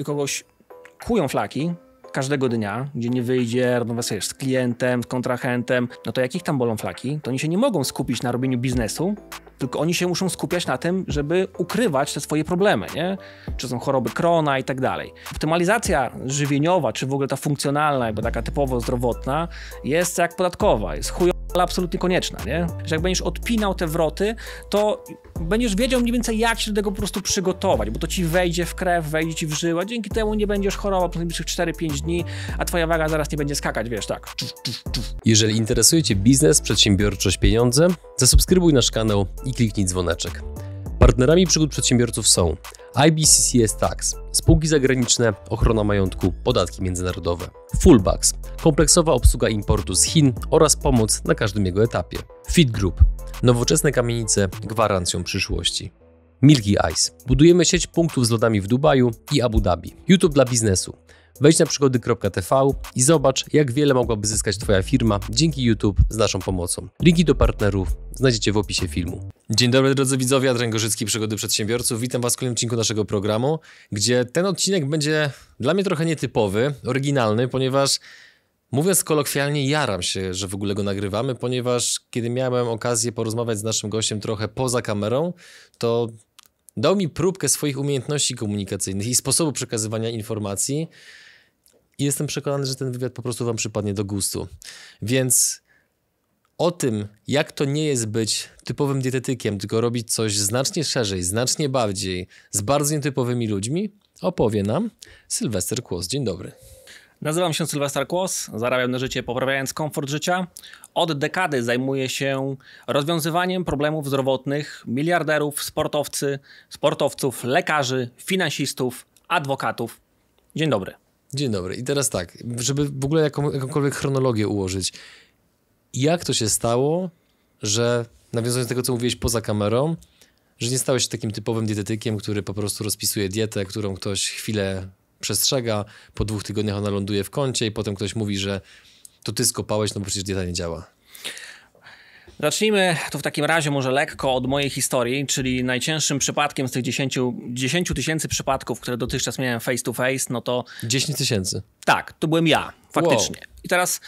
i kogoś kują flaki, każdego dnia, gdzie nie wyjdzie, rozmawia sobie z klientem, z kontrahentem, no to jakich tam bolą flaki, to oni się nie mogą skupić na robieniu biznesu, tylko oni się muszą skupiać na tym, żeby ukrywać te swoje problemy, nie? Czy są choroby krona i tak dalej. Optymalizacja żywieniowa, czy w ogóle ta funkcjonalna, jakby taka typowo zdrowotna, jest jak podatkowa, jest chujowa ale absolutnie konieczna, nie? Że jak będziesz odpinał te wroty, to będziesz wiedział mniej więcej, jak się do tego po prostu przygotować, bo to ci wejdzie w krew, wejdzie ci w żyłę, dzięki temu nie będziesz chorował przez najbliższych 4-5 dni, a twoja waga zaraz nie będzie skakać, wiesz, tak. Jeżeli interesuje cię biznes, przedsiębiorczość, pieniądze, zasubskrybuj nasz kanał i kliknij dzwoneczek. Partnerami przygód przedsiębiorców są IBCCS Tax, spółki zagraniczne, ochrona majątku, podatki międzynarodowe, Fullbacks, kompleksowa obsługa importu z Chin oraz pomoc na każdym jego etapie, Fit Group, nowoczesne kamienice gwarancją przyszłości. Milky Ice. Budujemy sieć punktów z lodami w Dubaju i Abu Dhabi. YouTube dla biznesu. Wejdź na przygody.tv i zobacz, jak wiele mogłaby zyskać Twoja firma dzięki YouTube z naszą pomocą. Linki do partnerów znajdziecie w opisie filmu. Dzień dobry drodzy widzowie, Adrian Gorzycki, Przygody Przedsiębiorców. Witam Was w kolejnym odcinku naszego programu, gdzie ten odcinek będzie dla mnie trochę nietypowy, oryginalny, ponieważ Mówiąc kolokwialnie, jaram się, że w ogóle go nagrywamy, ponieważ kiedy miałem okazję porozmawiać z naszym gościem trochę poza kamerą, to dał mi próbkę swoich umiejętności komunikacyjnych i sposobu przekazywania informacji, i jestem przekonany, że ten wywiad po prostu Wam przypadnie do gustu. Więc o tym, jak to nie jest być typowym dietetykiem, tylko robić coś znacznie szerzej, znacznie bardziej, z bardzo nietypowymi ludźmi, opowie nam Sylwester Kłos. Dzień dobry. Nazywam się Sylwester Kłos, zarabiam na życie poprawiając komfort życia. Od dekady zajmuję się rozwiązywaniem problemów zdrowotnych miliarderów, sportowcy, sportowców, lekarzy, finansistów, adwokatów. Dzień dobry. Dzień dobry. I teraz tak, żeby w ogóle jaką, jakąkolwiek chronologię ułożyć. Jak to się stało, że nawiązując do tego, co mówiłeś poza kamerą, że nie stałeś się takim typowym dietetykiem, który po prostu rozpisuje dietę, którą ktoś chwilę przestrzega, po dwóch tygodniach ona ląduje w kącie i potem ktoś mówi, że to ty skopałeś, no bo przecież dieta nie działa. Zacznijmy to w takim razie może lekko od mojej historii, czyli najcięższym przypadkiem z tych 10, 10 tysięcy przypadków, które dotychczas miałem face to face, no to... 10 tysięcy? Tak, to byłem ja, faktycznie. Wow. I teraz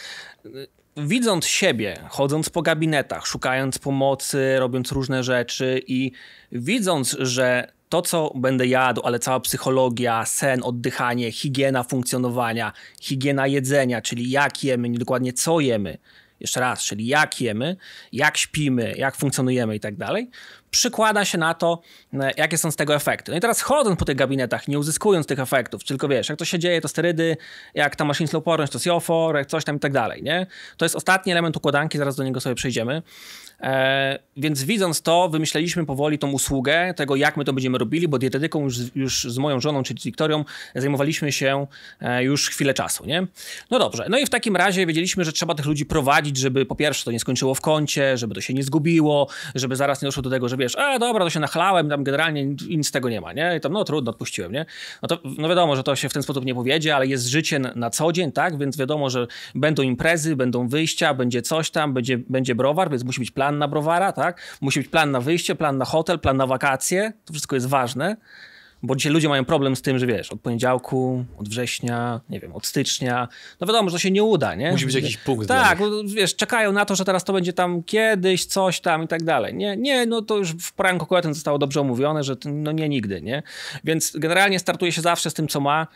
y, widząc siebie, chodząc po gabinetach, szukając pomocy, robiąc różne rzeczy i widząc, że to, co będę jadł, ale cała psychologia, sen, oddychanie, higiena funkcjonowania, higiena jedzenia, czyli jak jemy, nie dokładnie co jemy, jeszcze raz, czyli jak jemy, jak śpimy, jak funkcjonujemy i tak dalej, przykłada się na to, e, jakie są z tego efekty. No i teraz chodząc po tych gabinetach, nie uzyskując tych efektów, tylko wiesz, jak to się dzieje, to sterydy, jak ta machine slow porność, to siofor, jak coś tam i tak dalej, nie? To jest ostatni element układanki, zaraz do niego sobie przejdziemy. E, więc widząc to, wymyśleliśmy powoli tą usługę tego, jak my to będziemy robili, bo dietetyką już, już z moją żoną, czyli z Wiktorią, zajmowaliśmy się e, już chwilę czasu, nie? No dobrze, no i w takim razie wiedzieliśmy, że trzeba tych ludzi prowadzić, żeby po pierwsze to nie skończyło w kącie, żeby to się nie zgubiło, żeby zaraz nie doszło do tego, że wiesz, a dobra, to się nachlałem, tam generalnie nic z tego nie ma, nie? I tam, no trudno, odpuściłem, nie? No to no wiadomo, że to się w ten sposób nie powiedzie, ale jest życie na, na co dzień, tak? Więc wiadomo, że będą imprezy, będą wyjścia, będzie coś tam, będzie, będzie browar, więc musi być plan na browara, tak? Musi być plan na wyjście, plan na hotel, plan na wakacje, to wszystko jest ważne. Bo dzisiaj ludzie mają problem z tym, że wiesz, od poniedziałku, od września, nie wiem, od stycznia, no wiadomo, że to się nie uda, nie? Musi być jakiś punkt. Tak, wiesz, czekają na to, że teraz to będzie tam kiedyś, coś tam i tak dalej. Nie, nie, no to już w poranku koeten zostało dobrze omówione, że no nie nigdy, nie? Więc generalnie startuje się zawsze z tym, co ma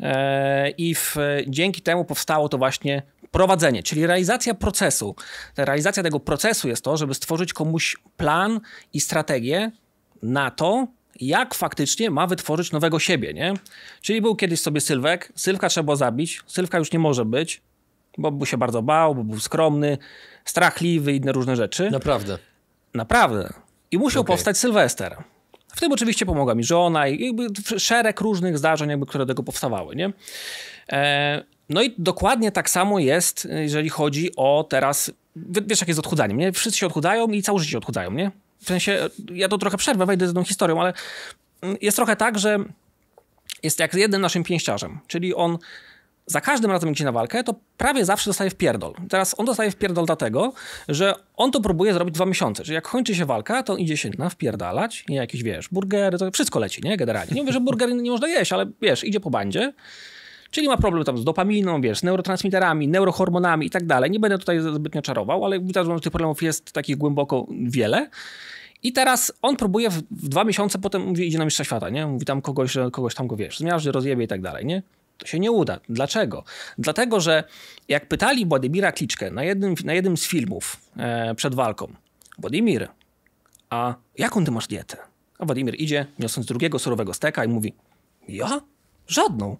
e, i w, dzięki temu powstało to właśnie prowadzenie, czyli realizacja procesu. Ta realizacja tego procesu jest to, żeby stworzyć komuś plan i strategię na to, jak faktycznie ma wytworzyć nowego siebie, nie? Czyli był kiedyś sobie Sylwek, Sylwka trzeba zabić, Sylwka już nie może być, bo był się bardzo bał, bo był skromny, strachliwy i inne różne rzeczy. Naprawdę. Naprawdę. I musiał okay. powstać Sylwester. W tym oczywiście pomogła mi żona i jakby szereg różnych zdarzeń, jakby, które do tego powstawały, nie? E, no i dokładnie tak samo jest, jeżeli chodzi o teraz, wiesz jak jest odchudzaniem, nie? Wszyscy się odchudzają i całe życie odchudzają, nie? W sensie, ja to trochę przerwę, wejdę z tą historią, ale jest trochę tak, że jest jak z jednym naszym pięściarzem, czyli on za każdym razem idzie na walkę, to prawie zawsze dostaje w pierdol. Teraz on dostaje w pierdol dlatego, że on to próbuje zrobić dwa miesiące. Czyli jak kończy się walka, to on idzie się na wpierdalać, nie jakieś, wiesz, burgery, to wszystko leci, nie? Generalnie. Nie mówię, że burgery nie można jeść, ale wiesz, idzie po bandzie, czyli ma problem tam z dopaminą, wiesz, z neurotransmiterami, neurohormonami i tak dalej. Nie będę tutaj zbytnio czarował, ale widać, że tych problemów jest takich głęboko wiele. I teraz on próbuje w, w, dwa miesiące, potem mówi, idzie na mistrza świata, nie? Mówi tam kogoś, kogoś tam go, wiesz, zmiażdży, rozjebie i tak dalej, nie? To się nie uda. Dlaczego? Dlatego, że jak pytali Władimira Kliczkę na jednym, na jednym z filmów e, przed walką, Władimir, a jaką ty masz dietę? A Władimir idzie, niosąc drugiego surowego steka i mówi, ja? Żadną.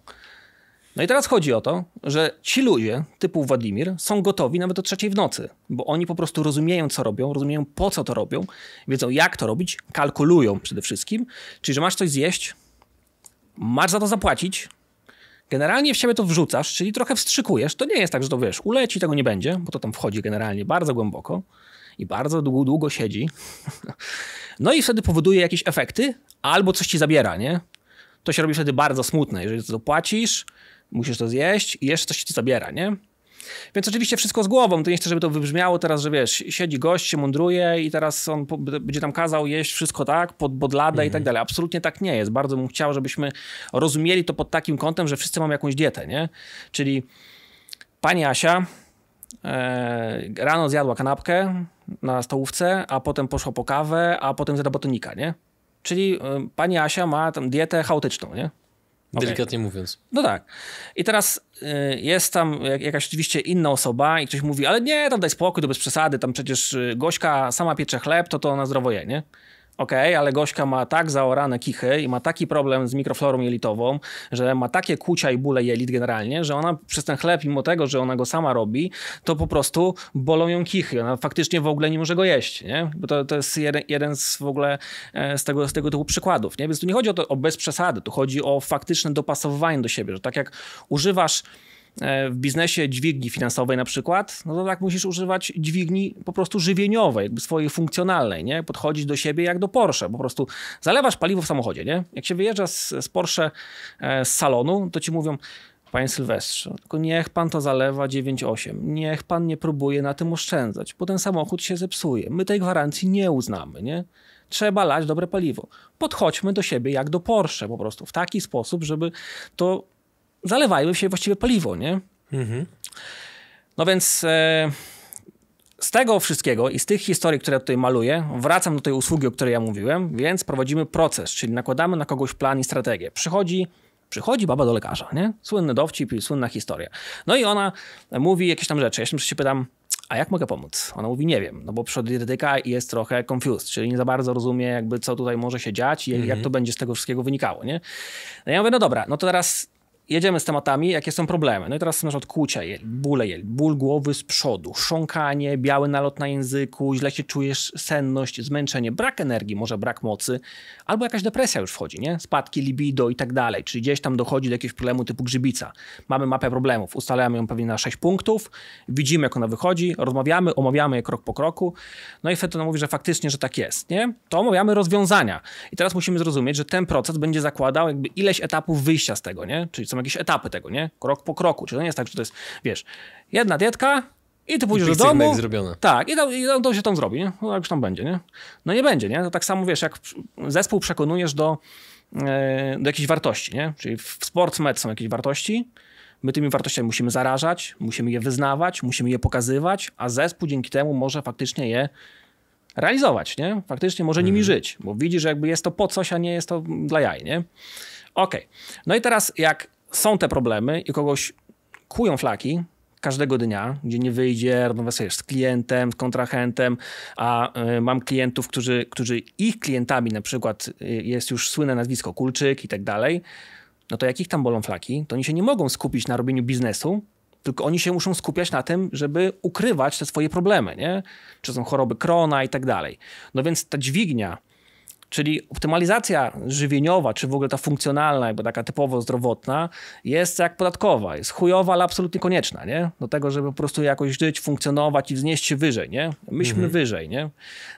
No i teraz chodzi o to, że ci ludzie typu Władimir są gotowi nawet do trzeciej w nocy, bo oni po prostu rozumieją, co robią, rozumieją, po co to robią, wiedzą, jak to robić, kalkulują przede wszystkim. Czyli, że masz coś zjeść, masz za to zapłacić, generalnie w siebie to wrzucasz, czyli trochę wstrzykujesz. To nie jest tak, że to wiesz, uleci, tego nie będzie, bo to tam wchodzi generalnie bardzo głęboko i bardzo długo, długo siedzi. No i wtedy powoduje jakieś efekty, albo coś ci zabiera, nie? To się robi wtedy bardzo smutne. Jeżeli to płacisz, musisz to zjeść i jeszcze coś ci zabiera, nie? Więc oczywiście wszystko z głową. To nie chcę, żeby to wybrzmiało teraz, że wiesz, siedzi gość, się mądruje i teraz on będzie tam kazał jeść wszystko tak, pod bodladę mm. i tak mhm. dalej. Absolutnie tak nie jest. Bardzo bym chciał, żebyśmy rozumieli to pod takim kątem, że wszyscy mamy jakąś dietę, nie? Czyli pani Asia e, rano zjadła kanapkę na stołówce, a potem poszła po kawę, a potem zjadła botonika, nie? Czyli e, pani Asia ma tam dietę chaotyczną, nie? Delikatnie okay. mówiąc. No tak. I teraz y, jest tam jakaś oczywiście inna osoba i ktoś mówi, ale nie, tam daj spokój, to bez przesady, tam przecież y, Gośka sama piecze chleb, to to na zdrowo je, nie? Okej, okay, ale Gośka ma tak zaorane kichy i ma taki problem z mikroflorą jelitową, że ma takie kucia i bóle jelit generalnie, że ona przez ten chleb, mimo tego, że ona go sama robi, to po prostu bolą ją kichy. Ona faktycznie w ogóle nie może go jeść, nie? Bo to, to jest jeden, jeden z w ogóle e, z tego, z tego typu przykładów, nie? Więc tu nie chodzi o to o bez przesady, tu chodzi o faktyczne dopasowywanie do siebie, że tak jak używasz w biznesie dźwigni finansowej na przykład, no to tak musisz używać dźwigni po prostu żywieniowej, jakby swojej funkcjonalnej, nie? Podchodzić do siebie jak do Porsche, po prostu zalewasz paliwo w samochodzie, nie? Jak się wyjeżdża z, z Porsche e, z salonu, to ci mówią, Panie Sylwestrze, tylko niech pan to zalewa 9,8. Niech pan nie próbuje na tym oszczędzać, bo ten samochód się zepsuje. My tej gwarancji nie uznamy, nie? Trzeba lać dobre paliwo. Podchodźmy do siebie jak do Porsche po prostu w taki sposób, żeby to zalewajmy się właściwie paliwo, nie? Mhm. No więc e, z tego wszystkiego i z tych historii, które tutaj maluję, wracam do tej usługi, o której ja mówiłem, więc prowadzimy proces, czyli nakładamy na kogoś plan i strategię. Przychodzi Przychodzi baba do lekarza, nie? Słynny dowcip i słynna historia. No i ona mówi jakieś tam rzeczy. Ja się pytam, a jak mogę pomóc? Ona mówi, nie wiem, no bo przychodzi dietetyka i jest trochę confused, czyli nie za bardzo rozumie jakby co tutaj może się dziać i jak mhm. to będzie z tego wszystkiego wynikało, nie? No ja mówię, no dobra, no to teraz jedziemy z tematami, jakie są problemy. No i teraz na przykład kłucia, bóle, ból głowy z przodu, sząkanie, biały nalot na języku, źle się czujesz, senność, zmęczenie, brak energii, może brak mocy, albo jakaś depresja już wchodzi, nie? Spadki libido i tak dalej, czyli gdzieś tam dochodzi do jakiegoś problemu typu grzybica. Mamy mapę problemów, ustalamy ją pewnie na 6 punktów, widzimy jak ona wychodzi, rozmawiamy, omawiamy je krok po kroku, no i wtedy ona mówi, że faktycznie, że tak jest, nie? To omawiamy rozwiązania. I teraz musimy zrozumieć, że ten proces będzie zakładał jakby ileś etapów wyjścia z tego, nie? Czyli są jakieś etapy tego, nie? Krok po kroku. Czyli to nie jest tak, że to jest, wiesz, jedna dietka i ty pójdziesz I do domu. zrobione. Tak, i to, i to się tam zrobi, nie? No jak już tam będzie, nie? No nie będzie, nie? To tak samo, wiesz, jak zespół przekonujesz do, e, do jakichś wartości, nie? Czyli w sportsmed są jakieś wartości, my tymi wartościami musimy zarażać, musimy je wyznawać, musimy je pokazywać, a zespół dzięki temu może faktycznie je realizować, nie? Faktycznie może nimi mhm. żyć, bo widzi, że jakby jest to po coś, a nie jest to dla jaj, nie? Okej. Okay. No i teraz jak są te problemy i kogoś kują flaki każdego dnia, gdzie nie wyjdzie, rozmawia sobie z klientem, z kontrahentem, a y, mam klientów, którzy, którzy ich klientami na przykład y, jest już słynne nazwisko Kulczyk i tak dalej, no to jak ich tam bolą flaki, to oni się nie mogą skupić na robieniu biznesu, tylko oni się muszą skupiać na tym, żeby ukrywać te swoje problemy, nie? Czy są choroby krona i tak dalej. No więc ta dźwignia Czyli optymalizacja żywieniowa, czy w ogóle ta funkcjonalna, jakby taka typowo zdrowotna, jest jak podatkowa. Jest chujowa, ale absolutnie konieczna, nie? Do tego, żeby po prostu jakoś żyć, funkcjonować i wznieść się wyżej, nie? Myśmy mhm. wyżej, nie?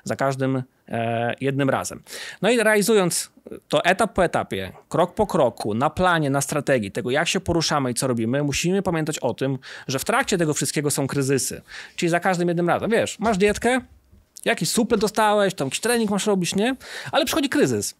Za każdym e, jednym razem. No i realizując to etap po etapie, krok po kroku, na planie, na strategii, tego jak się poruszamy i co robimy, musimy pamiętać o tym, że w trakcie tego wszystkiego są kryzysy. Czyli za każdym jednym razem, wiesz, masz dietkę, jakiś suplet dostałeś, tam jakiś trening masz robić, nie? Ale przychodzi kryzys.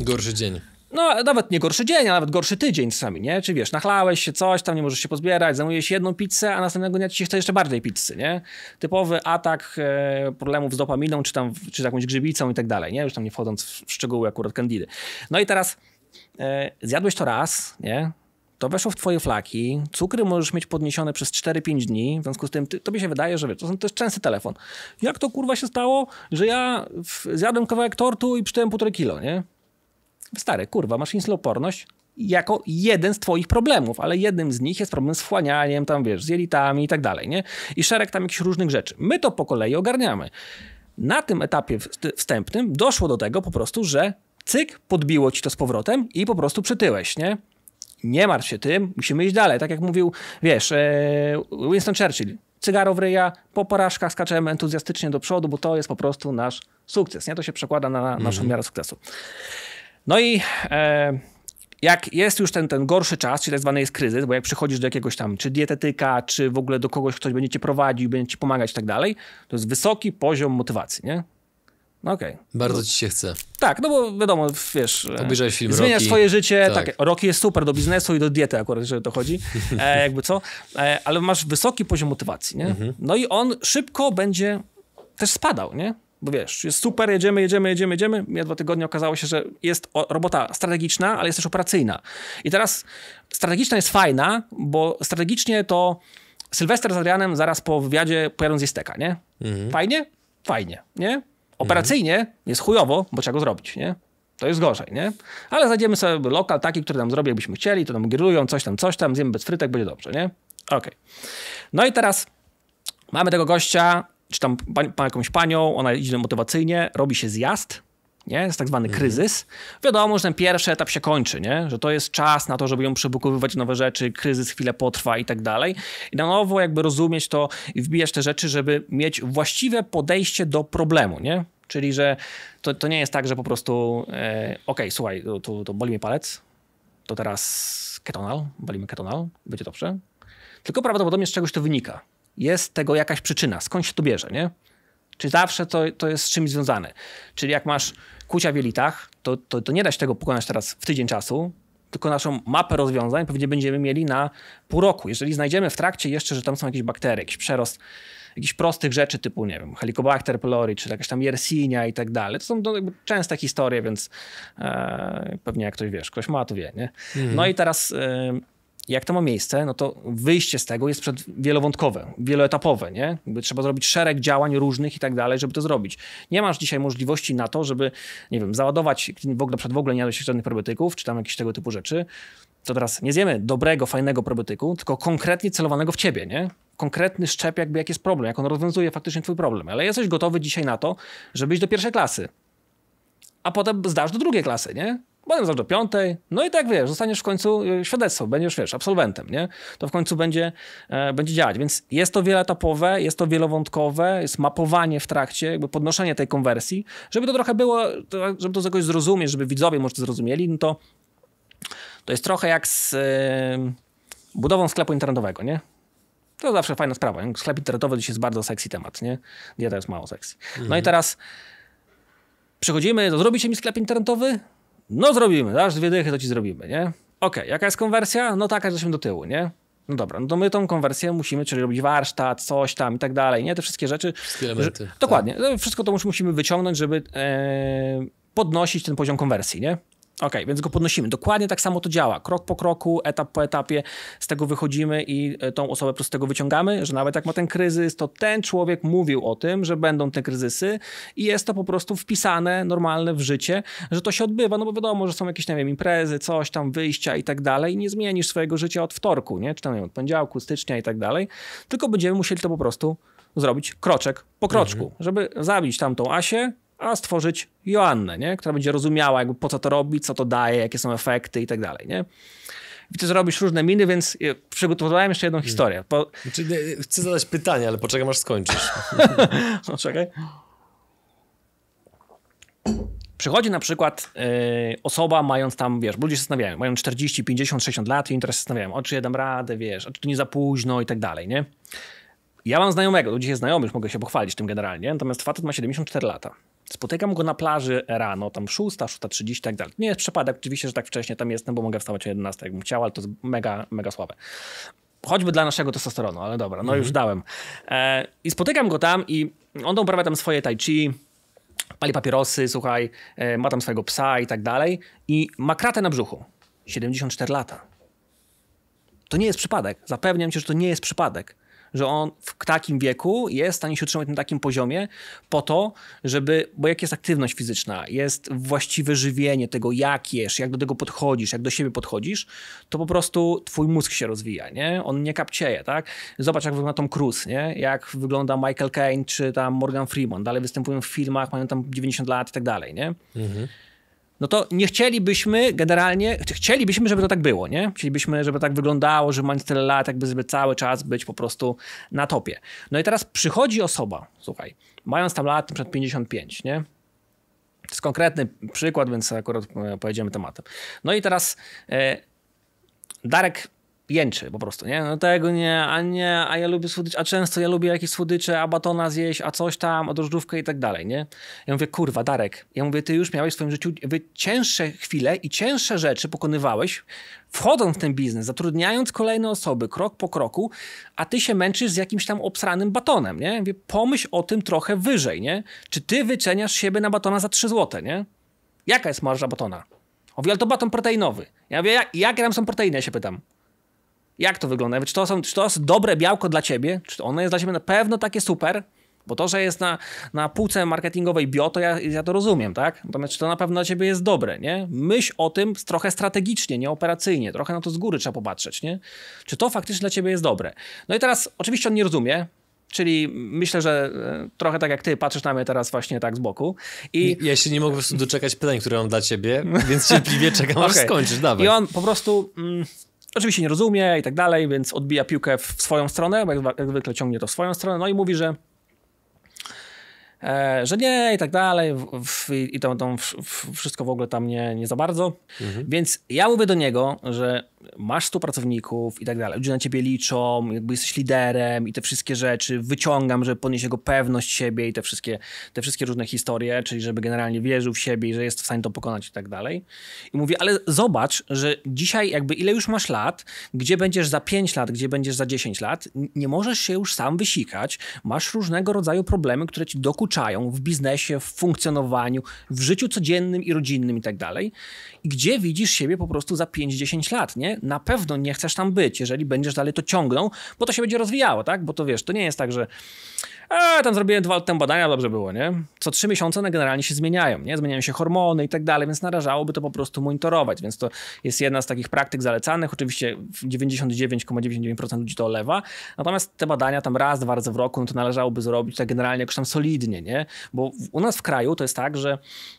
Gorszy dzień. No, nawet nie gorszy dzień, a nawet gorszy tydzień czasami, nie? Czy wiesz, nachlałeś się coś, tam nie możesz się pozbierać, zamówiłeś jedną pizzę, a następnego dnia ci się chce jeszcze bardziej pizzy, nie? Typowy atak e, problemów z dopaminą, czy tam, czy z jakąś grzybicą i tak dalej, nie? Już tam nie wchodząc w szczegóły akurat candidy. No i teraz e, zjadłeś to raz, nie? To weszło w twoje flaki, cukry możesz mieć podniesione przez 4-5 dni, w związku z tym ty, tobie się wydaje, że wiesz, to, to jest częsty telefon. Jak to kurwa się stało, że ja w, zjadłem kawałek tortu i przytyłem półtorej kilo, nie? Stary, kurwa, masz insuloporność jako jeden z twoich problemów, ale jednym z nich jest problem z wchłanianiem, tam wiesz, z jelitami i tak dalej, nie? I szereg tam jakichś różnych rzeczy. My to po kolei ogarniamy. Na tym etapie wstępnym doszło do tego po prostu, że cyk, podbiło ci to z powrotem i po prostu przytyłeś, nie? Nie martw się tym, musimy iść dalej. Tak jak mówił, wiesz, e, Winston Churchill, cygaro w ryja, po porażkach skaczemy entuzjastycznie do przodu, bo to jest po prostu nasz sukces, nie? To się przekłada na naszą mhm. miarę sukcesu. No i e, jak jest już ten, ten gorszy czas, czyli tak zwany jest kryzys, bo jak przychodzisz do jakiegoś tam, czy dietetyka, czy w ogóle do kogoś, ktoś będzie cię prowadził, będzie ci pomagać i tak dalej, to jest wysoki poziom motywacji, nie? No okej. Okay. Bardzo ci się chce. Tak, no bo wiadomo, wiesz, e, Obejrzałeś film zmienia Rocky. swoje życie, tak. tak. Rocky jest super do biznesu i do diety akurat, że to chodzi, e, jakby co, e, ale masz wysoki poziom motywacji, nie? Mhm. No i on szybko będzie też spadał, nie? bo wiesz, jest super, jedziemy, jedziemy, jedziemy, jedziemy. Mija dwa tygodnie okazało się, że jest robota strategiczna, ale jest też operacyjna. I teraz strategiczna jest fajna, bo strategicznie to Sylwester z Adrianem zaraz po wywiadzie pojadą z Isteka, nie? Mhm. Fajnie? Fajnie, nie? Operacyjnie mhm. jest chujowo, bo trzeba go zrobić, nie? To jest gorzej, nie? Ale znajdziemy sobie lokal taki, który nam zrobi, jakbyśmy chcieli, to nam grillują, coś tam, coś tam, zjemy bez frytek, będzie dobrze, nie? Okej. Okay. No i teraz mamy tego gościa, czy tam jakąś panią, ona idzie motywacyjnie, robi się zjazd, nie? Jest tak zwany mhm. kryzys. Wiadomo, że ten pierwszy etap się kończy, nie? Że to jest czas na to, żeby ją przebukowywać nowe rzeczy, kryzys chwilę potrwa i tak dalej. I na nowo jakby rozumieć to i wbijać te rzeczy, żeby mieć właściwe podejście do problemu, nie? Czyli, że to, to nie jest tak, że po prostu e, okej, okay, słuchaj, to, to, to boli mnie palec, to teraz ketonal, bolimy ketonal, będzie dobrze. Tylko prawdopodobnie z czegoś to wynika jest tego jakaś przyczyna, skąd się to bierze, nie? Czy zawsze to, to jest z czymś związane? Czyli jak masz kucia w jelitach, to, to, to nie da się tego pokonać teraz w tydzień czasu, tylko naszą mapę rozwiązań pewnie będziemy mieli na pół roku. Jeżeli znajdziemy w trakcie jeszcze, że tam są jakieś bakterie, jakiś przerost jakichś prostych rzeczy typu, nie wiem, Helicobacter pylori, czy jakaś tam Yersinia i tak dalej. To są częste historie, więc e, pewnie jak ktoś wiesz, ktoś ma, to wie, nie? Mhm. No i teraz e, jak to ma miejsce, no to wyjście z tego jest przed wielowątkowe, wieloetapowe, nie? Jakby trzeba zrobić szereg działań różnych i tak dalej, żeby to zrobić. Nie masz dzisiaj możliwości na to, żeby, nie wiem, załadować w ogóle przed w ogóle nie jadłeś żadnych probiotyków, czy tam jakieś tego typu rzeczy. To teraz nie zjemy dobrego, fajnego probiotyku, tylko konkretnie celowanego w ciebie, nie? Konkretny szczep, jakby jaki jest problem, jak on rozwiązuje faktycznie twój problem. Ale jesteś gotowy dzisiaj na to, żeby iść do pierwszej klasy. A potem zdasz do drugiej klasy, nie? Potem zaś do piątej, no i tak wiesz, zostaniesz w końcu y, świadectwo, będziesz wiesz, absolwentem, nie? To w końcu będzie, e, będzie działać. Więc jest to wieloetapowe, jest to wielowątkowe, jest mapowanie w trakcie, jakby podnoszenie tej konwersji, żeby to trochę było, żeby to jakoś zrozumieć, żeby widzowie może to zrozumieli, no to to jest trochę jak z e, budową sklepu internetowego, nie? To zawsze fajna sprawa. Sklep internetowy to jest bardzo sexy temat, nie? Dieta jest mało sexy. No mhm. i teraz przechodzimy, zrobicie mi sklep internetowy? No zrobimy, dasz dwie dychy, to ci zrobimy, nie? Okej, okay, jaka jest konwersja? No taka, że jesteśmy do tyłu, nie? No dobra, no to my tą konwersję musimy, czyli robić warsztat, coś tam i tak dalej, nie? Te wszystkie rzeczy. Wszystkie elementy. Że, dokładnie. Tak. Wszystko to musimy wyciągnąć, żeby e, podnosić ten poziom konwersji, nie? Ok, więc go podnosimy. Dokładnie tak samo to działa. Krok po kroku, etap po etapie z tego wychodzimy i e, tą osobę po prostu z tego wyciągamy, że nawet jak ma ten kryzys, to ten człowiek mówił o tym, że będą te kryzysy i jest to po prostu wpisane normalne w życie, że to się odbywa, no bo wiadomo, że są jakieś, nie wiem, imprezy, coś tam, wyjścia i tak dalej. Nie zmienisz swojego życia od wtorku, nie? Czy tam, nie wiem, od poniedziałku, stycznia i tak dalej, tylko będziemy musieli to po prostu zrobić kroczek po kroczku, mhm. żeby zabić tamtą Asię, a stworzyć Joannę, nie? która będzie rozumiała, jakby po co to robić, co to daje, jakie są efekty i tak dalej. Nie? I ty zrobisz różne miny, więc przygotowałem jeszcze jedną hmm. historię. Po... Znaczy, chcę zadać pytanie, ale poczekam aż skończysz. no czekaj. Przychodzi na przykład yy, osoba mając tam, wiesz, ludzie się zastanawiają, mają 40, 50, 60 lat i teraz się zastanawiają, o czy ja dam radę, wiesz, o czy to nie za późno i tak dalej, nie? Ja mam znajomego, ludzi jest znajomych, mogę się pochwalić tym generalnie, natomiast facet ma 74 lata. Spotykam go na plaży rano, tam 6, 6.30 i tak dalej. Nie jest przypadek oczywiście, że tak wcześnie tam jestem, bo mogę wstawać o 11, jakbym chciał, ale to jest mega, mega słabe. Choćby dla naszego testosteronu, ale dobra, no mhm. już dałem. E, I spotykam go tam i on uprawia tam swoje tai chi, pali papierosy, słuchaj, e, ma tam swojego psa i tak dalej i ma kratę na brzuchu. 74 lata. To nie jest przypadek. Zapewniam cię, że to nie jest przypadek że on w takim wieku jest w stanie się utrzymać na takim poziomie po to, żeby, bo jak jest aktywność fizyczna, jest właściwe żywienie tego, jak jesz, jak do tego podchodzisz, jak do siebie podchodzisz, to po prostu twój mózg się rozwija, nie? On nie kapcieje, tak? Zobacz, jak wygląda Tom Cruise, nie? Jak wygląda Michael Caine czy tam Morgan Freeman. Dalej występują w filmach, mają tam 90 lat i tak dalej, nie? Mhm no to nie chcielibyśmy generalnie, chcielibyśmy, żeby to tak było, nie? Chcielibyśmy, żeby tak wyglądało, żeby mając tyle lat, jakby żeby cały czas być po prostu na topie. No i teraz przychodzi osoba, słuchaj, mając tam lat przed 55, nie? To jest konkretny przykład, więc akurat e, pojedziemy tematem. No i teraz e, Darek jęczy po prostu, nie? No tego nie, a nie, a ja lubię słodycze, a często ja lubię jakieś słodycze, a batona zjeść, a coś tam, a drożdżówkę i tak dalej, nie? Ja mówię, kurwa, Darek, ja mówię, ty już miałeś w swoim życiu cięższe chwile i cięższe rzeczy pokonywałeś, wchodząc w ten biznes, zatrudniając kolejne osoby krok po kroku, a ty się męczysz z jakimś tam obsranym batonem, nie? Mówię, pomyśl o tym trochę wyżej, nie? Czy ty wyceniasz siebie na batona za 3 złote, nie? Jaka jest marża batona? O, ale to baton proteinowy. Ja mówię, jak, jakie tam są proteiny, ja się pytam. Jak to wygląda? Czy to, są, czy to jest dobre białko dla ciebie? Czy ono jest dla ciebie na pewno takie super? Bo to, że jest na, na półce marketingowej bio, to ja, ja to rozumiem, tak? Natomiast czy to na pewno dla ciebie jest dobre, nie? Myśl o tym trochę strategicznie, nie operacyjnie, trochę na to z góry trzeba popatrzeć, nie? Czy to faktycznie dla ciebie jest dobre? No i teraz oczywiście on nie rozumie, Czyli myślę, że e, trochę tak jak ty patrzysz na mnie teraz właśnie tak z boku. I ja się nie mogę po prostu doczekać pytań, które mam dla ciebie, więc cierpliwie czekam, aż okay. skończysz. Dawaj. I on po prostu mm, Oczywiście nie rozumie i tak dalej, więc odbija piłkę w swoją stronę, bo jak, jak zwykle ciągnie to w swoją stronę, no i mówi, że E, że nie i tak dalej w, w, i to, to w, wszystko w ogóle tam nie, nie za bardzo. Mhm. Więc ja mówię do niego, że masz 100 pracowników i tak dalej, ludzie na ciebie liczą, jakby jesteś liderem i te wszystkie rzeczy, wyciągam, żeby podnieść jego pewność siebie i te wszystkie, te wszystkie różne historie, czyli żeby generalnie wierzył w siebie i że jest w stanie to pokonać i tak dalej. I mówię, ale zobacz, że dzisiaj jakby ile już masz lat, gdzie będziesz za 5 lat, gdzie będziesz za 10 lat, nie możesz się już sam wysikać, masz różnego rodzaju problemy, które ci dokuczają w biznesie, w funkcjonowaniu, w życiu codziennym i rodzinnym i tak dalej. Gdzie widzisz siebie po prostu za 5-10 lat, nie? na pewno nie chcesz tam być, jeżeli będziesz dalej to ciągnął, bo to się będzie rozwijało, tak? Bo to wiesz, to nie jest tak, że a, tam zrobiłem dwa te badania, dobrze było, nie? Co trzy miesiące one generalnie się zmieniają, nie? Zmieniają się hormony i tak dalej, więc należałoby to po prostu monitorować, więc to jest jedna z takich praktyk zalecanych. Oczywiście 99,99% ludzi to olewa, natomiast te badania tam raz, dwa razy w roku, no to należałoby zrobić tak generalnie jakoś tam solidnie, nie? Bo u nas w kraju to jest tak, że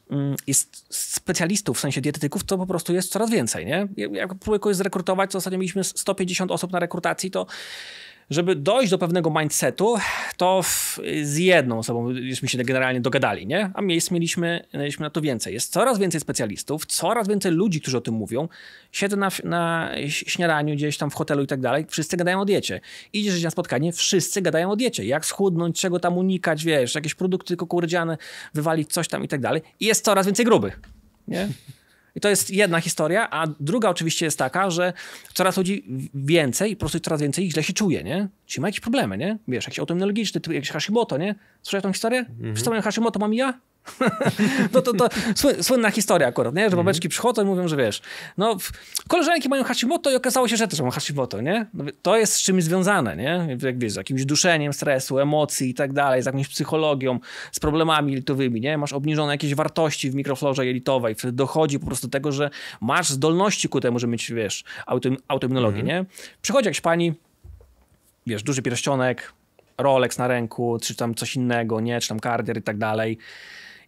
mm, jest specjalistów, w sensie dietetyków, to po prostu jest coraz więcej, nie? Jak próbuję kogoś zrekrutować, to ostatnio mieliśmy 150 osób na rekrutacji, to żeby dojść do pewnego mindsetu, to w, z jedną osobą żeśmy się generalnie dogadali, nie? A miejsc mieliśmy, mieliśmy na to więcej. Jest coraz więcej specjalistów, coraz więcej ludzi, którzy o tym mówią. Siedzę na, na śniadaniu gdzieś tam w hotelu i tak dalej, wszyscy gadają o diecie. Idziesz na spotkanie, wszyscy gadają o diecie. Jak schudnąć, czego tam unikać, wiesz, jakieś produkty kukurydziane, wywalić coś tam i tak dalej. I jest coraz więcej grubych, nie? I to jest jedna historia, a druga oczywiście jest taka, że coraz ludzi więcej, po prostu coraz więcej ich źle się czuje, nie? Czyli ma jakieś problemy, nie? Wiesz, jakiś autoimmunologiczny, jakiś Hashimoto, nie? Słyszałeś tą historię? Mhm. Przedstawiam Hashimoto mam ja? no to, to słynna historia akurat, nie? Że mhm. babeczki przychodzą i mówią, że wiesz, no koleżanki mają Hashimoto i okazało się, że też mają Hashimoto, nie? No, to jest z czymś związane, nie? Jak wiesz, z jakimś duszeniem stresu, emocji i tak dalej, z jakąś psychologią, z problemami jelitowymi, nie? Masz obniżone jakieś wartości w mikroflorze jelitowej, wtedy dochodzi po prostu do tego, że masz zdolności ku temu, żeby mieć, wiesz, autoimmunologię, mhm. nie? Przychodzi jakaś pani, wiesz, duży pierścionek, Rolex na ręku, czy tam coś innego, nie? Czy tam kardier i tak dalej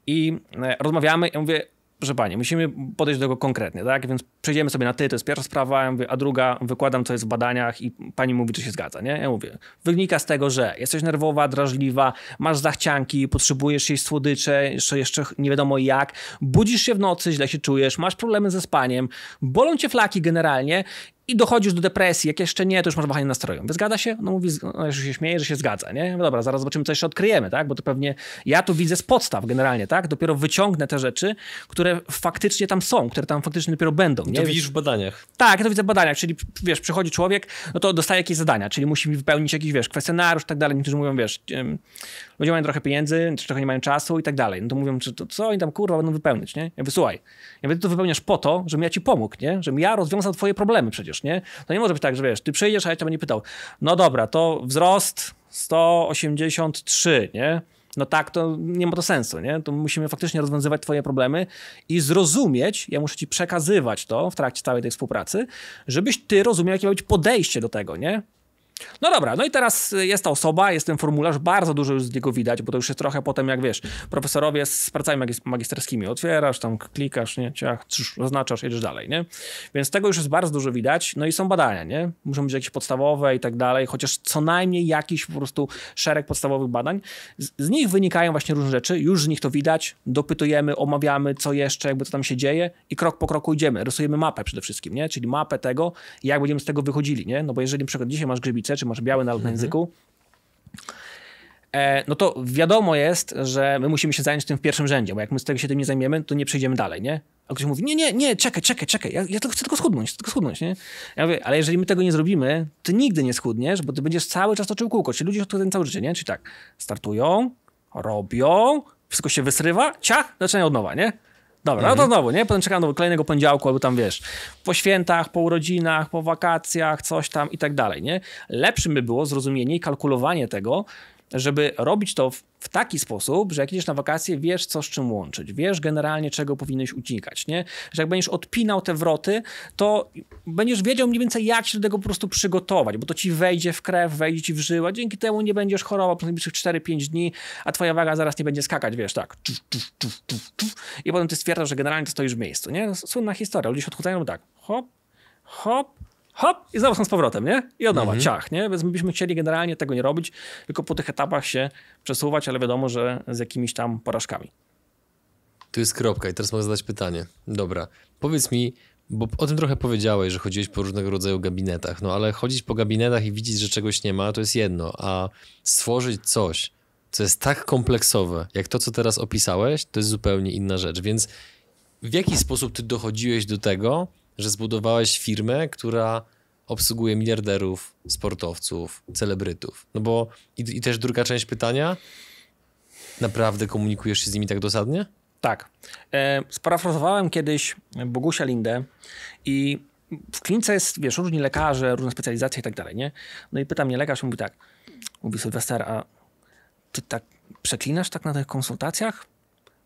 i e, rozmawiamy, ja mówię, proszę pani, musimy podejść do tego konkretnie, tak? Więc przejdziemy sobie na ty, to jest pierwsza sprawa, ja mówię, a druga, wykładam, co jest w badaniach i pani mówi, czy się zgadza, nie? Ja mówię, wynika z tego, że jesteś nerwowa, drażliwa, masz zachcianki, potrzebujesz jeść słodycze, jeszcze, jeszcze nie wiadomo jak, budzisz się w nocy, źle się czujesz, masz problemy ze spaniem, bolą cię flaki generalnie i dochodzisz do depresji, jak jeszcze nie, to już masz wahanie nastroju. Zgadza się? No mówi, no, że się śmieje, że się zgadza, nie? No dobra, zaraz zobaczymy, co jeszcze odkryjemy, tak? Bo to pewnie, ja tu widzę z podstaw generalnie, tak? Dopiero wyciągnę te rzeczy, które faktycznie tam są, które tam faktycznie dopiero będą, nie? To widzisz w badaniach. Tak, ja to widzę w badaniach, czyli wiesz, przychodzi człowiek, no to dostaje jakieś zadania, czyli musi mi wypełnić jakiś, wiesz, kwestionariusz i tak dalej. Niektórzy mówią, wiesz, ludzie mają trochę pieniędzy, trochę nie mają czasu i tak dalej. No to mówią, czy to, co oni tam, kurwa, będą wypełnić, nie? Ja wysłuchaj, ja mówię, ty to wypełniasz po to, żebym ja ci pomógł, nie? Żebym ja rozwiązał twoje problemy przecież, To nie może być tak, że wiesz, ty przyjdziesz, a ja cię będę pytał, no dobra, to wzrost 183, nie? No tak, to nie ma to sensu, nie? To musimy faktycznie rozwiązywać twoje problemy i zrozumieć, ja muszę ci przekazywać to w trakcie całej tej współpracy, żebyś ty rozumiał, jakie ma być podejście do tego, nie? No dobra, no i teraz jest ta osoba, jest ten formularz, bardzo dużo już z niego widać, bo to już jest trochę potem, jak wiesz, profesorowie z pracami magisterskimi, otwierasz, tam klikasz, nie, ciach, trz, oznaczasz, jedziesz dalej, nie? Więc tego już jest bardzo dużo widać, no i są badania, nie? Muszą być jakieś podstawowe i tak dalej, chociaż co najmniej jakiś po prostu szereg podstawowych badań. Z, z nich wynikają właśnie różne rzeczy, już z nich to widać, dopytujemy, omawiamy, co jeszcze, jakby co tam się dzieje i krok po kroku idziemy, rysujemy mapę przede wszystkim, nie? Czyli mapę tego, jak będziemy z tego wychodzili, nie? No bo jeżeli na przykład dzisiaj masz czy masz biały nalot na mhm. języku, e, no to wiadomo jest, że my musimy się zająć tym w pierwszym rzędzie, bo jak my z tego się tym nie zajmiemy, to nie przejdziemy dalej, nie? A ktoś mówi, nie, nie, nie, czekaj, czekaj, czekaj, ja, ja chcę tylko schudnąć, chcę tylko schudnąć, nie? Ja mówię, ale jeżeli my tego nie zrobimy, to nigdy nie schudniesz, bo ty będziesz cały czas toczył kółko, czyli ludzie to ten cały życie, nie? Czyli tak, startują, robią, wszystko się wysrywa, ciach, zaczynają od nowa, nie? Dobra, mhm. no to mhm. znowu, nie? Potem czekam do kolejnego poniedziałku, albo tam, wiesz, po świętach, po urodzinach, po wakacjach, coś tam i tak dalej, nie? Lepszym by było zrozumienie i kalkulowanie tego, żeby robić to w, w, taki sposób, że jak idziesz na wakacje, wiesz co z czym łączyć, wiesz generalnie czego powinieneś uciekać, nie? Że jak będziesz odpinał te wroty, to będziesz wiedział mniej więcej jak się do tego po prostu przygotować, bo to ci wejdzie w krew, wejdzie ci w żyła, dzięki temu nie będziesz chorował przez najbliższych 4-5 dni, a twoja waga zaraz nie będzie skakać, wiesz, tak. I potem ty stwierdzasz, że generalnie to stoisz w miejscu, nie? Słynna historia, ludzie się odchudzają tak, hop, hop, hop i znowu są z powrotem, nie? I od nowa, mhm. ciach, nie? Więc my byśmy chcieli generalnie tego nie robić, tylko po tych etapach się przesuwać, ale wiadomo, że z jakimiś tam porażkami. Tu jest kropka i teraz mogę zadać pytanie. Dobra, powiedz mi, bo o tym trochę powiedziałeś, że chodziłeś po różnego rodzaju gabinetach, no ale chodzić po gabinetach i widzieć, że czegoś nie ma, to jest jedno, a stworzyć coś, co jest tak kompleksowe, jak to, co teraz opisałeś, to jest zupełnie inna rzecz. Więc w jaki sposób ty dochodziłeś do tego, że zbudowałeś firmę, która obsługuje miliarderów, sportowców, celebrytów. No bo i, i też druga część pytania, naprawdę komunikujesz się z nimi tak dosadnie? Tak. E, sparafrazowałem kiedyś Bogusia Lindę i w klinice jest, wiesz, różni lekarze, różne specjalizacje i tak dalej, nie? No i pyta mnie lekarz, mówi tak, mówi Sylwester, a ty tak przeklinasz tak na tych konsultacjach?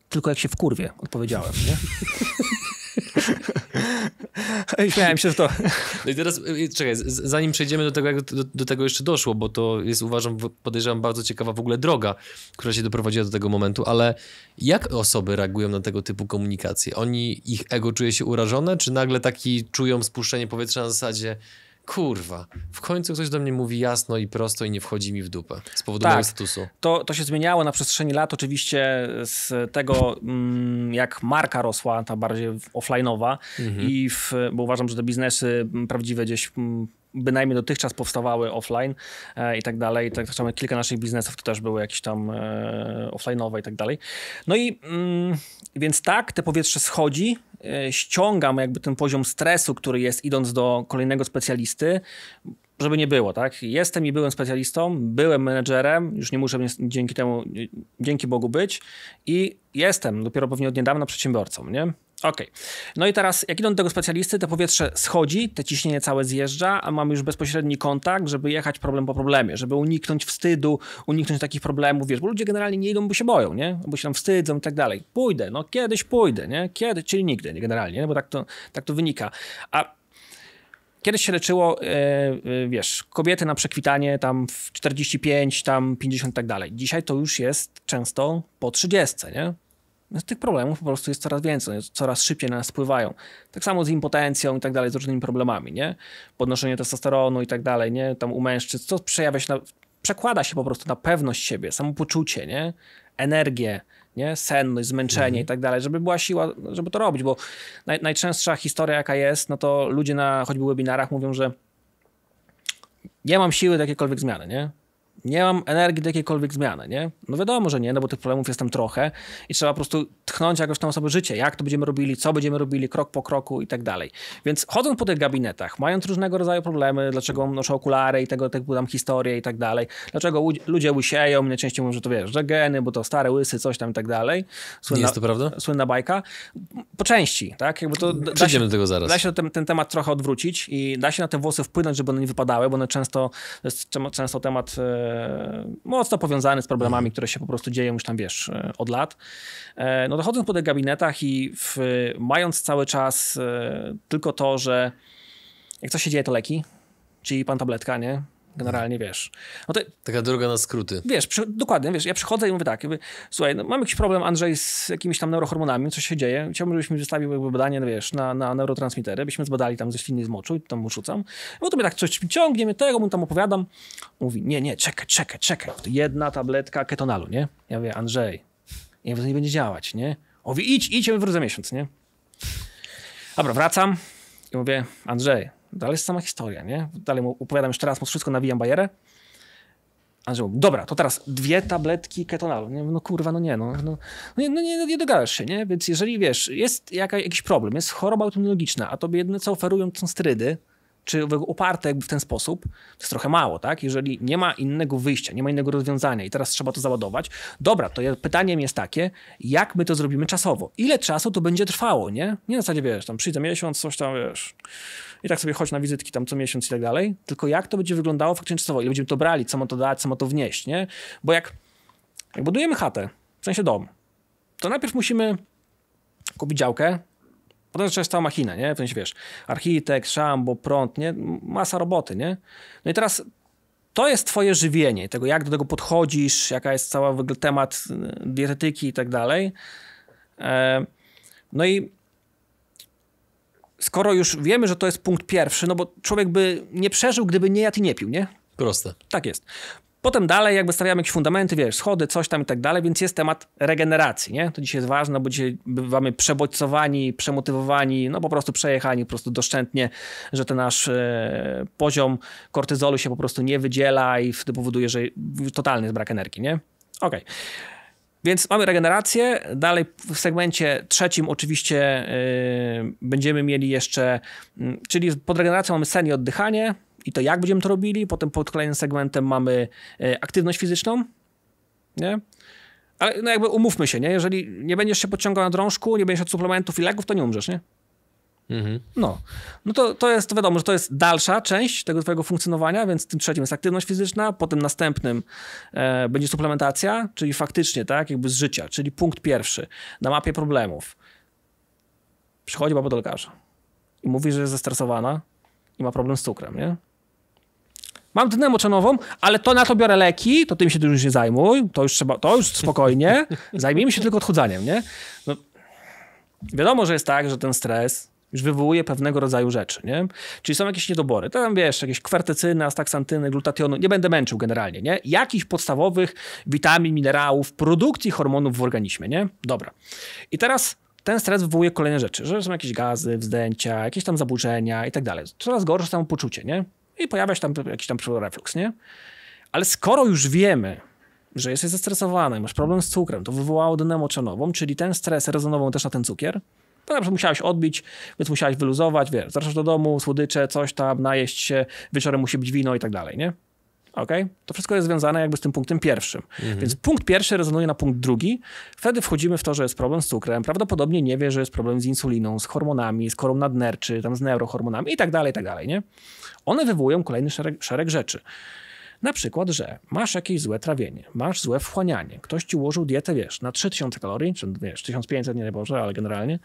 Tylko jak się w kurwie, odpowiedziałem, nie? Śmiałem się z to. No i teraz, y, czekaj, zanim przejdziemy do tego, jak do, do, tego jeszcze doszło, bo to jest, uważam, podejrzewam, bardzo ciekawa w ogóle droga, która się doprowadziła do tego momentu, ale jak osoby reagują na tego typu komunikacje? Oni, ich ego czuje się urażone, czy nagle taki czują spuszczenie powietrza na zasadzie kurwa, w końcu ktoś do mnie mówi jasno i prosto i nie wchodzi mi w dupę z powodu tak, mojego statusu. To, to się zmieniało na przestrzeni lat oczywiście z tego, mm, jak marka rosła, ta bardziej offline'owa mhm. i w, bo uważam, że te biznesy prawdziwe gdzieś mm, bynajmniej dotychczas powstawały offline e, i tak dalej. Tak samo kilka naszych biznesów to też były jakieś tam e, offline'owe i tak dalej. No i mm, więc tak, te powietrze schodzi, ściągam jakby ten poziom stresu, który jest idąc do kolejnego specjalisty, żeby nie było, tak? Jestem i byłem specjalistą, byłem menedżerem, już nie muszę dzięki temu, dzięki Bogu być i jestem dopiero pewnie od niedawna przedsiębiorcą, nie? Okej. Okay. No i teraz, jak idą do tego specjalisty, to powietrze schodzi, te ciśnienie całe zjeżdża, a mamy już bezpośredni kontakt, żeby jechać problem po problemie, żeby uniknąć wstydu, uniknąć takich problemów, wiesz, bo ludzie generalnie nie idą, bo się boją, nie? Bo się tam wstydzą i tak dalej. Pójdę, no kiedyś pójdę, nie? Kiedy, czyli nigdy, nie? generalnie, nie? bo tak to, tak to wynika. A Kiedyś się leczyło, e, e, wiesz, kobiety na przekwitanie tam w 45, tam 50 i tak dalej. Dzisiaj to już jest często po 30, nie? Więc tych problemów po prostu jest coraz więcej, coraz szybciej na nas wpływają. Tak samo z impotencją i tak dalej, z różnymi problemami, nie? Podnoszenie testosteronu i tak dalej, nie? Tam u mężczyzn, co przejawia się na, przekłada się po prostu na pewność siebie, samopoczucie, nie? Energię, nie? senność, zmęczenie mhm. i tak dalej, żeby była siła, żeby to robić, bo naj, najczęstsza historia jaka jest, no to ludzie na choćby webinarach mówią, że nie mam siły do jakiejkolwiek zmiany, nie? Nie mam energii do jakiejkolwiek zmiany, nie? No wiadomo, że nie, no bo tych problemów jest tam trochę i trzeba po prostu tchnąć jakoś tam osobę życie, jak to będziemy robili, co będziemy robili, krok po kroku i tak dalej. Więc chodząc po tych gabinetach, mając różnego rodzaju problemy, dlaczego noszę okulary i tego typu tam historie i tak dalej, dlaczego ludzie łysieją, najczęściej mówią, że to wiesz, że geny, bo to stare łysy, coś tam i tak dalej. Słynna, nie jest to prawda? Słynna bajka. Po części, tak? Jakby to Przejdziemy do tego zaraz. Da się ten, ten temat trochę odwrócić i da się na te włosy wpłynąć, żeby one nie wypadały, bo one często, to jest często temat e, mocno powiązany z problemami, które się po prostu dzieją już tam, wiesz, e, od lat. E, no dochodząc po tych gabinetach i w, mając cały czas e, tylko to, że jak coś się dzieje, to leki, czyli pan tabletka, nie? Generalnie, wiesz. No to, Taka droga na skróty. Wiesz, przy, dokładnie, wiesz, ja przychodzę i mówię tak, jakby, słuchaj, no, mam jakiś problem, Andrzej, z jakimiś tam neurohormonami, coś się dzieje, chciałbym, żebyś mi wystawił jakby badanie, no, wiesz, na, na neurotransmitery, byśmy zbadali tam ze śliny z moczu i tam mu rzucam. No to mnie tak coś ciągnie, mnie tego, mu tam opowiadam. Mówi, nie, nie, czekaj, czekaj, czekaj, to jedna tabletka ketonalu, nie? Ja mówię, Andrzej, nie, to nie będzie działać, nie? Mówi, idź, idź, ja wrócę miesiąc, nie? Dobra, wracam i mówię, Andrzej, Dalej jest sama historia, nie? Dalej mu opowiadam jeszcze raz, mu wszystko nawijam bajerę. Andrzej dobra, to teraz dwie tabletki ketonalu. Nie, no kurwa, no nie, no, no, no, nie, no nie, nie dogadasz się, nie? Więc jeżeli, wiesz, jest jaka, jakiś problem, jest choroba autoimmunologiczna, a tobie jedyne co oferują to są sterydy, czy oparte jakby w ten sposób, to jest trochę mało, tak? Jeżeli nie ma innego wyjścia, nie ma innego rozwiązania i teraz trzeba to załadować, dobra, to pytaniem jest takie, jak my to zrobimy czasowo? Ile czasu to będzie trwało, nie? Nie na zasadzie, wiesz, tam przyjdzie miesiąc, coś tam, wiesz, i tak sobie chodź na wizytki tam co miesiąc i tak dalej, tylko jak to będzie wyglądało faktycznie czasowo, ile będziemy to brali, co ma to dać, co ma to wnieść, nie? Bo jak, jak budujemy chatę, w sensie dom, to najpierw musimy kupić działkę, Potem zaczęła cała machina, nie? W sensie, wiesz, architekt, szambo, prąd, nie? Masa roboty, nie? No i teraz to jest twoje żywienie, tego jak do tego podchodzisz, jaka jest cała w ogóle temat y, dietetyki i tak dalej. E, no i skoro już wiemy, że to jest punkt pierwszy, no bo człowiek by nie przeżył, gdyby nie jadł i nie pił, nie? Proste. Tak jest. Potem dalej jakby stawiamy jakieś fundamenty, wiesz, schody, coś tam i tak dalej, więc jest temat regeneracji, nie? To dzisiaj jest ważne, bo dzisiaj bywamy przebodźcowani, przemotywowani, no po prostu przejechani po prostu doszczętnie, że ten nasz e, poziom kortyzolu się po prostu nie wydziela i wtedy powoduje, że totalny jest brak energii, nie? Okej. Okay. Więc mamy regenerację. Dalej w segmencie trzecim oczywiście yy, będziemy mieli jeszcze, yy, czyli pod regeneracją mamy sen i oddychanie i to jak będziemy to robili. Potem pod kolejnym segmentem mamy yy, aktywność fizyczną. Nie? Ale no jakby umówmy się, nie? jeżeli nie będziesz się podciągał na drążku, nie będziesz od suplementów i leków, to nie umrzesz, nie? Mhm. No, no to, to jest wiadomo, że to jest dalsza część tego twojego funkcjonowania, więc tym trzecim jest aktywność fizyczna, potem następnym e, będzie suplementacja, czyli faktycznie, tak, jakby z życia, czyli punkt pierwszy na mapie problemów. Przychodzi baba do lekarza i mówi, że jest zestresowana i ma problem z cukrem, nie? Mam dnę moczonową, ale to na to biorę leki, to tym się już nie zajmuj, to już trzeba, to już spokojnie, zajmijmy się tylko odchudzaniem, nie? No, wiadomo, że jest tak, że ten stres już wywołuje pewnego rodzaju rzeczy, nie? Czyli są jakieś niedobory. Tam wiesz, jakieś kwertecyny, astaksantyny, glutationu, nie będę męczył generalnie, nie? Jakichś podstawowych witamin, minerałów, produkcji hormonów w organizmie, nie? Dobra. I teraz ten stres wywołuje kolejne rzeczy, że są jakieś gazy, wzdęcia, jakieś tam zaburzenia i tak dalej. Coraz gorsze samopoczucie, nie? I pojawia się tam jakiś tam reflux, nie? Ale skoro już wiemy, że jesteś zestresowany, masz problem z cukrem, to wywołało moczonową, czyli ten stres rezonował też na ten cukier, to na przykład musiałeś odbić, więc musiałeś wyluzować, wiesz, wracasz do domu, słodycze, coś tam, najeść się, wieczorem musi być wino i tak dalej, nie? Ok? To wszystko jest związane jakby z tym punktem pierwszym. Mhm. Więc punkt pierwszy rezonuje na punkt drugi. Wtedy wchodzimy w to, że jest problem z cukrem. Prawdopodobnie nie wie, że jest problem z insuliną, z hormonami, z korą nadnerczy, tam z neurohormonami i tak dalej, i tak dalej, nie? One wywołują kolejny szereg, szereg rzeczy. Na przykład, że masz jakieś złe trawienie, masz złe wchłanianie, ktoś ci ułożył dietę, wiesz, na 3000 kalorii, czy wiesz, 1500, nie Boże, ale generalnie,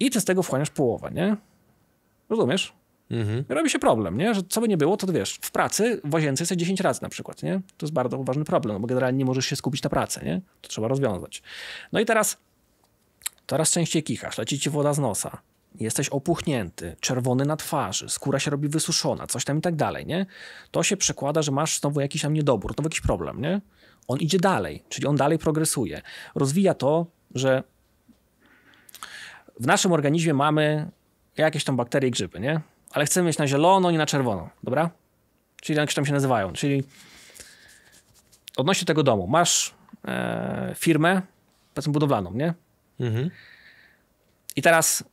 i ty z tego wchłaniasz połowę, nie? Rozumiesz? Mhm. Robi się problem, nie? Że co by nie było, to wiesz, w pracy w łazience jesteś 10 razy na przykład, nie? To jest bardzo ważny problem, no bo generalnie nie możesz się skupić na pracy, nie? To trzeba rozwiązać. No i teraz coraz częściej kichasz, leci ci woda z nosa, jesteś opuchnięty, czerwony na twarzy, skóra się robi wysuszona, coś tam i tak dalej, nie? To się przekłada, że masz znowu jakiś tam niedobór, znowu jakiś problem, nie? On idzie dalej, czyli on dalej progresuje. Rozwija to, że w naszym organizmie mamy jakieś tam bakterie i grzyby, nie? Ale chcemy mieć na zielono, nie na czerwono, dobra? Czyli jakieś tam się nazywają. Czyli odnośnie tego domu, masz e, firmę, powiedzmy budowlaną, nie? Mhm. I teraz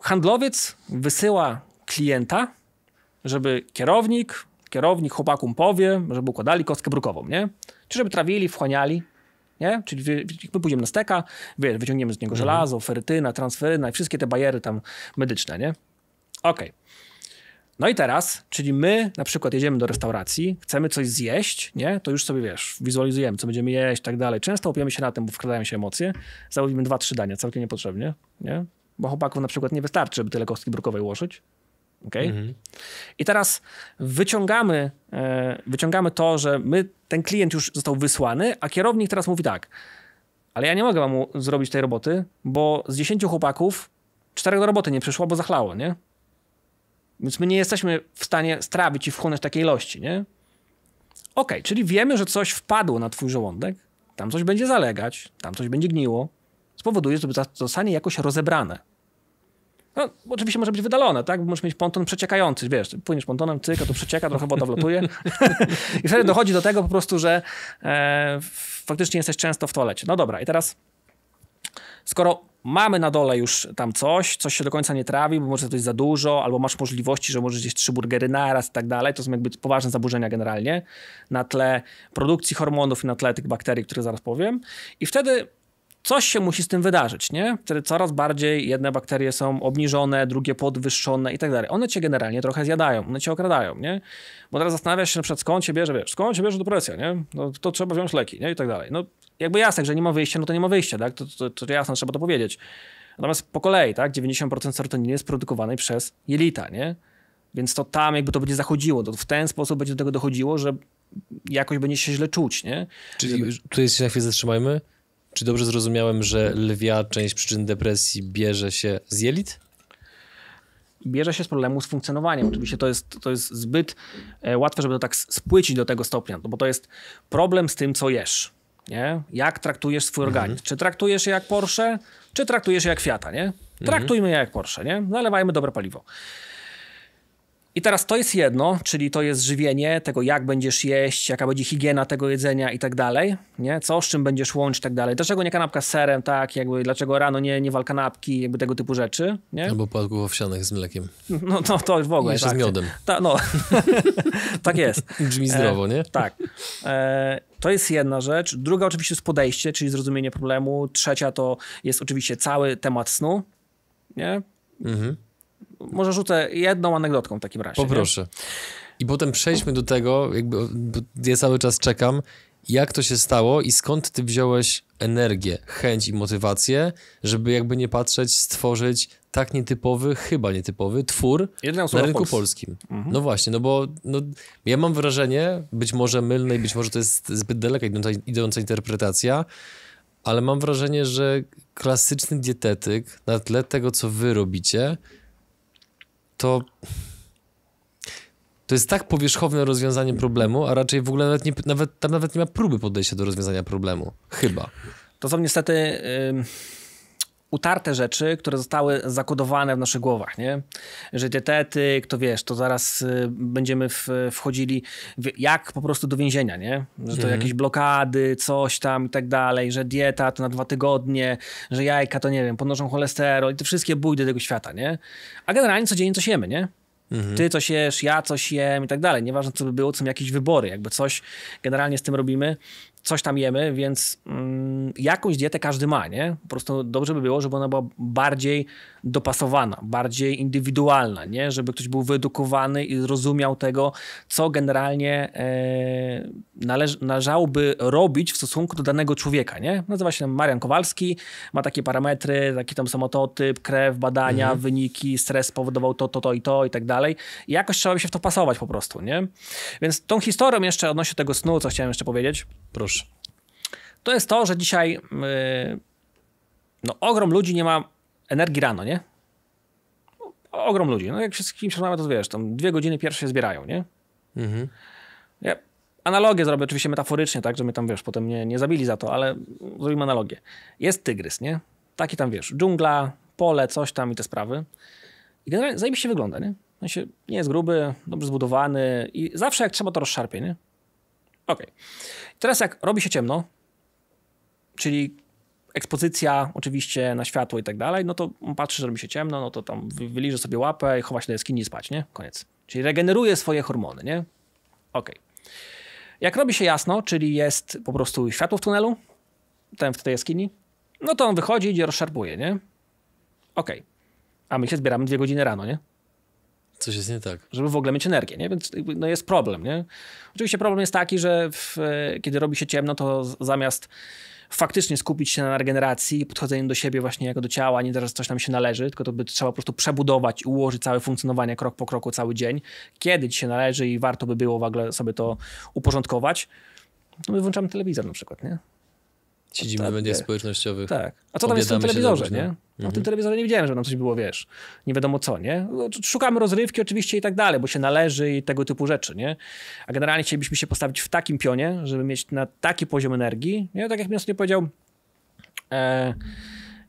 handlowiec wysyła klienta, żeby kierownik, kierownik chłopakom powie, żeby układali kostkę brukową, nie? Czy żeby trawili, wchłaniali, nie? Czyli my pójdziemy na steka, wyciągniemy z niego mhm. żelazo, ferytyna, transferyna i wszystkie te bariery tam medyczne, nie? Okej. Okay. No i teraz, czyli my na przykład jedziemy do restauracji, chcemy coś zjeść, nie? To już sobie wiesz, wizualizujemy, co będziemy jeść i tak dalej. Często opiemy się na tym, bo wkradają się emocje. Zamówimy dwa, trzy dania, całkiem niepotrzebnie, nie? Bo chłopaków na przykład nie wystarczy, żeby tyle kostki brukowej ułożyć. Okay? Mhm. I teraz wyciągamy, e, wyciągamy to, że my, ten klient już został wysłany, a kierownik teraz mówi tak, ale ja nie mogę wam zrobić tej roboty, bo z dziesięciu chłopaków czterech do roboty nie przyszło, bo zachlało, nie? Więc my nie jesteśmy w stanie strawić i wchłonąć takiej ilości, nie? Ok, czyli wiemy, że coś wpadło na twój żołądek, tam coś będzie zalegać, tam coś będzie gniło, spowoduje, że zostanie jakoś rozebrane. No, oczywiście może być wydalone, tak? Możesz mieć ponton przeciekający, wiesz, płyniesz pontonem, cyk, a to przecieka, trochę woda wlatuje. I wtedy dochodzi do tego po prostu, że e, faktycznie jesteś często w toalecie. No dobra, i teraz skoro mamy na dole już tam coś, coś się do końca nie trawi, bo może to jest za dużo, albo masz możliwości, że możesz gdzieś trzy burgery naraz i tak dalej, to są jakby poważne zaburzenia generalnie na tle produkcji hormonów i na tle tych bakterii, które zaraz powiem. I wtedy coś się musi z tym wydarzyć, nie? Wtedy coraz bardziej jedne bakterie są obniżone, drugie podwyższone i tak dalej. One cię generalnie trochę zjadają, one cię okradają, nie? Bo teraz zastanawiasz się przykład skąd cię bierze, wiesz, skąd cię bierze depresja, nie? No to trzeba wziąć leki, nie? I tak dalej. No jakby jasne, że nie ma wyjścia, no to nie ma wyjścia, tak? To, to, to jasne, trzeba to powiedzieć. Natomiast po kolei, tak? 90% serotoniny jest produkowanej przez jelita, nie? Więc to tam jakby to będzie zachodziło, to w ten sposób będzie do tego dochodziło, że jakoś będzie się źle czuć, nie? Czyli Żeby... tutaj się na chwilę zatrzymajmy. Czy dobrze zrozumiałem, że lwia część przyczyn depresji bierze się z jelit? Bierze się z problemu z funkcjonowaniem. Oczywiście to jest, to jest zbyt e, łatwe, żeby to tak spłycić do tego stopnia, no bo to jest problem z tym, co jesz. Nie? Jak traktujesz swój mhm. organizm? Czy traktujesz je jak Porsche, czy traktujesz je jak Fiata, nie? Traktujmy mhm. je jak Porsche, nie? Nalewajmy dobre paliwo. I teraz to jest jedno, czyli to jest żywienie tego, jak będziesz jeść, jaka będzie higiena tego jedzenia i tak dalej, nie? Co, z czym będziesz łączyć i tak dalej. Dlaczego nie kanapka z serem, tak? Jakby, dlaczego rano nie, nie wal kanapki, jakby tego typu rzeczy, nie? Albo płatków owsianych z mlekiem. No to, to w ogóle. I jeszcze tak. z miodem. Ta, no, tak jest. Brzmi zdrowo, nie? E, tak. E, to jest jedna rzecz. Druga oczywiście jest podejście, czyli zrozumienie problemu. Trzecia to jest oczywiście cały temat snu, nie? Mhm może rzucę jedną anegdotką w takim razie. Poproszę. Nie? I potem przejdźmy do tego, jakby ja cały czas czekam, jak to się stało i skąd ty wziąłeś energię, chęć i motywację, żeby jakby nie patrzeć, stworzyć tak nietypowy, chyba nietypowy twór na rynku polskim. Mhm. No właśnie, no bo no, ja mam wrażenie, być może mylne i być może to jest zbyt daleka idąca, idąca interpretacja, ale mam wrażenie, że klasyczny dietetyk na tle tego, co wy robicie, to to jest tak powierzchowne rozwiązanie problemu, a raczej w ogóle nawet, nie, nawet tam nawet nie ma próby podejścia do rozwiązania problemu. Chyba. To są niestety y, utarte rzeczy, które zostały zakodowane w naszych głowach, nie? Że dietetyk, to wiesz, to zaraz y, będziemy w, wchodzili w, jak po prostu do więzienia, nie? Że to mhm. jakieś blokady, coś tam i tak dalej, że dieta to na dwa tygodnie, że jajka to nie wiem, podnoszą cholesterol i te wszystkie bójdy tego świata, nie? A generalnie codziennie coś jemy, nie? Mhm. Ty coś jesz, ja coś jem i tak dalej. Nieważne co by było, są jakieś wybory, jakby coś generalnie z tym robimy coś tam jemy, więc mm, jakąś dietę każdy ma, nie? Po prostu dobrze by było, żeby ona była bardziej dopasowana, bardziej indywidualna, nie? Żeby ktoś był wyedukowany i zrozumiał tego, co generalnie e, należ, należałoby robić w stosunku do danego człowieka, nie? Nazywa się Marian Kowalski, ma takie parametry, taki tam samototyp, krew, badania, mhm. wyniki, stres spowodował to, to, to i to i tak dalej. I jakoś trzeba by się w to pasować po prostu, nie? Więc tą historią jeszcze odnośnie tego snu, co chciałem jeszcze powiedzieć. Proszę. To jest to, że dzisiaj yy, no ogrom ludzi nie ma energii rano, nie? ogrom ludzi. No jak się z kimś rozmawia, to wiesz, tam dwie godziny pierwsze się zbierają, nie? Mhm. Ja analogię zrobię oczywiście metaforycznie, tak, że mnie tam, wiesz, potem nie, nie zabili za to, ale zrobimy analogię. Jest tygrys, nie? Taki tam, wiesz, dżungla, pole, coś tam i te sprawy. I generalnie zajebiście wygląda, nie? On się nie jest gruby, dobrze zbudowany i zawsze jak trzeba to rozszarpie, nie? Okay. Teraz jak robi się ciemno, czyli ekspozycja oczywiście na światło i tak dalej, no to patrzy, że robi się ciemno, no to tam wyliże sobie łapę i chowa się do jaskini spać, nie? Koniec. Czyli regeneruje swoje hormony, nie? Okay. Jak robi się jasno, czyli jest po prostu światło w tunelu, ten w tej jaskini, no to on wychodzi, idzie, rozszarpuje, nie? Okej. Okay. A my się zbieramy dwie godziny rano, nie? Coś jest nie tak. Żeby w ogóle mieć energię, nie? Więc no jest problem, nie? Oczywiście problem jest taki, że w, kiedy robi się ciemno, to zamiast faktycznie skupić się na regeneracji, podchodzeniu do siebie właśnie jako do ciała, nie teraz coś nam się należy, tylko to by trzeba po prostu przebudować i ułożyć całe funkcjonowanie krok po kroku cały dzień, kiedy ci się należy i warto by było w ogóle sobie to uporządkować, to my włączamy telewizor na przykład, nie? Siedzimy w mediach społecznościowych. Tak. A co tam jest w tym telewizorze, nie? Mhm. tym telewizorze nie widziałem, że tam coś było, wiesz, nie wiadomo co, nie? No, szukamy rozrywki oczywiście i tak dalej, bo się należy i tego typu rzeczy, nie? A generalnie chcielibyśmy się postawić w takim pionie, żeby mieć na taki poziom energii, nie? Tak jak mi ostatnio powiedział e,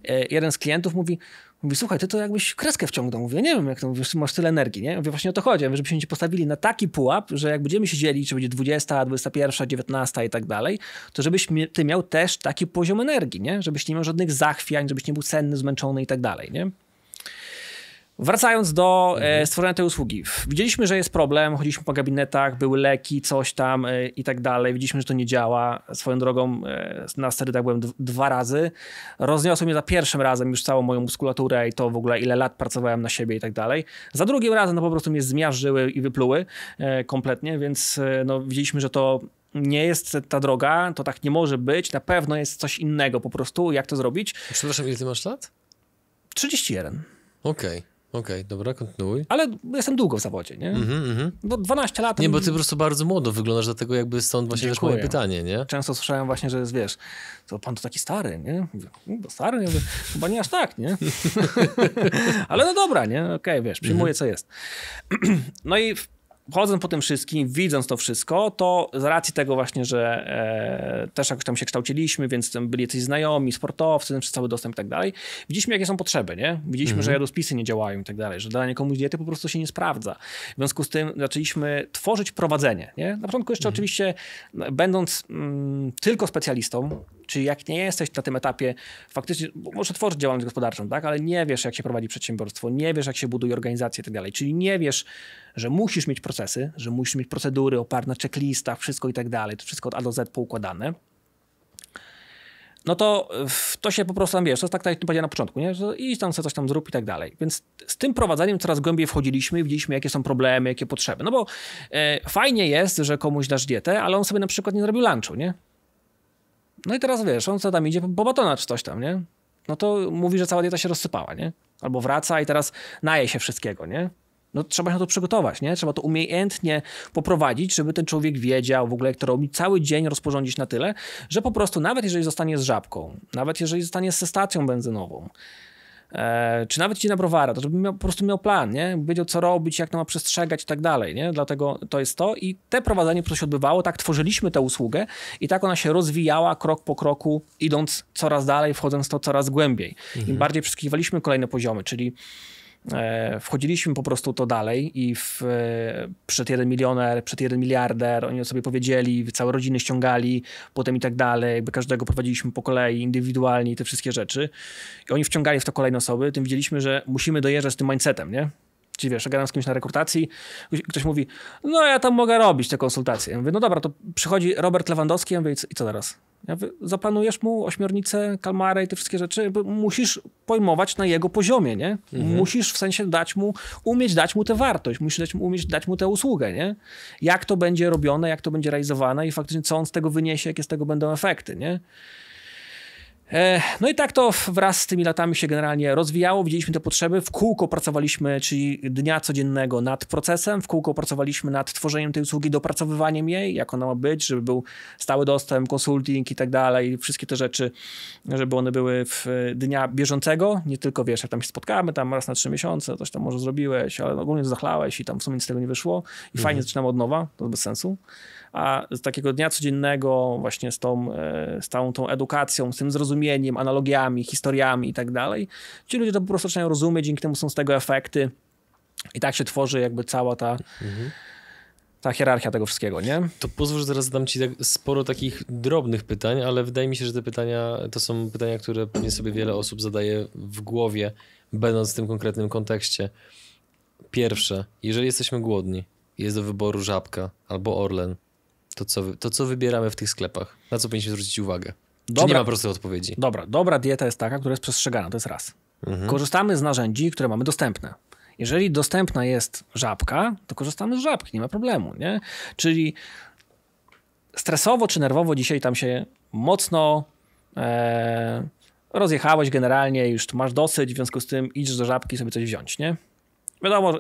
e, jeden z klientów, mówi, Mówi, słuchaj, ty to jakbyś kreskę wciągnął. Mówię, nie wiem, jak to mówisz, masz tyle energii, nie? Mówię, właśnie o to chodzi, żebyśmy się postawili na taki pułap, że jak będziemy się dzielić, czy będzie 20, 21, 19 i tak dalej, to żebyś ty miał też taki poziom energii, nie? Żebyś nie miał żadnych zachwiań, żebyś nie był senny, zmęczony i tak dalej, nie? Wracając do e, mhm. stworzenia tej usługi. Widzieliśmy, że jest problem, chodziliśmy po gabinetach, były leki, coś tam e, i tak dalej. Widzieliśmy, że to nie działa. Swoją drogą e, na sterydach byłem dwa razy. Rozniosło mnie za pierwszym razem już całą moją muskulaturę i to w ogóle ile lat pracowałem na siebie i tak dalej. Za drugim razem no po prostu mnie zmiażdżyły i wypluły kompletnie, więc no, widzieliśmy, że to nie jest ta droga, to tak nie może być. Na pewno jest coś innego po prostu, jak to zrobić. Przepraszam, ile ty masz lat? 31. Okej. Okay. Okej, okay, dobra, kontynuuj. Ale jestem długo w zawodzie, nie? Mm -hmm. Bo 12 lat... Nie, bo ty po prostu bardzo młodo wyglądasz, dlatego jakby stąd właśnie też moje pytanie, nie? Często słyszałem właśnie, że jest, wiesz, to pan to taki stary, nie? Mówię, to stary? Ja mówię, chyba nie aż tak, nie? Ale no dobra, nie? Okej, okay, wiesz, przyjmuję, mm -hmm. co jest. no i chodząc po tym wszystkim, widząc to wszystko, to z racji tego właśnie, że e, też jakoś tam się kształciliśmy, więc tam byli jacyś znajomi, sportowcy, przez cały dostęp i tak dalej, widzieliśmy jakie są potrzeby, nie? Widzieliśmy, mhm. że jadospisy nie działają i tak dalej, że danie komuś diety po prostu się nie sprawdza. W związku z tym zaczęliśmy tworzyć prowadzenie, nie? Na początku jeszcze mhm. oczywiście, będąc mm, tylko specjalistą, Czyli jak nie jesteś na tym etapie, faktycznie możesz tworzyć działalność gospodarczą, tak? ale nie wiesz, jak się prowadzi przedsiębiorstwo, nie wiesz, jak się buduje organizację i tak dalej. Czyli nie wiesz, że musisz mieć procesy, że musisz mieć procedury oparte na checklistach, wszystko i tak dalej, to wszystko od A do Z poukładane no to to się po prostu tam, wiesz, to jest tak, tak jak powiedziałem na początku, nie? że idź tam sobie coś tam zrób i tak dalej. Więc z tym prowadzeniem coraz głębiej wchodziliśmy i widzieliśmy, jakie są problemy, jakie potrzeby. No bo e, fajnie jest, że komuś dasz dietę, ale on sobie na przykład nie zrobił lunchu, nie? No i teraz wiesz, on co tam idzie, po batona czy coś tam, nie? No to mówi, że cała dieta się rozsypała, nie? Albo wraca i teraz naje się wszystkiego, nie? No trzeba się na to przygotować, nie? Trzeba to umiejętnie poprowadzić, żeby ten człowiek wiedział w ogóle, jak to robić, cały dzień rozporządzić na tyle, że po prostu nawet jeżeli zostanie z żabką, nawet jeżeli zostanie ze stacją benzynową, czy nawet idzie na browara, to żeby miał, po prostu miał plan, nie? Wiedział, co robić, jak to ma przestrzegać i tak dalej, nie? Dlatego to jest to i te prowadzenie po prostu się odbywało, tak tworzyliśmy tę usługę i tak ona się rozwijała krok po kroku, idąc coraz dalej, wchodząc w to coraz głębiej. Mhm. Im bardziej przeskiwaliśmy kolejne poziomy, czyli E, wchodziliśmy po prostu to dalej i w, e, przed jeden milioner, przed jeden miliarder, oni sobie powiedzieli, całe rodziny ściągali, potem i tak dalej, jakby każdego prowadziliśmy po kolei, indywidualnie te wszystkie rzeczy. I oni wciągali w to kolejne osoby, tym widzieliśmy, że musimy dojeżdżać z tym mindsetem, nie? Czyli wiesz, gadam z kimś na rekrutacji, ktoś mówi, no ja tam mogę robić te konsultacje. Ja mówię, no dobra, to przychodzi Robert Lewandowski, ja mówię, i co teraz? Zaplanujesz mu ośmiornicę, kalmarę i te wszystkie rzeczy, musisz pojmować na jego poziomie, nie? Mhm. Musisz w sensie dać mu, umieć dać mu tę wartość, musisz dać, umieć dać mu tę usługę, nie? Jak to będzie robione, jak to będzie realizowane i faktycznie co on z tego wyniesie, jakie z tego będą efekty, nie? E, no i tak to wraz z tymi latami się generalnie rozwijało, widzieliśmy te potrzeby, w kółko pracowaliśmy, czyli dnia codziennego nad procesem, w kółko pracowaliśmy nad tworzeniem tej usługi, dopracowywaniem jej, jak ona ma być, żeby był stały dostęp, konsulting i tak dalej, wszystkie te rzeczy, żeby one były w dnia bieżącego, nie tylko wiesz, jak tam się spotkamy, tam raz na trzy miesiące, coś tam może zrobiłeś, ale ogólnie zachlałeś i tam w sumie nic z tego nie wyszło. I mhm. fajnie zaczynamy od nowa, to bez sensu a z takiego dnia codziennego właśnie z tą, e, z całą tą edukacją, z tym zrozumieniem, analogiami, historiami i tak dalej, ci ludzie to po prostu zaczynają rozumieć, dzięki temu są z tego efekty i tak się tworzy jakby cała ta mhm ta hierarchia tego wszystkiego, nie? To pozwól, że zaraz zadam ci tak sporo takich drobnych pytań, ale wydaje mi się, że te pytania to są pytania, które pewnie sobie wiele osób zadaje w głowie, będąc w tym konkretnym kontekście. Pierwsze, jeżeli jesteśmy głodni, jest do wyboru żabka albo Orlen, to co, to co wybieramy w tych sklepach? Na co powinniśmy zwrócić uwagę? Dobra, Czy nie ma prostej odpowiedzi? Dobra, dobra dieta jest taka, która jest przestrzegana, to jest raz. Mhm. Korzystamy z narzędzi, które mamy dostępne. Jeżeli dostępna jest żabka, to korzystamy z żabki, nie ma problemu, nie? Czyli stresowo czy nerwowo dzisiaj tam się mocno e, rozjechałeś generalnie, już masz dosyć, w związku z tym idziesz do żabki sobie coś wziąć, nie? Wiadomo,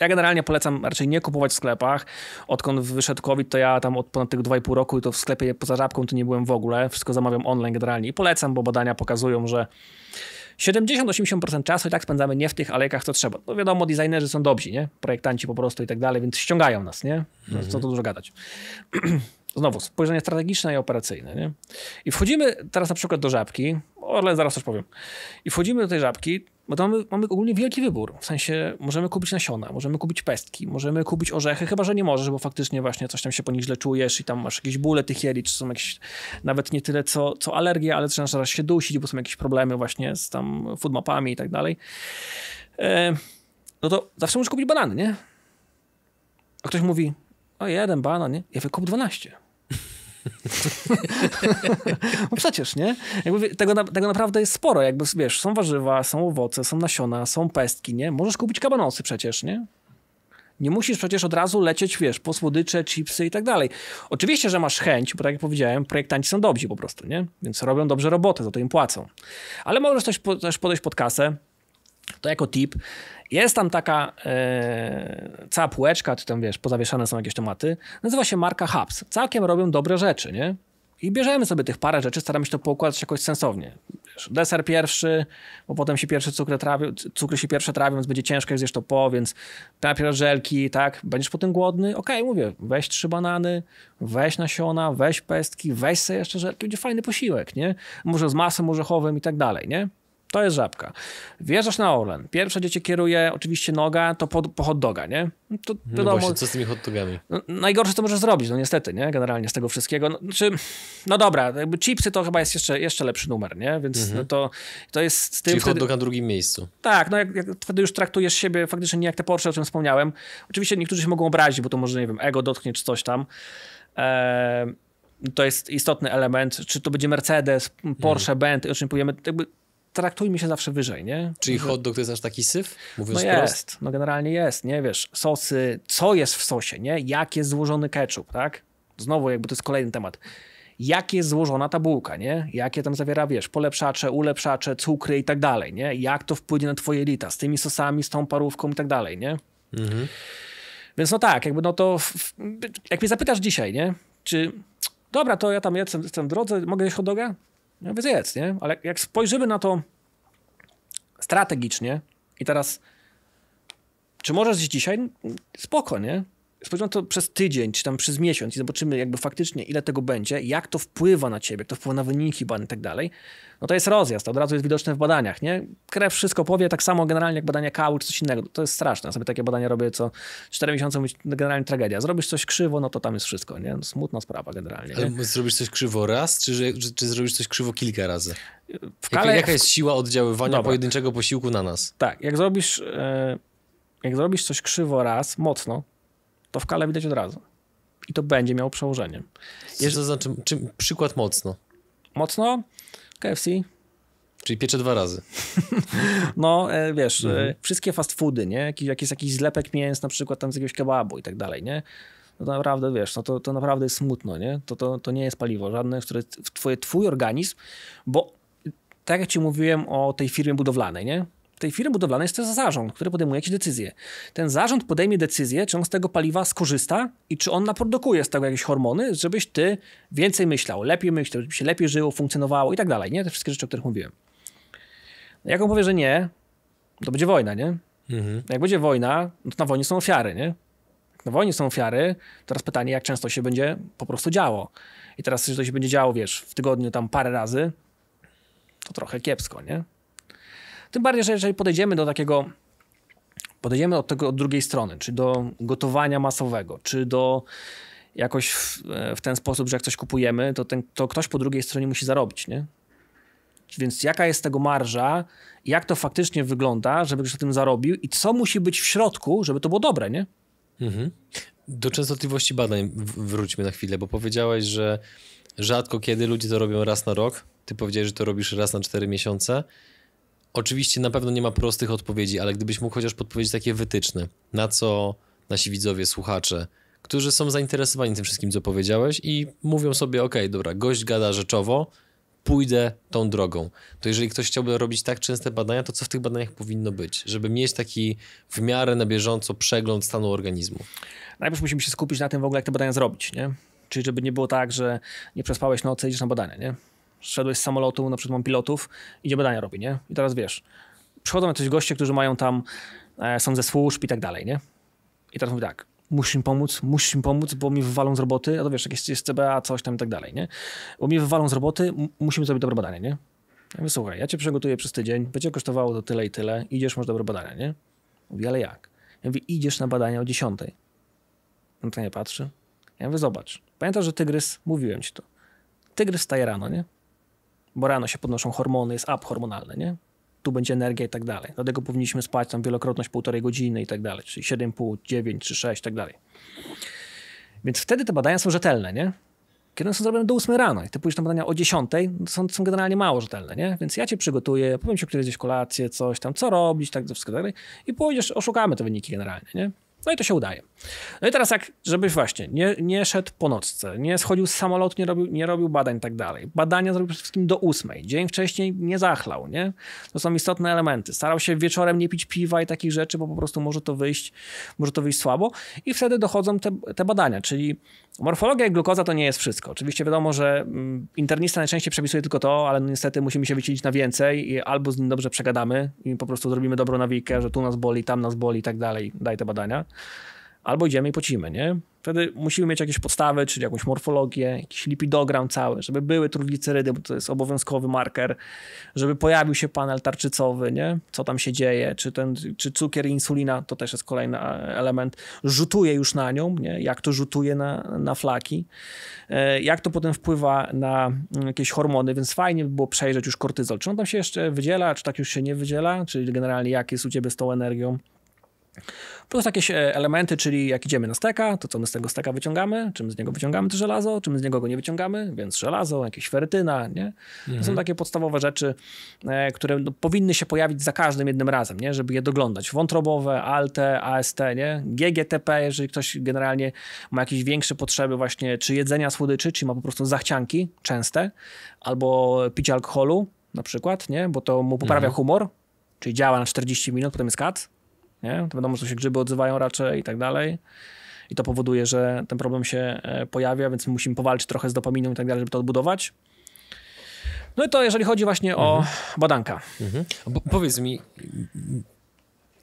ja generalnie polecam raczej nie kupować w sklepach. Odkąd wyszedł COVID, to ja tam od ponad tego 2,5 roku to w sklepie poza żabką to nie byłem w ogóle. Wszystko zamawiam online generalnie i polecam, bo badania pokazują, że 70-80% czasu i tak spędzamy nie w tych alejkach, co trzeba. No wiadomo, designerzy są dobrzy, nie? Projektanci po prostu i tak dalej, więc ściągają nas, nie? Mhm. Co tu dużo gadać. Znowu, spojrzenie strategiczne i operacyjne, nie? I wchodzimy teraz na przykład do żabki, ale zaraz coś powiem. I wchodzimy do tej żabki, bo to mamy, mamy ogólnie wielki wybór. W sensie możemy kupić nasiona, możemy kupić pestki, możemy kupić orzechy, chyba że nie możesz, bo faktycznie właśnie coś tam się po nich źle czujesz i tam masz jakieś bóle tych jeli, czy są jakieś nawet nie tyle co, co alergie, ale zaczynasz się dusić, bo są jakieś problemy właśnie z tam foodmapami i tak dalej. E, no to zawsze możesz kupić banany, nie? A ktoś mówi, o jeden banan, nie? Ja wykup 12. no przecież, nie? Jakby tego, tego naprawdę jest sporo. Jakby, wiesz, są warzywa, są owoce, są nasiona, są pestki, nie? Możesz kupić kabanosy przecież, nie? Nie musisz przecież od razu lecieć, wiesz, po słodycze, chipsy i tak dalej. Oczywiście, że masz chęć, bo tak jak powiedziałem, projektanci są dobrzy po prostu, nie? Więc robią dobrze robotę, za to im płacą. Ale możesz też, też podejść pod kasę, to jako tip. Jest tam taka e, cała półeczka, czy tam wiesz, pozawieszane są jakieś tomaty. Nazywa się marka Hubs. Całkiem robią dobre rzeczy, nie? I bierzemy sobie tych parę rzeczy, staramy się to poukładać jakoś sensownie. Wiesz, deser pierwszy, bo potem się pierwsze cukry trawią, cukry się pierwsze trawią, więc będzie ciężko, zjesz to po, więc najpierw żelki, tak? Będziesz potem głodny? Okej, okay, mówię, weź trzy banany, weź nasiona, weź pestki, weź sobie jeszcze żelki, będzie fajny posiłek, nie? Może z masą orzechowym i tak dalej, nie? To jest żabka. Wjeżdżasz na Orlen. Pierwsze, gdzie cię kieruje oczywiście noga, to po, po hot doga, nie? To no wiadomo, właśnie, co z tymi hot dogami? No, najgorsze, co możesz zrobić, no niestety, nie? Generalnie z tego wszystkiego. No, znaczy, no dobra, jakby chipsy to chyba jest jeszcze, jeszcze lepszy numer, nie? Więc mhm. no to, to jest z tym... Czyli wtedy... hot dog na drugim miejscu. Tak, no jak, jak wtedy już traktujesz siebie faktycznie nie jak te Porsche, o czym wspomniałem. Oczywiście niektórzy się mogą obrazić, bo to może, nie wiem, ego dotknie czy coś tam. Eee, to jest istotny element, czy to będzie Mercedes, Porsche, mhm. Bentley, o czym powiemy, jakby traktujmy się zawsze wyżej, nie? Czyli hot dog to jest aż taki syf? Mówiąc no jest, no generalnie jest, nie? Wiesz, sosy, co jest w sosie, nie? Jak jest złożony ketchup, tak? Znowu jakby to jest kolejny temat. Jak jest złożona ta bułka, nie? Jakie tam zawiera, wiesz, polepszacze, ulepszacze, cukry i tak dalej, nie? Jak to wpłynie na twoje lita z tymi sosami, z tą parówką i tak dalej, nie? Mhm. Więc no tak, jakby no to, jak mnie zapytasz dzisiaj, nie? Czy, dobra, to ja tam jestem, jestem w drodze, mogę jeść hot doga? No więc jedz, nie? Ale jak spojrzymy na to strategicznie i teraz czy możesz dzisiaj? Spoko, nie? Spojrzymy to przez tydzień, czy tam przez miesiąc i zobaczymy jakby faktycznie ile tego będzie, jak to wpływa na ciebie, jak to wpływa na wyniki badań i tak dalej, no to jest rozjazd, to od razu jest widoczne w badaniach, nie? Krew wszystko powie, tak samo generalnie jak badania kału czy coś innego, to jest straszne, ja sobie takie badania robię co 4 miesiące, mówić generalnie tragedia. Zrobisz coś krzywo, no to tam jest wszystko, nie? No, smutna sprawa generalnie. Ale nie? zrobisz coś krzywo raz, czy, czy, czy zrobisz coś krzywo kilka razy? W kale... jaka, jaka jest siła oddziaływania Dobra. pojedynczego posiłku na nas? Tak, jak zrobisz, e, jak zrobisz coś krzywo raz, mocno, to w kale widać od razu. I to będzie miało przełożenie. Co to znaczy, czym, przykład mocno? Mocno? KFC. Czyli piecze dwa razy. no, e, wiesz, e, mhm. wszystkie fast foody, nie? Jakiś, jakiś, jakiś zlepek mięs na przykład tam z jakiegoś kebabu i tak dalej, nie? No to naprawdę, wiesz, no to, to naprawdę jest smutno, nie? To, to, to nie jest paliwo żadne, które twoje, twój organizm, bo tak jak ci mówiłem o tej firmie budowlanej, nie? Tej firmy budowlanej jest to zarząd, który podejmuje jakieś decyzje. Ten zarząd podejmie decyzję, czy on z tego paliwa skorzysta i czy on naprodukuje z tego jakieś hormony, żebyś ty więcej myślał, lepiej myślał, żeby się lepiej żyło, funkcjonowało i tak dalej, nie? Te wszystkie rzeczy, o których mówiłem. Jak on powie, że nie, to będzie wojna, nie? Mhm. Jak będzie wojna, no to na wojnie są ofiary, nie? Jak na wojnie są ofiary, teraz pytanie, jak często się będzie po prostu działo. I teraz, jeżeli to się będzie działo, wiesz, w tygodniu tam parę razy, to trochę kiepsko, nie? Tym bardziej, że jeżeli podejdziemy do takiego, podejdziemy od tego od drugiej strony, czy do gotowania masowego, czy do jakoś w, w ten sposób, że jak coś kupujemy, to, ten, to ktoś po drugiej stronie musi zarobić, nie? Więc jaka jest tego marża, jak to faktycznie wygląda, żeby ktoś o tym zarobił i co musi być w środku, żeby to było dobre, nie? Mhm. Do częstotliwości badań wróćmy na chwilę, bo powiedziałeś, że rzadko kiedy ludzie to robią raz na rok. Ty powiedziałeś, że to robisz raz na cztery miesiące. Oczywiście na pewno nie ma prostych odpowiedzi, ale gdybyś mógł chociaż podpowiedzieć takie wytyczne, na co nasi widzowie, słuchacze, którzy są zainteresowani tym wszystkim, co powiedziałeś i mówią sobie, ok, dobra, gość gada rzeczowo, pójdę tą drogą. To jeżeli ktoś chciałby robić tak częste badania, to co w tych badaniach powinno być, żeby mieć taki w miarę na bieżąco przegląd stanu organizmu? Najpierw musimy się skupić na tym w ogóle, jak te badania zrobić, nie? Czyli żeby nie było tak, że nie przespałeś nocy, idziesz na badania, nie? Szedłeś z samolotu, na przykład mam pilotów, idzie badania robi, nie? I teraz wiesz, przychodzą jacyś goście, którzy mają tam, e, są ze służb i tak dalej, nie? I teraz mówię tak, musisz im pomóc, musisz im pomóc, bo mi wywalą z roboty, a to wiesz, jakieś jest CBA, coś tam i tak dalej, nie? Bo mi wywalą z roboty, musimy zrobić dobre badanie, nie? Ja mówię, słuchaj, ja cię przygotuję przez tydzień, będzie kosztowało to tyle i tyle, idziesz, masz dobre badania, nie? Mówi, ale jak? Ja mówię, idziesz na badania o 10. On to nie patrzy. Ja mówię, zobacz, pamiętasz, że tygrys, mówiłem ci to. Tygrys staje rano, nie? Bo rano się podnoszą hormony, jest up hormonalny, nie? tu będzie energia i tak dalej. Dlatego powinniśmy spać tam wielokrotność półtorej godziny i tak dalej, czyli 7,5, 9 czy 6 i tak dalej. Więc wtedy te badania są rzetelne, nie? Kiedy one są zrobione do 8 rano i ty pójdziesz na badania o 10, to są, są generalnie mało rzetelne, nie? Więc ja cię przygotuję, powiem ci, kiedy gdzieś kolację, coś tam, co robić, tak, wszystko tak dalej i pójdziesz, oszukamy te wyniki generalnie, nie? No i to się udaje. No i teraz jak, żebyś właśnie nie, nie szedł po nocce, nie schodził z samolotu, nie robił, nie robił badań i tak dalej. Badania zrobił przede wszystkim do ósmej. Dzień wcześniej nie zachlał, nie? To są istotne elementy. Starał się wieczorem nie pić piwa i takich rzeczy, bo po prostu może to wyjść, może to wyjść słabo. I wtedy dochodzą te, te badania, czyli morfologia i glukoza to nie jest wszystko. Oczywiście wiadomo, że mm, internista najczęściej przepisuje tylko to, ale no niestety musimy się wycilić na więcej i albo z nim dobrze przegadamy i po prostu zrobimy dobrą nawikę, że tu nas boli, tam nas boli i tak dalej. Daj te badania albo idziemy i pocimy, nie? Wtedy musimy mieć jakieś podstawy, czyli jakąś morfologię, jakiś lipidogram cały, żeby były trójglicerydy, bo to jest obowiązkowy marker, żeby pojawił się panel tarczycowy, nie? Co tam się dzieje, czy, ten, czy cukier i insulina, to też jest kolejny element, rzutuje już na nią, nie? Jak to rzutuje na, na flaki, e, jak to potem wpływa na jakieś hormony, więc fajnie by było przejrzeć już kortyzol, czy on tam się jeszcze wydziela, czy tak już się nie wydziela, czyli generalnie jak jest u ciebie z tą energią, Plus jakieś e, elementy, czyli jak idziemy na steka, to co my z tego steka wyciągamy, czym z niego wyciągamy to żelazo, czym z niego go nie wyciągamy, więc żelazo, jakieś ferytyna, nie? To mhm. są takie podstawowe rzeczy, e, które no, powinny się pojawić za każdym jednym razem, nie? Żeby je doglądać. Wątrobowe, ALTE, AST, nie? GGTP, jeżeli ktoś generalnie ma jakieś większe potrzeby właśnie czy jedzenia słodyczy, czy ma po prostu zachcianki częste, albo picia alkoholu na przykład, nie? Bo to mu poprawia mhm. humor, czyli działa na 40 minut, potem jest kat, nie? To wiadomo, że się grzyby odzywają raczej i tak dalej. I to powoduje, że ten problem się e, pojawia, więc musimy powalczyć trochę z dopaminą i tak dalej, żeby to odbudować. No i to jeżeli chodzi właśnie mhm. o badanka. Mhm. powiedz mi,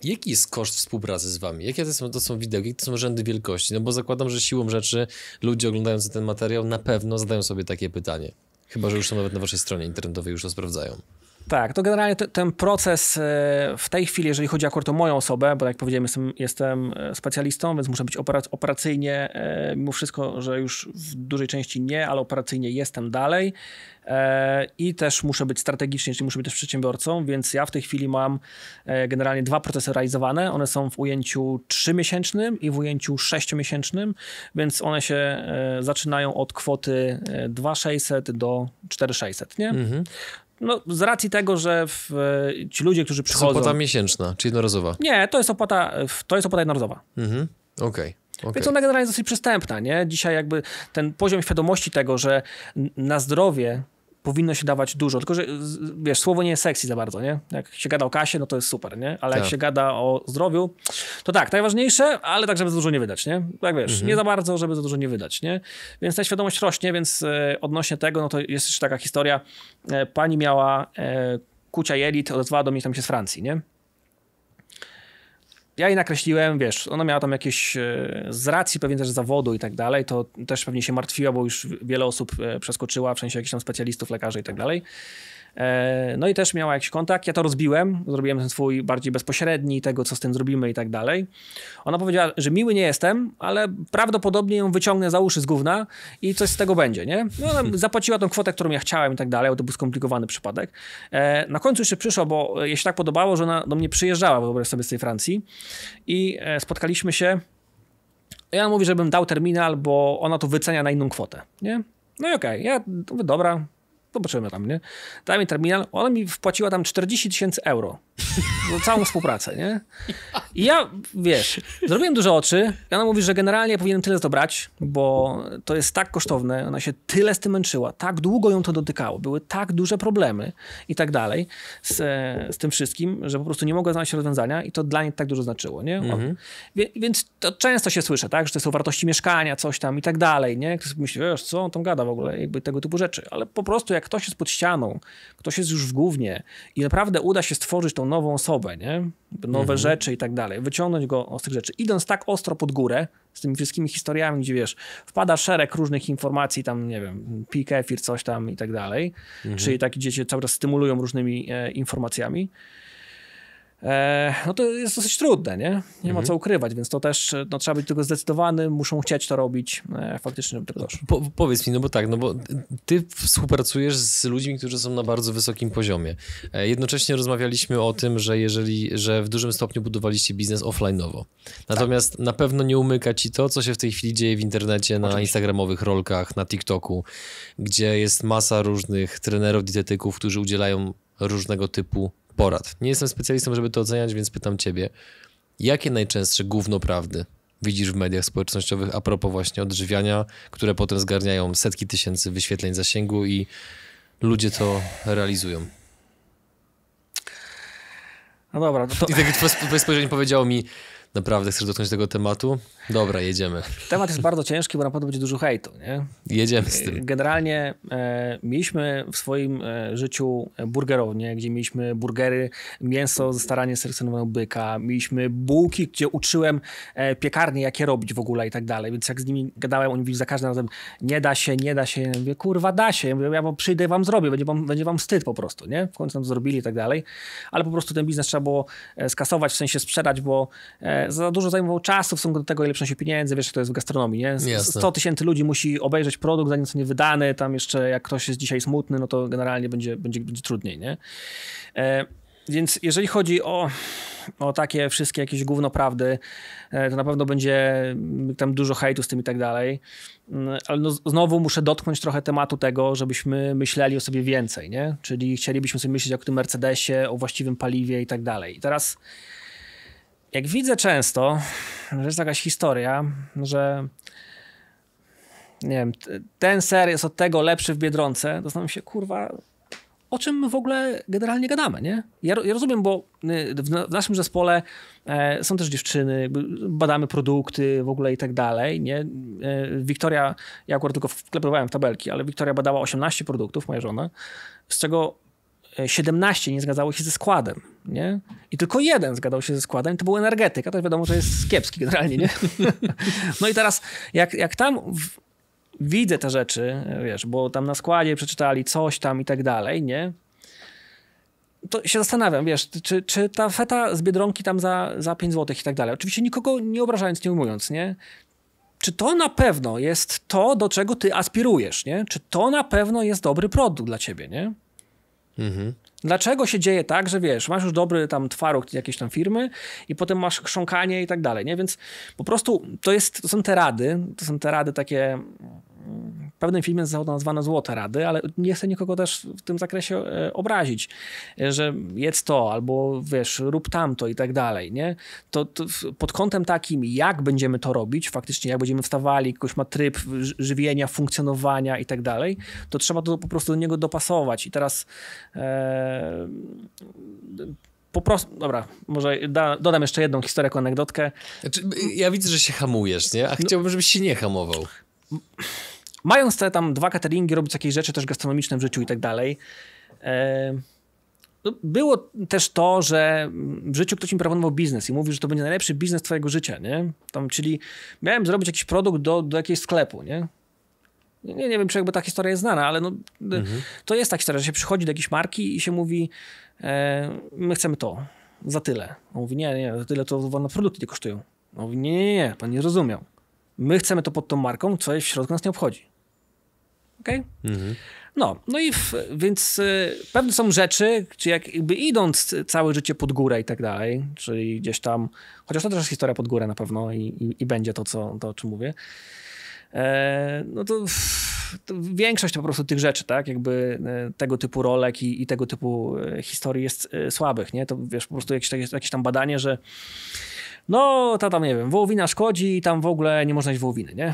jaki jest koszt współpracy z wami? Jakie to są, to są wideo, jakie to są rzędy wielkości? No bo zakładam, że siłą rzeczy ludzie oglądający ten materiał na pewno zadają sobie takie pytanie. Chyba, że już są nawet na waszej stronie internetowej, już to sprawdzają. Tak, to generalnie te, ten proces e, w tej chwili, jeżeli chodzi akurat o moją osobę, bo jak powiedziałem, jestem, jestem e, specjalistą, więc muszę być operacyjnie, e, mimo wszystko, że już w dużej części nie, ale operacyjnie jestem dalej i też muszę być strategicznie, czyli muszę być też przedsiębiorcą, więc ja w tej chwili mam generalnie dwa procesy realizowane. One są w ujęciu trzymiesięcznym i w ujęciu sześciomiesięcznym, więc one się zaczynają od kwoty 2600 do 4600, nie? Mhm. No, z racji tego, że w, ci ludzie, którzy przychodzą... To jest opłata miesięczna, czy jednorazowa? Nie, to jest opłata, to jest opłata jednorazowa. Mhm, okej. Okay. Okay. Więc ona generalnie jest dosyć przystępna, nie? Dzisiaj jakby ten poziom świadomości tego, że na zdrowie powinno się dawać dużo, tylko że wiesz, słowo nie jest sexy za bardzo, nie? Jak się gada o kasie, no to jest super, nie? Ale tak. jak się gada o zdrowiu, to tak, najważniejsze, ale tak, żeby za dużo nie wydać, nie? Tak wiesz, mhm. nie za bardzo, żeby za dużo nie wydać, nie? Więc ta świadomość rośnie, więc e, odnośnie tego, no to jest jeszcze taka historia, e, pani miała e, kucia jelit, odezwała do mnie tam się z Francji, nie? Ja jej nakreśliłem, wiesz, ona miała tam jakieś e, z racji pewnie też zawodu i tak dalej, to też pewnie się martwiła, bo już wiele osób e, przeskoczyła, w sensie jakichś tam specjalistów, lekarzy i tak dalej. E, no i też miała jakiś kontakt, ja to rozbiłem, zrobiłem ten swój bardziej bezpośredni, tego co z tym zrobimy i tak dalej. Ona powiedziała, że miły nie jestem, ale prawdopodobnie ją wyciągnę za uszy z gówna i coś z tego będzie, nie? No ona zapłaciła tą kwotę, którą ja chciałem i tak dalej, bo to był skomplikowany przypadek. E, na końcu jeszcze przyszło, bo jej się tak podobało, że ona do mnie przyjeżdżała, wyobraź sobie z tej Francji i e, spotkaliśmy się ja mówi, żebym dał terminal, bo ona to wycenia na inną kwotę, nie? No i okej, okay. ja mówię, dobra, zobaczymy tam, nie? Dała mi terminal, ona mi wpłaciła tam 40 tysięcy euro za całą współpracę, nie? I ja, wiesz, zrobiłem duże oczy i ona mówi, że generalnie powinienem tyle dobrać, bo to jest tak kosztowne, ona się tyle z tym męczyła, tak długo ją to dotykało, były tak duże problemy i tak dalej z, z tym wszystkim, że po prostu nie mogła znaleźć rozwiązania i to dla niej tak dużo znaczyło, nie? Mhm. Wie, więc to często się słyszy, tak, że to są wartości mieszkania, coś tam i tak dalej, nie? Ktoś myśli, wiesz, co on tam gada w ogóle, jakby tego typu rzeczy, ale po prostu jak ktoś jest pod ścianą, ktoś jest już w głównie i naprawdę uda się stworzyć tą nową osobę, nie? Nowe mhm. rzeczy i tak dalej, wyciągnąć go z tych rzeczy, idąc tak ostro pod górę, z tymi wszystkimi historiami, gdzie wiesz, wpada szereg różnych informacji, tam nie wiem, pik, efir, coś tam i tak dalej, mhm. czyli takie dzieci cały czas stymulują różnymi e, informacjami, no to jest dosyć trudne, nie? Nie mhm. ma co ukrywać, więc to też no, trzeba być tylko zdecydowany, muszą chcieć to robić e, faktycznie, żeby tego doszło. Po, powiedz mi, no bo tak, no bo ty współpracujesz z ludźmi, którzy są na bardzo wysokim poziomie. E, jednocześnie rozmawialiśmy o tym, że jeżeli, że w dużym stopniu budowaliście biznes offline'owo. Natomiast tak. na pewno nie umyka ci to, co się w tej chwili dzieje w internecie, na Oczywiście. instagramowych rolkach, na TikToku, gdzie jest masa różnych trenerów, dietetyków, którzy udzielają różnego typu porad. Nie jestem specjalistą, żeby to oceniać, więc pytam ciebie, jakie najczęstsze gówno prawdy widzisz w mediach społecznościowych a propos właśnie odżywiania, które potem zgarniają setki tysięcy wyświetleń zasięgu i ludzie to realizują? No dobra. To... I tak twoje spojrzenie powiedziało mi, Naprawdę chcesz dotknąć tego tematu? Dobra, jedziemy. Temat jest bardzo ciężki, bo na pewno będzie dużo hejtu, nie? Jedziemy z tym. Generalnie e, mieliśmy w swoim e, życiu burgerownię, gdzie mieliśmy burgery, mięso ze staranie selekcjonowanego byka, mieliśmy bułki, gdzie uczyłem e, piekarnie, jak je robić w ogóle i tak dalej, więc jak z nimi gadałem, oni mówili za każdym razem, nie da się, nie da się, ja mówię, kurwa, da się, ja, mówię, ja przyjdę wam zrobię, będzie wam, będzie wam wstyd po prostu, nie? W końcu nam to zrobili i tak dalej, ale po prostu ten biznes trzeba było e, skasować, w sensie sprzedać, bo e, za dużo zajmował czasu w stosunku do tego, ile przynosi pieniędzy, wiesz, jak to jest w gastronomii, nie? 100 tysięcy ludzi musi obejrzeć produkt, zanim nie wydany, tam jeszcze jak ktoś jest dzisiaj smutny, no to generalnie będzie, będzie, będzie trudniej, nie? E, więc jeżeli chodzi o, o takie wszystkie jakieś gówno prawdy, e, to na pewno będzie tam dużo hejtu z tym i tak dalej. Mm, ale no, znowu muszę dotknąć trochę tematu tego, żebyśmy myśleli o sobie więcej, nie? Czyli chcielibyśmy sobie myśleć o tym Mercedesie, o właściwym paliwie i tak dalej. I teraz jak widzę często, że jest jakaś historia, że nie wiem, ten ser jest od tego lepszy w Biedronce, to zastanawiam się, kurwa, o czym my w ogóle generalnie gadamy, nie? Ja, ja rozumiem, bo y, w, naszym zespole e, są też dziewczyny, badamy produkty w ogóle i tak dalej, nie? E, Wiktoria, ja akurat tylko wklepowałem w tabelki, ale Wiktoria badała 18 produktów, moja żona, z czego 17 nie zgadzało się ze składem, nie? I tylko jeden zgadzał się ze składem, to był energetyk, a to wiadomo, że jest kiepski generalnie, nie? No i teraz, jak, jak tam w, widzę te rzeczy, wiesz, bo tam na składzie przeczytali coś tam i tak dalej, nie? To się zastanawiam, wiesz, czy, czy ta feta z Biedronki tam za, za 5 zł i tak dalej, oczywiście nikogo nie obrażając, nie ujmując, nie? Czy to na pewno jest to, do czego ty aspirujesz, nie? Czy to na pewno jest dobry produkt dla ciebie, nie? Mhm. Dlaczego się dzieje tak, że wiesz, masz już dobry tam twaróg jakiejś tam firmy i potem masz chrząkanie i tak dalej, nie? Więc po prostu to, jest, to są te rady, to są te rady takie pewnym filmie zostało to nazwane złote rady, ale nie chcę nikogo też w tym zakresie e, obrazić, e, że jedz to, albo wiesz, rób tamto i tak dalej, nie? To, to pod kątem takim, jak będziemy to robić, faktycznie jak będziemy wstawali, ktoś ma tryb żywienia, funkcjonowania i tak dalej, to trzeba to po prostu do niego dopasować i teraz e, po prostu, dobra, może da, dodam jeszcze jedną historię, anegdotkę. Znaczy, ja widzę, że się hamujesz, nie? A no, chciałbym, żebyś się nie hamował. Mając te tam dwa cateringi, robić jakieś rzeczy też gastronomiczne w życiu i tak dalej, e, no, było też to, że w życiu ktoś mi proponował biznes i mówił, że to będzie najlepszy biznes twojego życia, nie? Tam, czyli miałem zrobić jakiś produkt do, do jakiegoś sklepu, nie? Nie, nie wiem, czy jakby ta historia jest znana, ale no, mhm. to jest ta historia, że się przychodzi do jakiejś marki i się mówi, e, my chcemy to, za tyle. On mówi, nie, nie, za tyle to wolne produkty nie kosztują. On mówi, nie, nie, nie, pan nie rozumiał. My chcemy to pod tą marką, co jest w środku nas nie obchodzi. Okay? Mhm. No, no i w, więc y, pewne są rzeczy, czy jakby idąc całe życie pod górę i tak dalej, czyli gdzieś tam, chociaż to też jest historia pod górę na pewno i, i, i będzie to, co, to, o czym mówię, e, no to, to, większość po prostu tych rzeczy, tak, jakby e, tego typu rolek i, i tego typu e, historii jest e, słabych, nie? To wiesz, po prostu jakieś, jakieś tam badanie, że no, to tam, nie wiem, wołowina szkodzi i tam w ogóle nie można jeść wołowiny, nie?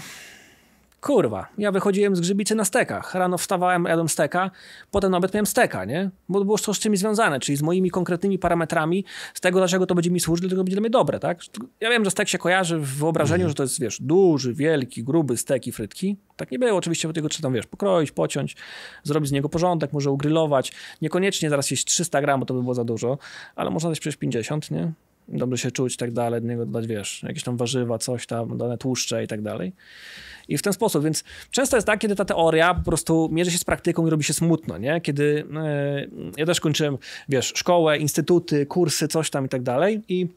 Kurwa, ja wychodziłem z grzybicy na stekach. Rano wstawałem, jadłem steka, potem nawet miałem steka, nie? Bo było to z czymś związane, czyli z moimi konkretnymi parametrami, z tego, dlaczego to będzie mi służyć, dlatego będzie dla mnie dobre, tak? Ja wiem, że stek się kojarzy w wyobrażeniu, mm. że to jest, wiesz, duży, wielki, gruby stek i frytki. Tak nie było, oczywiście, bo tego trzeba tam, wiesz, pokroić, pociąć, zrobić z niego porządek, może ugrylować. Niekoniecznie zaraz jeść 300 gram, bo to by było za dużo, ale można też przecież 50, nie? Dobrze się czuć i tak dalej, do niego dodać, wiesz, jakieś tam warzywa, coś tam, dane tłuszcze i tak dalej. I w ten sposób, więc często jest tak, kiedy ta teoria po prostu mierzy się z praktyką i robi się smutno, nie? Kiedy yy, ja też kończyłem, wiesz, szkołę, instytuty, kursy, coś tam i tak dalej i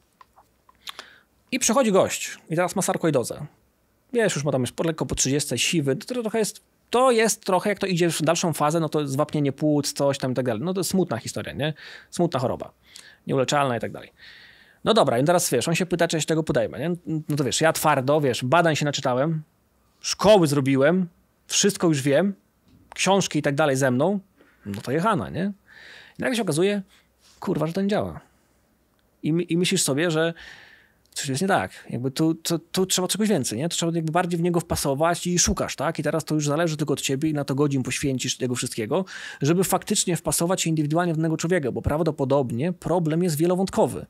i przychodzi gość i teraz ma sarkoidozę. Wiesz, już ma tam już lekko po 30, siwy, to trochę jest to jest trochę, jak to idzie w dalszą fazę, no to zwapnienie płuc, coś tam i tak dalej. No to jest smutna historia, nie? Smutna choroba. Nieuleczalna i tak dalej. No dobra, i teraz wiesz, on się pyta, czy ja się tego podejmę, nie? No to wiesz, ja twardo, wiesz, badań się naczytałem, szkoły zrobiłem, wszystko już wiem, książki i tak dalej ze mną, no to jechana, nie? I nagle się okazuje, kurwa, że to nie działa. I, i myślisz sobie, że coś jest nie tak. Jakby tu, tu, tu, trzeba czegoś więcej, nie? Trzeba jakby bardziej w niego wpasować i szukasz, tak? I teraz to już zależy tylko od ciebie i na to godzin poświęcisz tego wszystkiego, żeby faktycznie wpasować się indywidualnie w danego człowieka, bo prawdopodobnie problem jest wielowątkowy.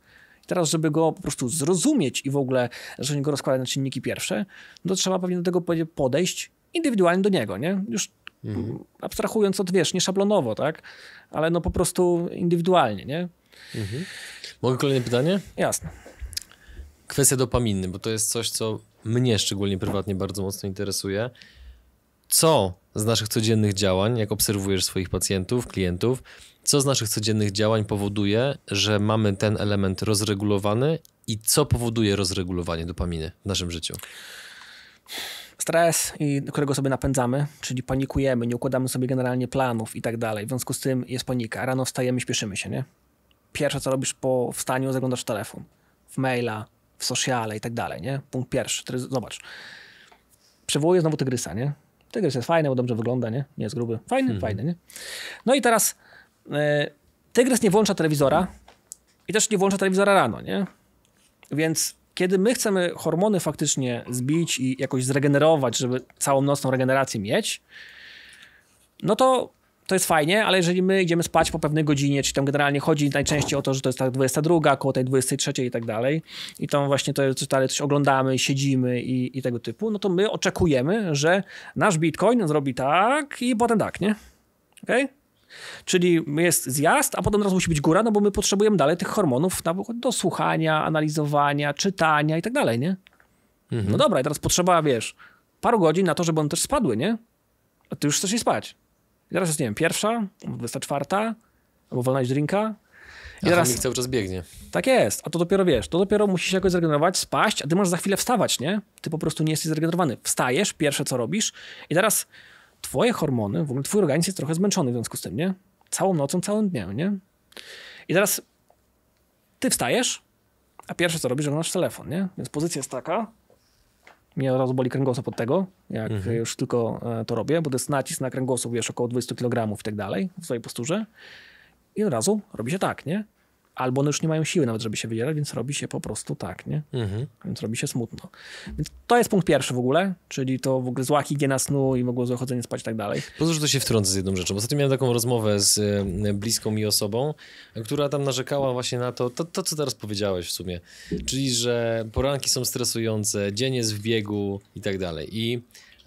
Teraz, żeby go po prostu zrozumieć i w ogóle zacząć go rozkładać na czynniki pierwsze, no to trzeba pewnie do tego podejść indywidualnie do niego, nie? Już mhm. abstrahując od, wiesz, nie szablonowo, tak? Ale no po prostu indywidualnie, nie? Mhm. Mogę kolejne pytanie? Jasne. Kwestia dopaminy, bo to jest coś, co mnie szczególnie prywatnie bardzo mocno interesuje. Co z naszych codziennych działań, jak obserwujesz swoich pacjentów, klientów, co z naszych codziennych działań powoduje, że mamy ten element rozregulowany i co powoduje rozregulowanie dopaminy w naszym życiu? Stres, którego sobie napędzamy, czyli panikujemy, nie układamy sobie generalnie planów i tak dalej. W związku z tym jest panika. Rano wstajemy, śpieszymy się, nie? Pierwsze, co robisz po wstaniu, zaglądasz w telefon, w maila, w sociale i tak dalej, nie? Punkt pierwszy. Zobacz. Przywołuję znowu tygrysa, nie? Tygrys jest fajny, bo dobrze wygląda, nie? Nie jest gruby. Fajny, hmm. fajny, nie? No i teraz tygrys nie włącza telewizora i też nie włącza telewizora rano, nie? Więc kiedy my chcemy hormony faktycznie zbić i jakoś zregenerować, żeby całą nocną regenerację mieć, no to to jest fajnie, ale jeżeli my idziemy spać po pewnej godzinie, czy tam generalnie chodzi najczęściej o to, że to jest tak 22, koło tej 23 i tak dalej, i tam właśnie to dalej coś oglądamy, siedzimy i, i tego typu, no to my oczekujemy, że nasz Bitcoin zrobi tak i potem tak, nie? Okej? Okay? Czyli jest zjazd, a potem od razu musi być góra, no bo my potrzebujemy dalej tych hormonów do słuchania, analizowania, czytania i tak dalej, nie? Mhm. No dobra, i teraz potrzeba, wiesz, paru godzin na to, żeby one też spadły, nie? A ty już chcesz jej spać. I teraz jest, nie wiem, pierwsza, czwarta, albo wolna drinka. I a teraz cały czas biegnie. Tak jest, a to dopiero wiesz, to dopiero musisz jakoś zregenerować, spaść, a ty masz za chwilę wstawać, nie? Ty po prostu nie jesteś zregenerowany. Wstajesz, pierwsze co robisz i teraz twoje hormony, w ogóle twój organizm jest trochę zmęczony w związku z tym, nie? Całą nocą, całym dniem, nie? I teraz ty wstajesz, a pierwsze co robisz, oglądasz telefon, nie? Więc pozycja jest taka, Mnie od razu boli kręgosłup od tego, jak Mhm. już tylko e, to robię, bo to jest nacisk na kręgosłup, wiesz, około 20 kg i tak dalej w swojej posturze. I od razu robi się tak, nie? Albo one już nie mają siły nawet, żeby się wydzierać, więc robi się po prostu tak, nie? Mhm. Więc robi się smutno. Więc to jest punkt pierwszy w ogóle, czyli to w ogóle zła higiena snu i w ogóle złe chodzenie spać i tak dalej. Pozwól, że to się wtrącę z jedną rzeczą. Ostatnio miałem taką rozmowę z e, bliską mi osobą, która tam narzekała właśnie na to, to, to co teraz powiedziałeś w sumie. Czyli, że poranki są stresujące, dzień jest w biegu i tak dalej. I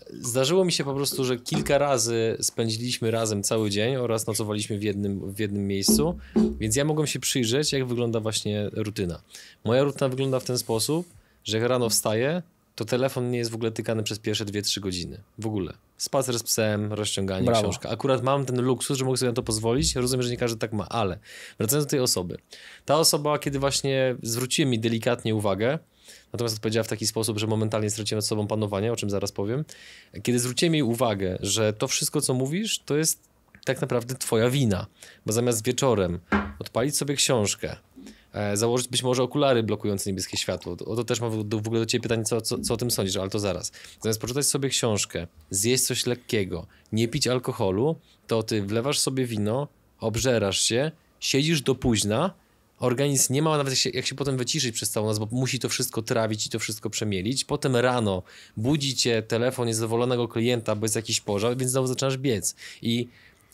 zdarzyło mi się po prostu, że kilka razy spędziliśmy razem cały dzień oraz nocowaliśmy w jednym, w jednym miejscu, więc ja mogłem się przyjrzeć, jak wygląda właśnie rutyna. Moja rutyna wygląda w ten sposób, że jak rano wstaję, to telefon nie jest w ogóle tykany przez pierwsze 2-3 godziny. W ogóle. Spacer z psem, rozciąganie, Brawo. książka. Akurat mam ten luksus, że mogę sobie na to pozwolić. Rozumiem, że nie każdy tak ma, ale wracając do tej osoby. Ta osoba, kiedy właśnie zwróciłem mi delikatnie uwagę, natomiast odpowiedziała w taki sposób, że momentalnie straciłem nad sobą panowanie, o czym zaraz powiem. Kiedy zwróciłem jej uwagę, że to wszystko, co mówisz, to jest tak naprawdę twoja wina. Bo zamiast wieczorem odpalić sobie książkę, e, założyć być może okulary blokujące niebieskie światło. O to też mam w, ogóle do ciebie pytanie, co, co, co o tym sądzisz, ale to zaraz. Zamiast poczytać sobie książkę, zjeść coś lekkiego, nie pić alkoholu, to ty wlewasz sobie wino, obżerasz się, siedzisz do późna, organizm nie ma nawet jak się, jak się potem wyciszyć przez całą noc, bo musi to wszystko trawić i to wszystko przemielić. Potem rano budzi cię telefon niezadowolonego klienta, bo jest jakiś pożar, więc znowu zaczynasz biec. I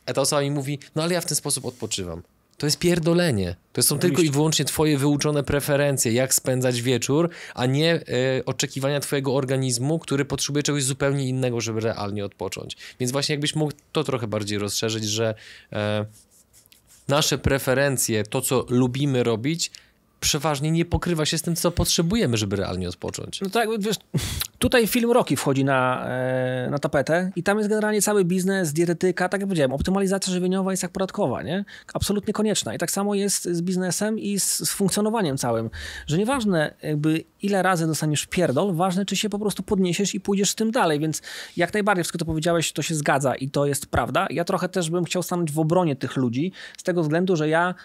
ta osoba mi mówi, no ale ja w ten sposób odpoczywam. To jest pierdolenie. To są tylko i wyłącznie twoje wyuczone preferencje, jak spędzać wieczór, a nie e, oczekiwania twojego organizmu, który potrzebuje czegoś zupełnie innego, żeby realnie odpocząć. Więc właśnie jakbyś mógł to trochę bardziej rozszerzyć, że e, nasze preferencje, to co lubimy robić, przeważnie nie pokrywa się z tym, co potrzebujemy, żeby realnie odpocząć. No tak, wiesz, tutaj film Rocky wchodzi na, e, na tapetę i tam jest generalnie cały biznes, dietetyka, tak jak powiedziałem, optymalizacja żywieniowa jest jak podatkowa, nie? Absolutnie konieczna. I tak samo jest z biznesem i z, z funkcjonowaniem całym, że nieważne jakby ile razy dostaniesz pierdol, ważne czy się po prostu podniesiesz i pójdziesz z tym dalej, więc jak najbardziej wszystko to powiedziałeś, to się zgadza i to jest prawda. Ja trochę też bym chciał stanąć w obronie tych ludzi, z tego względu, że ja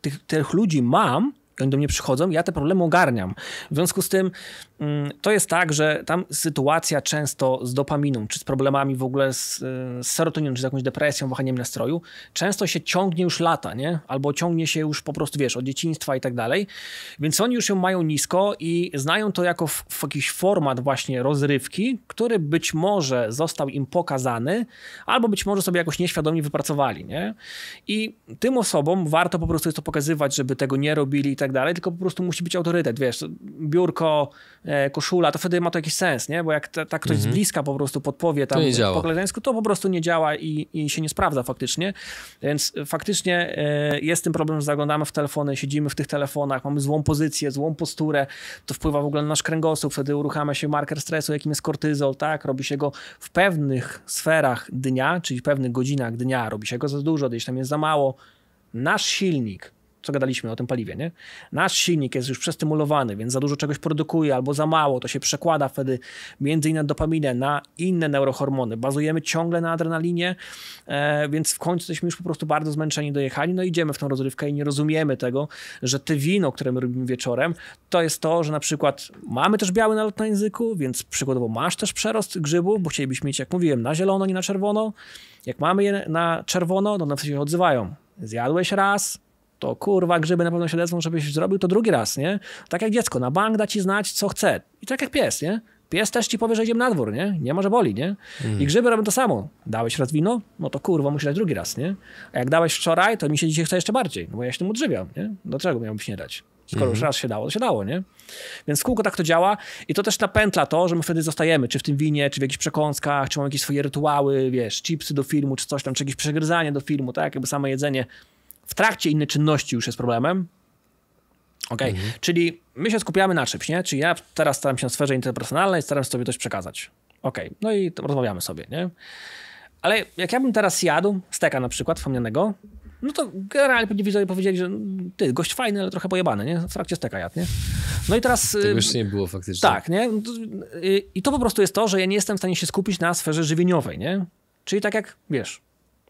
tych, tych ludzi mam, oni do mnie przychodzą, ja te problemy ogarniam. W związku z tym mm, to jest tak, że tam sytuacja często z dopaminą, czy z problemami w ogóle z, y, z serotoniną, czy z jakąś depresją, wahaniem nastroju, często się ciągnie już lata, nie? Albo ciągnie się już po prostu, wiesz, od dzieciństwa i tak dalej. Więc oni już ją mają nisko i znają to jako w, w jakiś format właśnie rozrywki, który być może został im pokazany, albo być może sobie jakoś nieświadomie wypracowali, nie? I tym osobom warto po prostu jest to pokazywać, żeby tego nie robili i tak dalej, tylko po prostu musi być autorytet, wiesz, biurko, e, koszula, to wtedy ma to jakiś sens, nie? Bo jak ta, ta ktoś z bliska po prostu podpowie tam Mhm. po koleżeńsku, to po prostu nie działa i, i się nie sprawdza faktycznie. Więc faktycznie e, jest ten problem, że zaglądamy w telefony, siedzimy w tych telefonach, mamy złą pozycję, złą posturę, to wpływa w ogóle na nasz kręgosłup, wtedy uruchamia się marker stresu, jakim jest kortyzol, tak? Robi się go w pewnych sferach dnia, czyli w pewnych godzinach dnia, robi się go za dużo, gdzieś tam jest za mało. Nasz silnik, co gadaliśmy o tym paliwie, nie? Nasz silnik jest już przestymulowany, więc za dużo czegoś produkuje albo za mało, to się przekłada wtedy między innymi na dopaminę, na inne neurohormony. Bazujemy ciągle na adrenalinie, e, więc w końcu jesteśmy już po prostu bardzo zmęczeni, dojechali, no idziemy w tą rozrywkę i nie rozumiemy tego, że te wino, które my robimy wieczorem, to jest to, że na przykład mamy też biały nalot na języku, więc przykładowo masz też przerost grzybów, bo chcielibyśmy mieć, jak mówiłem, na zielono, nie na czerwono. Jak mamy je na czerwono, to one się odzywają. Zjadłeś raz, to kurwa grzyby na pewno się lecą, żebyś zrobił to drugi raz, nie? Tak jak dziecko, na bank da ci znać, co chce. I tak jak pies, nie? Pies też ci powie, że idziemy na dwór, nie? Nie ma, że boli, nie? I grzyby robią to samo. Dałeś raz wino? No to kurwa, musisz dać drugi raz, nie? A jak dałeś wczoraj, to mi się dzisiaj chce jeszcze bardziej, no bo ja się tym odżywiam, nie? Dlaczego miałbyś nie dać? Skoro już raz się dało, to się dało, nie? Więc w kółko tak to działa i to też napętla to, że my wtedy zostajemy, czy w tym winie, czy w jakichś przekąskach, czy mamy jakieś swoje rytuały, wiesz, chipsy do filmu, czy coś tam, czy jakieś przegryzanie do filmu, tak? Jakby samo jedzenie w trakcie innej czynności już jest problemem. Okej, czyli my się skupiamy na czymś, nie? Czyli ja teraz staram się na sferze interpersonalnej, staram się sobie coś przekazać. Okej, no i rozmawiamy sobie, nie? Ale jak ja bym teraz jadł steka na przykład wspomnianego, no to generalnie pewnie widzowie powiedzieli, że ty, gość fajny, ale trochę pojebany, nie? W trakcie steka jadł, nie? No i teraz... Tego y, jeszcze nie było faktycznie. tak, nie? No y, I to po prostu jest to, że ja nie jestem w stanie się skupić na sferze żywieniowej, nie? Czyli tak jak, wiesz,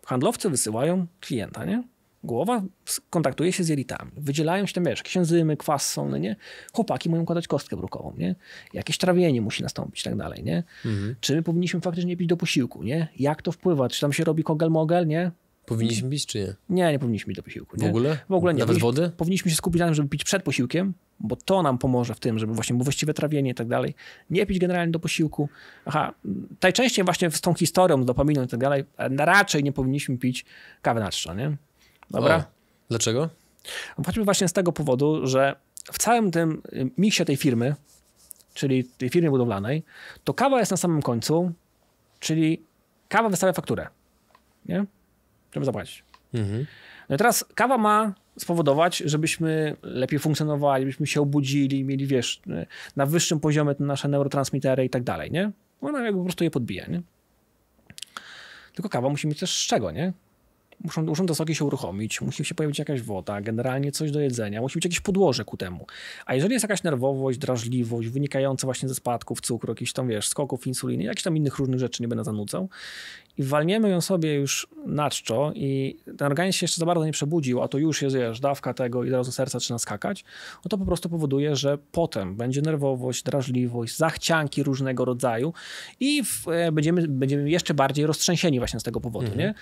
handlowcy wysyłają klienta, nie? Głowa kontaktuje się z jelitami. Wydzielają się tam, wiesz, jakieś enzymy, kwas są, no nie? Chłopaki mają kładać kostkę brukową, nie? Jakieś trawienie musi nastąpić i tak dalej, nie? Mhm. Czy my powinniśmy faktycznie pić do posiłku, nie? Jak to wpływa? Czy tam się robi kogel-mogel, nie? Powinniśmy pić, czy nie? Nie, nie powinniśmy pić do posiłku. Nie? W ogóle? W ogóle nie. Nawet powinniśmy, wody? Powinniśmy się skupić na tym, żeby pić przed posiłkiem, bo to nam pomoże w tym, żeby właśnie było właściwe trawienie i tak dalej. Nie pić generalnie do posiłku. Aha, najczęściej właśnie z tą historią, z dopaminą i tak dalej, raczej nie powinniśmy pić kawy na czczo, nie? Dobra? O, dlaczego? Choćby właśnie z tego powodu, że w całym tym miksie tej firmy, czyli tej firmy budowlanej, to kawa jest na samym końcu, czyli kawa wystawia fakturę, nie? Żeby zapłacić. Mhm. No i teraz kawa ma spowodować, żebyśmy lepiej funkcjonowali, żebyśmy się obudzili, mieli, wiesz, na wyższym poziomie nasze neurotransmitery i tak dalej, nie? Ona jakby po prostu je podbija, nie? Tylko kawa musi mieć też z czego, nie? Muszą, muszą te soki się uruchomić, musi się pojawić jakaś woda, generalnie coś do jedzenia, musi być jakieś podłoże ku temu. A jeżeli jest jakaś nerwowość, drażliwość wynikająca właśnie ze spadków cukru, jakichś tam, wiesz, skoków insuliny, jakichś tam innych różnych rzeczy, nie będę zanudzał, i walniemy ją sobie już na czczo i ten organizm się jeszcze za bardzo nie przebudził, a to już jest, wiesz, dawka tego i od razu serca zaczyna skakać, no to po prostu powoduje, że potem będzie nerwowość, drażliwość, zachcianki różnego rodzaju i w, e, będziemy, będziemy jeszcze bardziej roztrzęsieni właśnie z tego powodu, mhm. nie?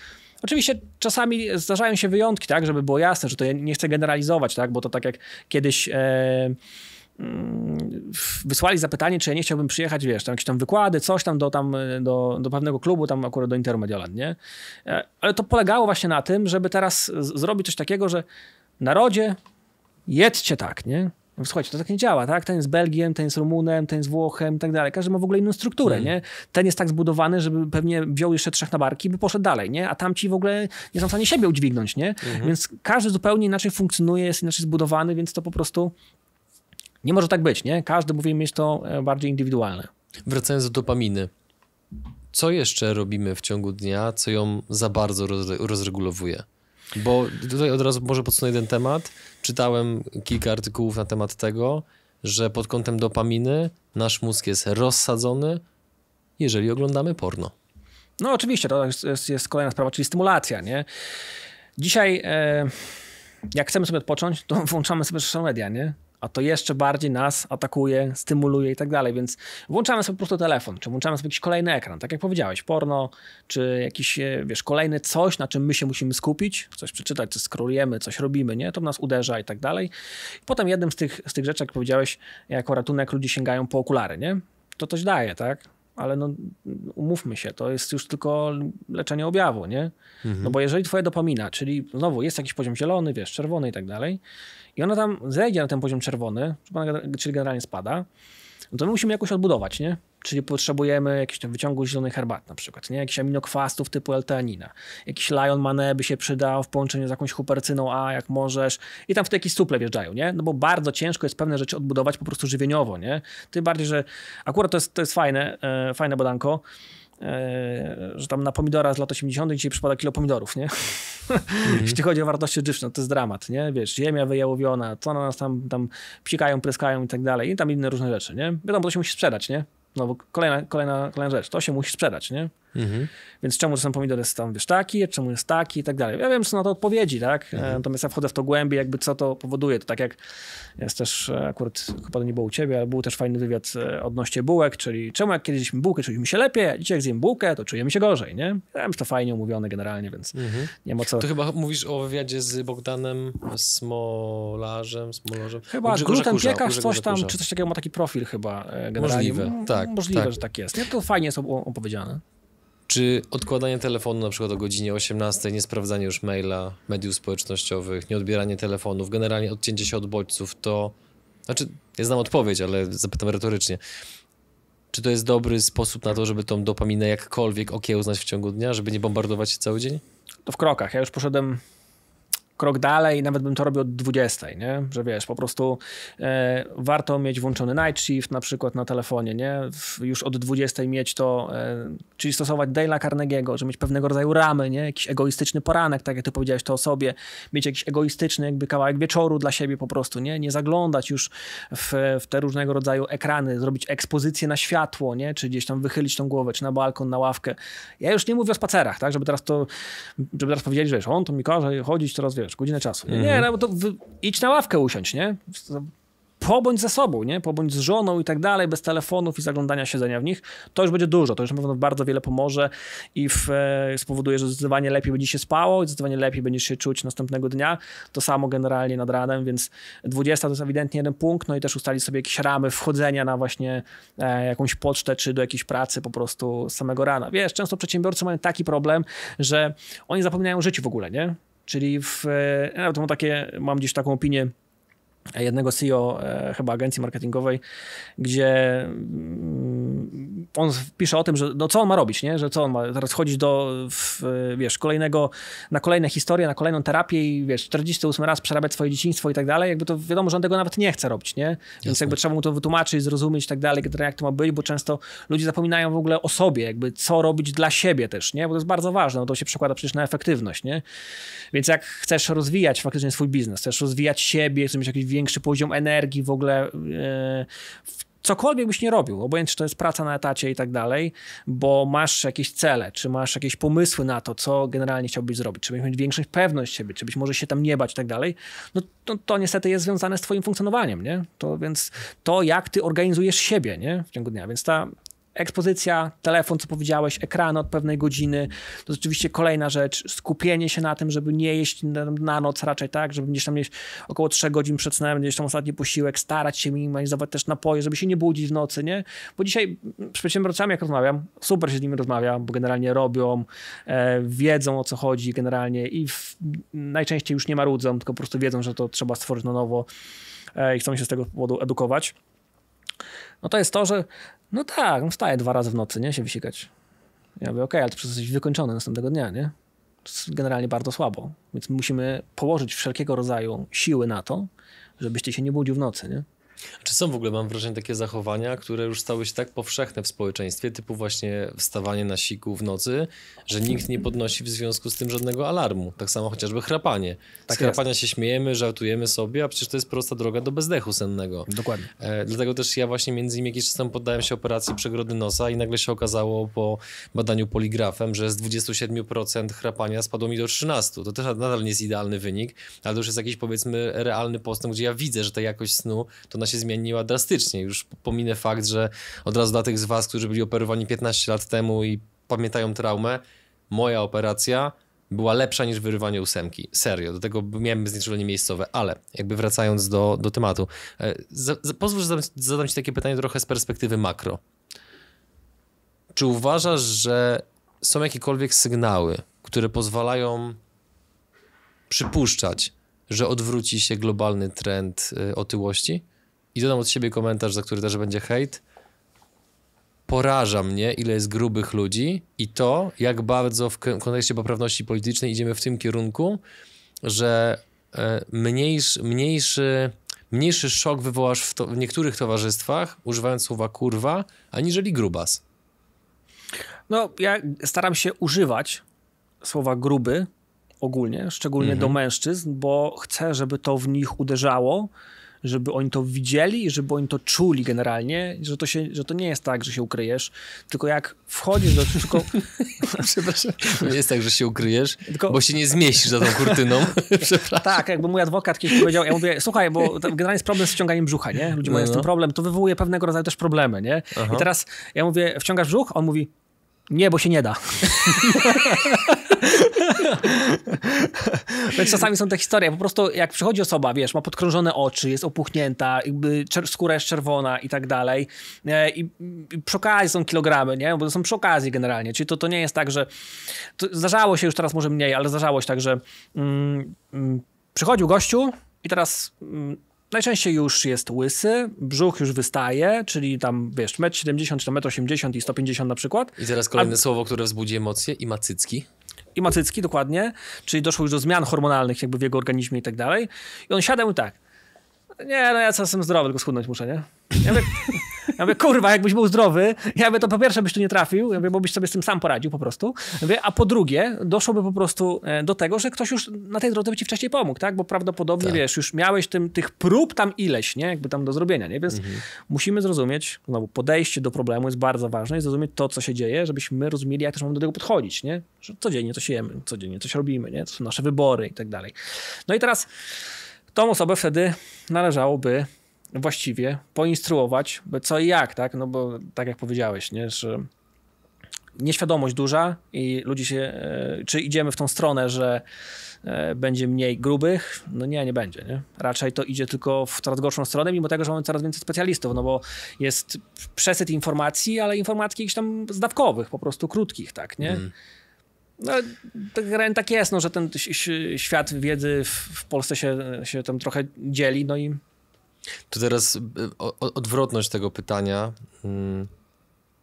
Oczywiście czasami zdarzają się wyjątki, tak, żeby było jasne, że to ja nie chcę generalizować, tak, bo to tak jak kiedyś e, mm, wysłali zapytanie, czy ja nie chciałbym przyjechać, wiesz, tam jakieś tam wykłady, coś tam do, tam do, do pewnego klubu, tam akurat do Interu Mediolan, nie? E, ale to polegało właśnie na tym, żeby teraz zrobić coś takiego, że narodzie jedźcie tak, nie? No, słuchajcie, to tak nie działa, tak? Ten jest Belgiem, ten jest Rumunem, ten jest Włochem i tak dalej. Każdy ma w ogóle inną strukturę, mm. nie? Ten jest tak zbudowany, żeby pewnie wziął jeszcze trzech na barki by poszedł dalej, nie? A tamci w ogóle nie są w stanie siebie udźwignąć, nie? Mm. Więc każdy zupełnie inaczej funkcjonuje, jest inaczej zbudowany, więc to po prostu nie może tak być, nie? Każdy powinien mieć to e, bardziej indywidualne. Wracając do dopaminy. Co jeszcze robimy w ciągu dnia, co ją za bardzo rozregulowuje? Bo tutaj od razu może podsunę jeden temat. Czytałem kilka artykułów na temat tego, że pod kątem dopaminy nasz mózg jest rozsadzony, jeżeli oglądamy porno. No oczywiście, to jest, jest kolejna sprawa, czyli stymulacja, nie? Dzisiaj, e, jak chcemy sobie odpocząć, to włączamy sobie social media, nie? A to jeszcze bardziej nas atakuje, stymuluje i tak dalej, więc włączamy sobie po prostu telefon, czy włączamy sobie jakiś kolejny ekran, tak jak powiedziałeś, porno, czy jakiś, e, wiesz, kolejny coś, na czym my się musimy skupić, coś przeczytać, coś skrolujemy, coś robimy, nie? To nas uderza i tak dalej. Potem jednym z tych, z tych rzeczy, jak powiedziałeś, jako ratunek ludzie sięgają po okulary, nie? To coś daje, tak? Ale no, umówmy się, to jest już tylko leczenie objawu, nie? Mhm. No bo jeżeli twoja dopamina, czyli znowu jest jakiś poziom zielony, wiesz, czerwony i tak dalej, i ona tam zejdzie na ten poziom czerwony, czyli generalnie spada, no to my musimy jakoś odbudować, nie? Czyli potrzebujemy jakiegoś tam wyciągu zielonej herbaty na przykład, nie? Jakichś aminokwasów typu L-teanina. Jakiś lion mane by się przydał w połączeniu z jakąś hupercyną A, jak możesz. I tam w te jakieś suple wjeżdżają, nie? No bo bardzo ciężko jest pewne rzeczy odbudować po prostu żywieniowo, nie? Tym bardziej, że akurat to jest, to jest fajne, e, fajne badanko, e, że tam na pomidora z lat 80. dzisiaj przypada kilo pomidorów, nie? Mm. Jeśli chodzi o wartości odżywcze, to jest dramat, nie? Wiesz, ziemia wyjałowiona, co na nas tam, tam psikają, pryskają i tak dalej i tam inne różne rzeczy, nie? Wiadomo, to się musi sprzedać, nie? No bo kolejna, kolejna, kolejna rzecz, to się musi sprzedać, nie? Mhm. Więc czemu ten pomidor jest tam, wiesz, taki, czemu jest taki i tak dalej. Ja wiem, co na to odpowiedzi, tak? Mhm. Natomiast ja wchodzę w to głębiej, jakby co to powoduje. To tak jak jest też, e, akurat chyba to nie było u ciebie, ale był też fajny wywiad e, odnośnie bułek, czyli czemu jak kiedyś bułkę, czuliśmy się lepiej, a dzisiaj jak zjem bułkę, to czujemy się gorzej, nie? Ja wiem, że to fajnie umówione generalnie, więc mhm. nie ma co... To chyba mówisz o wywiadzie z Bogdanem Smolarzem, Smolarzem? Chyba gluten piekarz, coś tam, czy coś takiego ma taki profil chyba e, generalnie. Możliwe, tak. Możliwe, tak. że tak jest. Nie? To fajnie jest opowiedziane. Czy odkładanie telefonu na przykład o godzinie 18, nie sprawdzanie już maila, mediów społecznościowych, nie odbieranie telefonów, generalnie odcięcie się od bodźców, to... Znaczy, ja znam odpowiedź, ale zapytam retorycznie. Czy to jest dobry sposób na to, żeby tą dopaminę jakkolwiek okiełznać w ciągu dnia, żeby nie bombardować się cały dzień? To w krokach. Ja już poszedłem krok dalej, nawet bym to robił od 20, nie? Że wiesz, po prostu e, warto mieć włączony night shift na przykład na telefonie, nie? Już od 20 mieć to, e, czyli stosować Dale'a Carnegie'ego, że mieć pewnego rodzaju ramy, nie? Jakiś egoistyczny poranek, tak jak ty powiedziałeś to o sobie, mieć jakiś egoistyczny jakby kawałek wieczoru dla siebie po prostu, nie? Nie zaglądać już w, w te różnego rodzaju ekrany, zrobić ekspozycję na światło, nie? Czy gdzieś tam wychylić tą głowę, czy na balkon, na ławkę. Ja już nie mówię o spacerach, tak? Żeby teraz to, żeby teraz powiedzieli, że on to mi każe chodzić teraz, wiesz, wiesz, godzinę czasu. Nie, nie no to wy, idź na ławkę usiąść, nie? pobądź ze sobą, nie? Pobądź z żoną i tak dalej, bez telefonów i zaglądania siedzenia w nich. To już będzie dużo, to już na pewno bardzo wiele pomoże i w, e, spowoduje, że zdecydowanie lepiej będzie się spało i zdecydowanie lepiej będziesz się czuć następnego dnia. To samo generalnie nad ranem, więc 20 to jest ewidentnie jeden punkt, no i też ustalić sobie jakieś ramy wchodzenia na właśnie e, jakąś pocztę czy do jakiejś pracy po prostu z samego rana. Wiesz, często przedsiębiorcy mają taki problem, że oni zapominają o życiu w ogóle, nie? Czyli w, e, nawet mam takie, mam gdzieś taką opinię, jednego CEO e, chyba agencji marketingowej, gdzie mm, on pisze o tym, że no co on ma robić, nie? że co on ma teraz chodzić do, w, wiesz, kolejnego, na kolejne historie, na kolejną terapię i wiesz, 48 raz przerabiać swoje dzieciństwo i tak dalej, jakby to wiadomo, że on tego nawet nie chce robić, nie? Więc Jasne. jakby trzeba mu to wytłumaczyć, zrozumieć i tak dalej, jak to ma być, bo często ludzie zapominają w ogóle o sobie, jakby co robić dla siebie też, nie? Bo to jest bardzo ważne, no to się przekłada przecież na efektywność, nie? Więc jak chcesz rozwijać faktycznie swój biznes, chcesz rozwijać siebie, chcesz mieć jakiś większy poziom energii w ogóle e, cokolwiek byś nie robił, obojętnie czy to jest praca na etacie i tak dalej, bo masz jakieś cele, czy masz jakieś pomysły na to, co generalnie chciałbyś zrobić, czy byś mieć większą pewność siebie, czy byś może się tam nie bać i tak dalej, no to, to niestety jest związane z twoim funkcjonowaniem, nie? To więc to, jak ty organizujesz siebie, nie? W ciągu dnia, więc ta ekspozycja, telefon, co powiedziałeś, ekrany od pewnej godziny. To rzeczywiście kolejna rzecz, skupienie się na tym, żeby nie jeść na, na noc raczej tak, żeby gdzieś tam mieć około 3 godzin przed snem, gdzieś tam ostatni posiłek, starać się minimalizować też napoje, żeby się nie budzić w nocy, nie? Bo dzisiaj z przedsiębiorcami jak rozmawiam, super się z nimi rozmawiam, bo generalnie robią, e, wiedzą o co chodzi generalnie i w, najczęściej już nie marudzą, tylko po prostu wiedzą, że to trzeba stworzyć na nowo e, i chcą się z tego powodu edukować no to jest to, że no tak, no wstaję dwa razy w nocy, nie, się wysikać. Ja mówię, okej, okay, ale to przecież jesteś wykończony następnego dnia, nie? Generalnie bardzo słabo. Więc musimy położyć wszelkiego rodzaju siły na to, żebyś ty się nie budził w nocy, nie? Czy są w ogóle, mam wrażenie, takie zachowania, które już stały się tak powszechne w społeczeństwie, typu właśnie wstawanie na siku w nocy, że nikt nie podnosi w związku z tym żadnego alarmu. Tak samo chociażby chrapanie. Tak z chrapania się śmiejemy, żartujemy sobie, a przecież to jest prosta droga do bezdechu sennego. Dokładnie. E, dlatego też ja właśnie między innymi jakiś czas temu poddałem się operacji przegrody nosa i nagle się okazało po badaniu poligrafem, że z 27% chrapania spadło mi do 13%. To też nadal nie jest idealny wynik, ale to już jest jakiś powiedzmy realny postęp, gdzie ja widzę, że ta jakość snu to na się zmieniła drastycznie. Już pominę fakt, że od razu dla tych z Was, którzy byli operowani 15 lat temu i pamiętają traumę, moja operacja była lepsza niż wyrywanie ósemki. Serio. Do tego miałem znieczulenie miejscowe, ale jakby wracając do, do tematu. E, pozwól, że zadam, zadam Ci takie pytanie trochę z perspektywy makro. Czy uważasz, że są jakiekolwiek sygnały, które pozwalają przypuszczać, że odwróci się globalny trend y, otyłości? I dodam od siebie komentarz, za który też będzie hejt. Poraża mnie, ile jest grubych ludzi i to, jak bardzo w kontekście poprawności politycznej idziemy w tym kierunku, że e, mniejszy, mniejszy, szok wywołasz w, to, w niektórych towarzystwach, używając słowa kurwa, aniżeli grubas. No, ja staram się używać słowa gruby ogólnie, szczególnie do mhm. mężczyzn, bo chcę, żeby to w nich uderzało żeby oni to widzieli i żeby oni to czuli generalnie, że to, się, że to nie jest tak, że się ukryjesz, tylko jak wchodzisz do... Tylko... Przepraszam. Nie jest tak, że się ukryjesz, tylko... bo się nie zmieścisz za tą kurtyną. tak, jakby mój adwokat kiedyś powiedział, ja mówię, słuchaj, bo generalnie jest problem z wciąganiem brzucha, nie? Ludzie no, mają no. z tym problem, to wywołuje pewnego rodzaju też problemy, nie? Aha. I teraz ja mówię, wciągasz brzuch? On mówi, nie, bo się nie da. Więc czasami są te historie, po prostu jak przychodzi osoba, wiesz, ma podkrążone oczy, jest opuchnięta, jakby skóra jest czerwona i tak dalej e, i, i przy okazji są kilogramy, nie? Bo to są przy okazji generalnie, czyli to, to nie jest tak, że zdarzało się już teraz może mniej, ale zdarzało się tak, że mm, mm, przychodził gościu i teraz mm, Najczęściej już jest łysy, brzuch już wystaje, czyli tam, wiesz, 1,70 m czy 1,80 m i 150 na przykład. I teraz kolejne A... słowo, które wzbudzi emocje i macycki. I macycki, dokładnie. Czyli doszło już do zmian hormonalnych jakby w jego organizmie i tak dalej. I on siadał i tak, nie, no ja czasem zdrowy, tylko schudnąć muszę, nie? Ja mówię, Ja mówię, kurwa, jakbyś był zdrowy, ja mówię, to po pierwsze byś tu nie trafił, ja mówię, bo byś sobie z tym sam poradził po prostu. Ja mówię, a po drugie, doszłoby po prostu e, do tego, że ktoś już na tej drodze by ci wcześniej pomógł, tak? Bo prawdopodobnie, tak. wiesz, już miałeś tym, tych prób tam ileś, nie? Jakby tam do zrobienia, nie? Więc mhm. musimy zrozumieć, znowu, podejście do problemu jest bardzo ważne i zrozumieć to, co się dzieje, żebyśmy rozumieli, jak też mamy do tego podchodzić, nie? Że codziennie coś jemy, codziennie coś robimy, nie? To są nasze wybory i tak dalej. No i teraz tą osobę wtedy należałoby właściwie poinstruować, co i jak, tak? No bo tak jak powiedziałeś, nie? że nieświadomość duża i ludzie się, e, czy idziemy w tą stronę, że e, będzie mniej grubych? No nie, nie będzie. Nie? Raczej to idzie tylko w coraz gorszą stronę, mimo tego, że mamy coraz więcej specjalistów, no bo jest przesyt informacji, ale informacji jakichś tam zdawkowych, po prostu krótkich, tak, nie? Mm. No, tak, tak jest, no, że ten świat wiedzy w Polsce się, się tam trochę dzieli, no i to teraz y, odwrotność tego pytania. Hmm,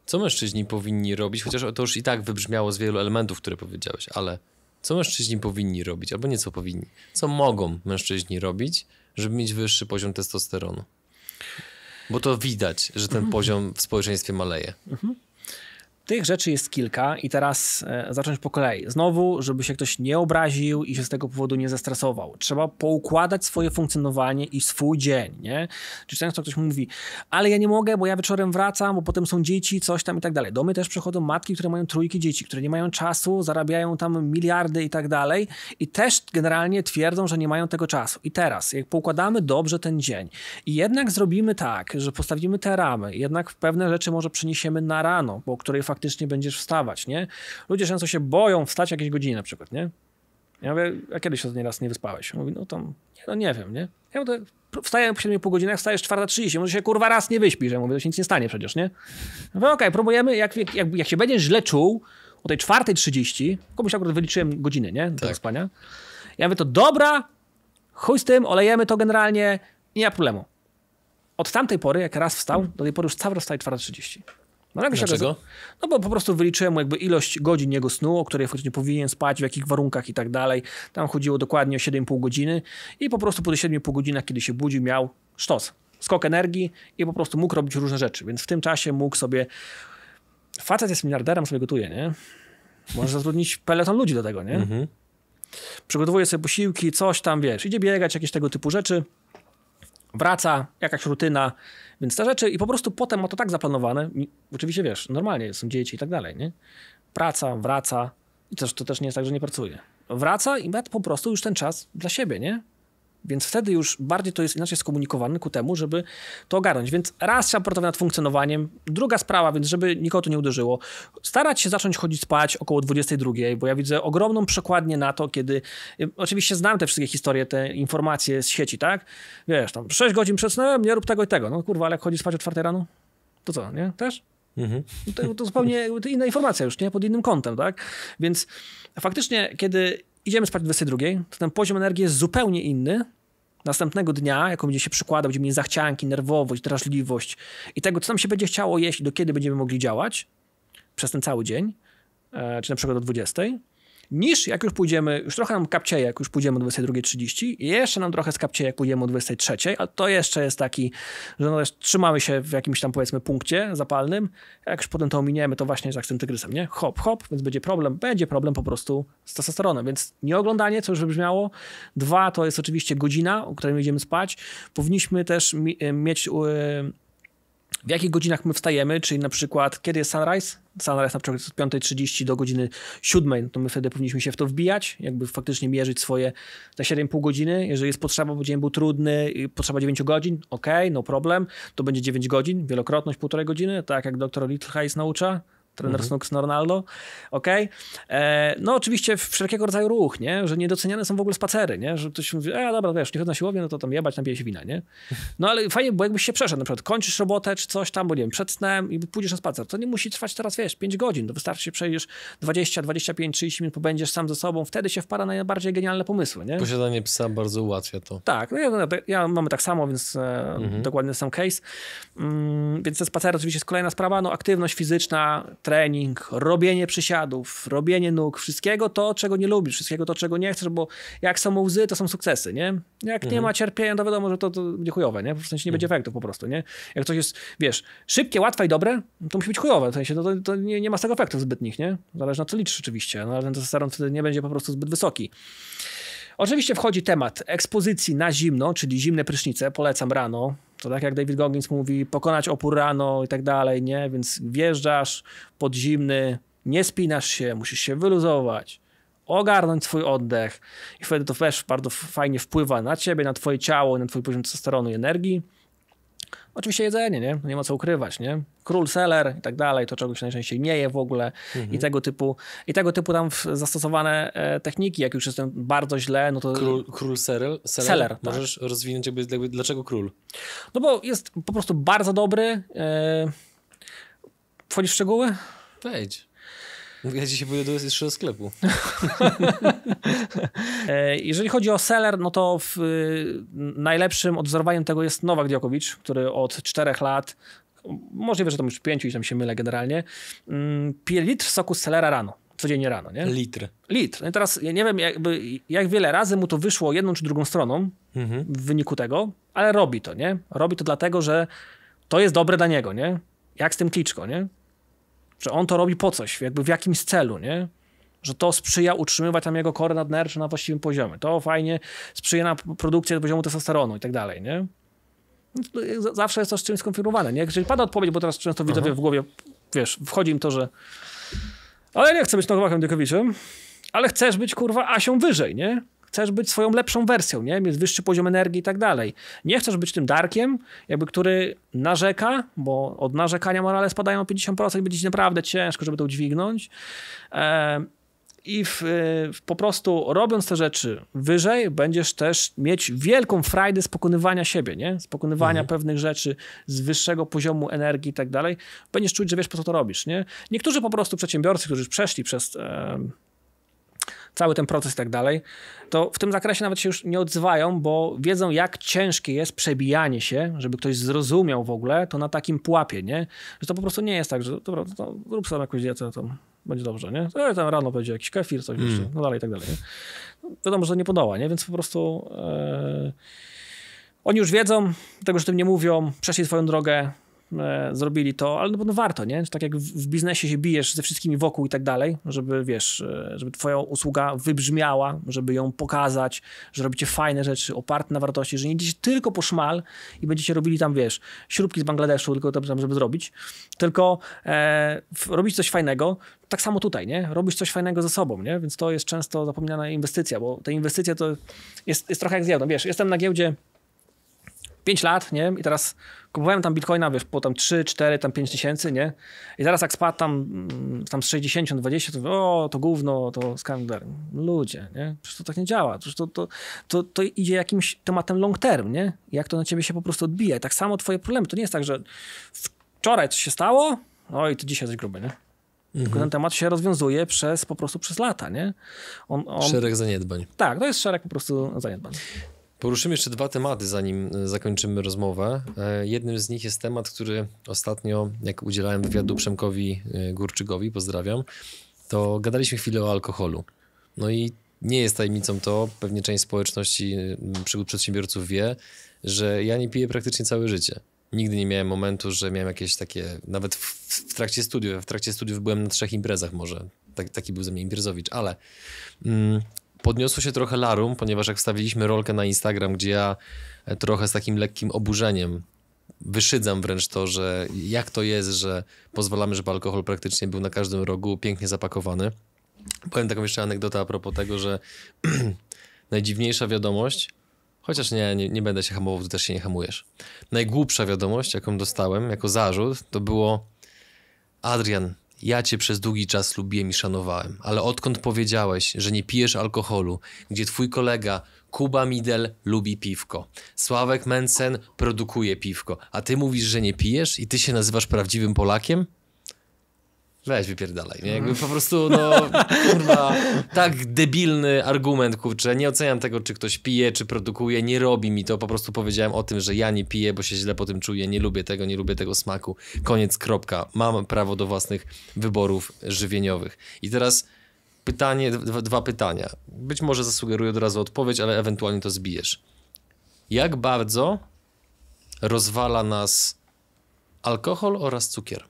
co mężczyźni powinni robić? Chociaż to już i tak wybrzmiało z wielu elementów, które powiedziałeś, ale co mężczyźni powinni robić, albo nie co powinni? Co mogą mężczyźni robić, żeby mieć wyższy poziom testosteronu? Bo to widać, że ten mhm. poziom w społeczeństwie maleje. Mhm. Tych rzeczy jest kilka i teraz e, zacząć po kolei. Znowu, żeby się ktoś nie obraził i się z tego powodu nie zestresował. Trzeba poukładać swoje funkcjonowanie i swój dzień, nie? Czy często ktoś mówi, ale ja nie mogę, bo ja wieczorem wracam, bo potem są dzieci, coś tam i tak dalej. Do mnie też przychodzą matki, które mają trójki dzieci, które nie mają czasu, zarabiają tam miliardy i tak dalej i też generalnie twierdzą, że nie mają tego czasu. I teraz, jak poukładamy dobrze ten dzień i jednak zrobimy tak, że postawimy te ramy, jednak pewne rzeczy może przeniesiemy na rano, bo której faktycznie faktycznie będziesz wstawać, nie? Ludzie często się boją wstać jakieś godziny na przykład, nie? Ja mówię, a kiedyś ostatni raz nie wyspałeś? Mówi, no tam, no nie wiem, nie? Ja mówię, wstaję po 7,5 godzinach, wstajesz 4.30, może się kurwa raz nie wyśpisz. Ja mówię, to się nic nie stanie przecież, nie? mówię, okej, okay, próbujemy, jak, jak, jak się będziesz źle czuł o tej 4.30, komuś akurat wyliczyłem godziny, nie? Do tak. spania. Ja mówię, to dobra, chuj z tym, olejemy to generalnie, nie ma problemu. Od tamtej pory, jak raz wstał, do tej pory już cały raz wstaje 4.30. No, Dlaczego? no bo po prostu wyliczyłem jakby ilość godzin jego snu, o której faktycznie powinien spać, w jakich warunkach i tak dalej. Tam chodziło dokładnie o 7,5 godziny i po prostu po tych 7,5 godzinach, kiedy się budził, miał sztos, skok energii i po prostu mógł robić różne rzeczy. Więc w tym czasie mógł sobie... Facet jest miliarderem, sobie gotuje, nie? Może zatrudnić peleton ludzi do tego, nie? Mhm. Przygotowuje sobie posiłki, coś tam, wiesz, idzie biegać, jakieś tego typu rzeczy wraca, jakaś rutyna, więc te rzeczy i po prostu potem ma to tak zaplanowane, oczywiście wiesz, normalnie są dzieci i tak dalej, nie? Praca, wraca i też, to też nie jest tak, że nie pracuje. Wraca i ma po prostu już ten czas dla siebie, nie? Więc wtedy już bardziej to jest inaczej skomunikowane ku temu, żeby to ogarnąć. Więc raz trzeba pracować nad funkcjonowaniem. Druga sprawa, więc żeby nikogo to nie uderzyło, starać się zacząć chodzić spać około 22, bo ja widzę ogromną przekładnię na to, kiedy oczywiście znam te wszystkie historie, te informacje z sieci, tak? Wiesz, tam 6 godzin przed snem, nie rób tego i tego. No kurwa, ale jak chodzi spać o 4 rano, to co, nie? Też? Mhm. To, to zupełnie inna informacja już, nie? Pod innym kątem, tak? Więc faktycznie, kiedy idziemy spać o 22, to ten poziom energii jest zupełnie inny. Następnego dnia, jako będzie się przykładał, będziemy mieli zachcianki, nerwowość, drażliwość i tego, co nam się będzie chciało jeść, do kiedy będziemy mogli działać przez ten cały dzień, e, czy na przykład do 20, niż jak już pójdziemy, już trochę nam kapcieje, jak już pójdziemy o 22.30 i jeszcze nam trochę skapcieje, jak pójdziemy o 23.00, a to jeszcze jest taki, że no, trzymamy się w jakimś tam powiedzmy punkcie zapalnym, jak już potem to ominiemy, to właśnie jest jak z tym tygrysem, nie? Hop, hop, więc będzie problem, będzie problem po prostu z testosteronem, więc nie oglądanie, co już wybrzmiało, dwa to jest oczywiście godzina, o której idziemy spać, powinniśmy też mieć w jakich godzinach my wstajemy, czyli na przykład kiedy jest sunrise, sunrise na przykład od 5.30 do godziny 7, to my wtedy powinniśmy się w to wbijać, jakby faktycznie mierzyć swoje te 7,5 godziny. Jeżeli jest potrzeba, bo dzień był trudny, potrzeba 9 godzin, ok, no problem, to będzie 9 godzin, wielokrotność półtorej godziny, tak jak doktor Little naucza, trener mhm. Snooks Ronaldo, ok? E, no oczywiście wszelkiego rodzaju ruch, nie? Że niedoceniane są w ogóle spacery, nie? Że ktoś mówi, e dobra, wiesz, nie chodź na siłownię, no to tam jebać, napiję się wina, nie? No ale fajnie, bo jakbyś się przeszedł, na przykład kończysz robotę czy coś tam, bo nie wiem, przed snem i pójdziesz na spacer, to nie musi trwać teraz, wiesz, 5 godzin, to wystarczy się przejdziesz 20, 25, 30 minut, pobędziesz sam ze sobą, wtedy się wpada na najbardziej genialne pomysły, nie? Posiadanie psa bardzo ułatwia to. Tak, no ja, ja mamy tak samo, więc e, mhm. dokładnie sam case. Mm, więc te spacery oczywiście jest kolejna sprawa, no aktywność fizyczna, trening, robienie przysiadów, robienie nóg, wszystkiego to, czego nie lubisz, wszystkiego to, czego nie chcesz, bo jak są łzy, to są sukcesy, nie? Jak mhm. nie ma cierpienia, to wiadomo, że to, to będzie chujowe, nie? W sensie nie będzie mhm. efektów po prostu, nie? Jak coś jest, wiesz, szybkie, łatwe i dobre, to musi być chujowe, w sensie to, to, to nie, nie ma z tego efektów zbytnich, nie? Zależy na co liczysz oczywiście, no ale ten testosteron wtedy nie będzie po prostu zbyt wysoki. Oczywiście wchodzi temat ekspozycji na zimno, czyli zimne prysznice, polecam rano. To tak jak David Goggins mówi, pokonać opór rano i tak dalej, nie? Więc wjeżdżasz pod zimny, nie spinasz się, musisz się wyluzować, ogarnąć swój oddech i wtedy to też bardzo fajnie wpływa na ciebie, na twoje ciało, na twój poziom testosteronu i energii. Oczywiście jedzenie, nie? Nie ma co ukrywać, nie? Król seller i tak dalej, to czego się najczęściej nie je w ogóle mhm. i tego typu i tego typu tam zastosowane e, techniki, jak już jestem bardzo źle, no to... Król, król seller? Seller? seller tak. Możesz rozwinąć jakby, jakby, dlaczego król? No bo jest po prostu bardzo dobry. E... Wchodzisz w szczegóły? Wejdź. Ja dzisiaj pójdę do jeszcze sklepu. E, jeżeli chodzi o seller, no to w, y, najlepszym odwzorowaniem tego jest Nowak Djokovic, który od czterech lat, możliwe, że to już pięciu i tam się mylę generalnie, mm, pije litr soku z sellera rano codziennie rano, nie? Litr. Litr. No i teraz ja nie wiem, jakby, jak wiele razy mu to wyszło jedną czy drugą stroną mhm. w wyniku tego, ale robi to, nie? Robi to dlatego, że to jest dobre dla niego, nie? Jak z tym Kliczko, nie? Że on to robi po coś, jakby w jakimś celu, nie? Że to sprzyja utrzymywać tam jego kory nadnercze na właściwym poziomie. To fajnie sprzyja na produkcję poziomu testosteronu i tak dalej, nie? Zawsze jest to z czymś skonfigurowane, nie? Jeżeli pada odpowiedź, bo teraz często widzę w głowie, wiesz, wchodzi im to, że ale nie chcę być Nowakiem Dykowiczem, ale chcesz być, kurwa, Asią wyżej, nie? Chcesz być swoją lepszą wersją, nie? Mieć wyższy poziom energii i tak dalej. Nie chcesz być tym Darkiem, jakby który narzeka, bo od narzekania morale spadają o 50% i będzie ci naprawdę ciężko, żeby to udźwignąć. E i w, w, po prostu robiąc te rzeczy wyżej, będziesz też mieć wielką frajdę z pokonywania siebie, nie? Z pokonywania mhm. pewnych rzeczy z wyższego poziomu energii i tak dalej. Będziesz czuć, że wiesz, po co to robisz, nie? Niektórzy po prostu przedsiębiorcy, którzy przeszli przez e, cały ten proces i tak dalej, to w tym zakresie nawet się już nie odzywają, bo wiedzą, jak ciężkie jest przebijanie się, żeby ktoś zrozumiał w ogóle, to na takim pułapie, nie? Że to po prostu nie jest tak, że dobra, to rób sobie jakąś dietę, to będzie dobrze, nie? To tam rano będzie jakiś kefir, coś mm. jeszcze, no dalej i tak dalej, nie? No, wiadomo, że to nie podoła, nie? Więc po prostu e... oni już wiedzą, tego, że tym nie mówią, przeszli swoją drogę, e, zrobili to, ale no, no warto, nie? Tak jak w, w, biznesie się bijesz ze wszystkimi wokół i tak dalej, żeby, wiesz, e, żeby twoja usługa wybrzmiała, żeby ją pokazać, że robicie fajne rzeczy oparte na wartości, że nie idziecie tylko po szmal i będziecie robili tam, wiesz, śrubki z Bangladeszu, tylko tam, żeby zrobić, tylko e, robić coś fajnego, tak samo tutaj, nie? Robisz coś fajnego ze sobą, nie? Więc to jest często zapominana inwestycja, bo te inwestycje to jest, jest trochę jak z giełdą. Wiesz, jestem na giełdzie 5 lat, nie? I teraz kupowałem tam bitcoina, wiesz, po tam 3, 4, tam 5 tysięcy, nie? I zaraz jak spadł tam, mm, tam z 60, 20, to o, to gówno, to skandal. Ludzie, nie? Przecież to tak nie działa. Przecież to, to, to, to idzie jakimś tematem long term, nie? Jak to na ciebie się po prostu odbija. I tak samo twoje problemy. To nie jest tak, że wczoraj coś się stało, oj, to dzisiaj coś grube, nie? Mhm. Tylko ten temat się rozwiązuje przez, po prostu przez lata, nie? On, on... Szereg zaniedbań. Tak, to jest szereg po prostu zaniedbań. Poruszymy jeszcze dwa tematy, zanim e, zakończymy rozmowę. E, jednym z nich jest temat, który ostatnio, jak udzielałem wywiadu Przemkowi e, Górczykowi, pozdrawiam, to gadaliśmy chwilę o alkoholu. No i nie jest tajemnicą to, pewnie część społeczności przygód przedsiębiorców wie, że ja nie piję praktycznie całe życie. Nigdy nie miałem momentu, że miałem jakieś takie, nawet w, w trakcie studiów, w trakcie studiów byłem na trzech imprezach może, tak, taki był ze mnie imprezowicz, ale mm, podniosło się trochę larum, ponieważ jak wstawiliśmy rolkę na Instagram, gdzie ja e, trochę z takim lekkim oburzeniem wyszydzam wręcz to, że jak to jest, że pozwalamy, żeby alkohol praktycznie był na każdym rogu pięknie zapakowany. Powiem taką jeszcze anegdotę a propos tego, że najdziwniejsza wiadomość, chociaż nie, nie, nie będę się hamował, ty też się nie hamujesz. Najgłupsza wiadomość, jaką dostałem jako zarzut, to było Adrian, ja cię przez długi czas lubiłem i szanowałem, ale odkąd powiedziałeś, że nie pijesz alkoholu, gdzie twój kolega Kuba Midel lubi piwko, Sławek Mensen produkuje piwko, a ty mówisz, że nie pijesz i ty się nazywasz prawdziwym Polakiem? Weź wypierdalaj, nie? Jakby po prostu, no, kurwa, tak debilny argument, kurczę. Nie oceniam tego, czy ktoś pije, czy produkuje, nie robi mi to. Po prostu powiedziałem o tym, że ja nie piję, bo się źle po tym czuję, nie lubię tego, nie lubię tego smaku. Koniec, kropka. Mam prawo do własnych wyborów żywieniowych. I teraz pytanie, dwa, dwa pytania. Być może zasugeruję od razu odpowiedź, ale ewentualnie to zbijesz. Jak bardzo rozwala nas alkohol oraz cukier?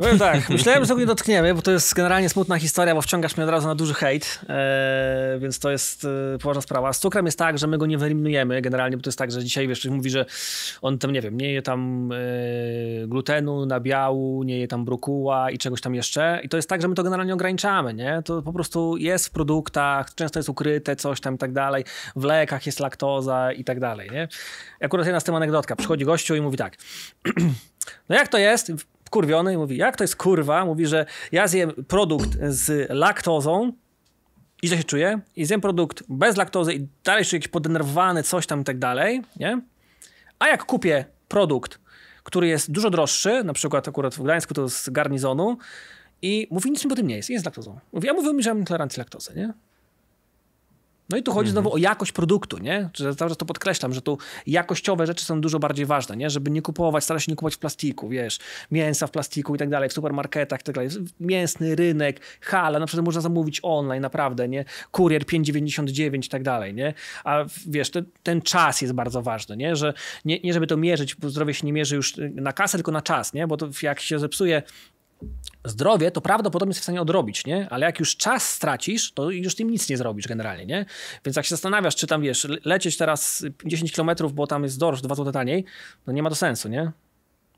Powiem tak, myślałem, że tego nie dotkniemy, bo to jest generalnie smutna historia, bo wciągasz mnie od razu na duży hejt, e, więc to jest e, poważna sprawa. Z cukrem jest tak, że my go nie wyeliminujemy generalnie, bo to jest tak, że dzisiaj wiesz, ktoś mówi, że on tam, nie wiem, nie je tam e, glutenu, nabiału, nie je tam brokuła i czegoś tam jeszcze i to jest tak, że my to generalnie ograniczamy, nie? To po prostu jest w produktach, często jest ukryte coś tam i tak dalej, w lekach jest laktoza i tak dalej, nie? Akurat jedna z tym anegdotka, przychodzi gościu i mówi tak, no jak to jest? Wkurwiony i mówi, jak to jest kurwa? Mówi, że ja zjem produkt z laktozą i źle się czuję i zjem produkt bez laktozy i dalej czuję jakiś podenerwowany, coś tam i tak dalej, nie? A jak kupię produkt, który jest dużo droższy, na przykład akurat w Gdańsku to z garnizonu i mówi, nic mi po tym nie jest, jest laktozą. Mówi, ja mówię że mam tolerancję laktozy, nie? No i tu chodzi znowu o jakość produktu, nie? Cały czas to podkreślam, że tu jakościowe rzeczy są dużo bardziej ważne, nie? Żeby nie kupować, starać się nie kupować w plastiku, wiesz, mięsa w plastiku i tak dalej, w supermarketach i tak dalej. Mięsny rynek, hala, na przykład można zamówić online, naprawdę, nie? Kurier 5,99 i tak dalej, nie? A wiesz, ten, ten czas jest bardzo ważny, nie? Że nie, nie żeby to mierzyć, bo zdrowie się nie mierzy już na kasę, tylko na czas, nie? Bo to jak się zepsuje zdrowie, to prawdopodobnie jesteś w stanie odrobić, nie? Ale jak już czas stracisz, to już tym nic nie zrobisz generalnie, nie? Więc jak się zastanawiasz, czy tam, wiesz, lecieć teraz 10 km, bo tam jest dorsz, dwa zł taniej, no nie ma to sensu, nie?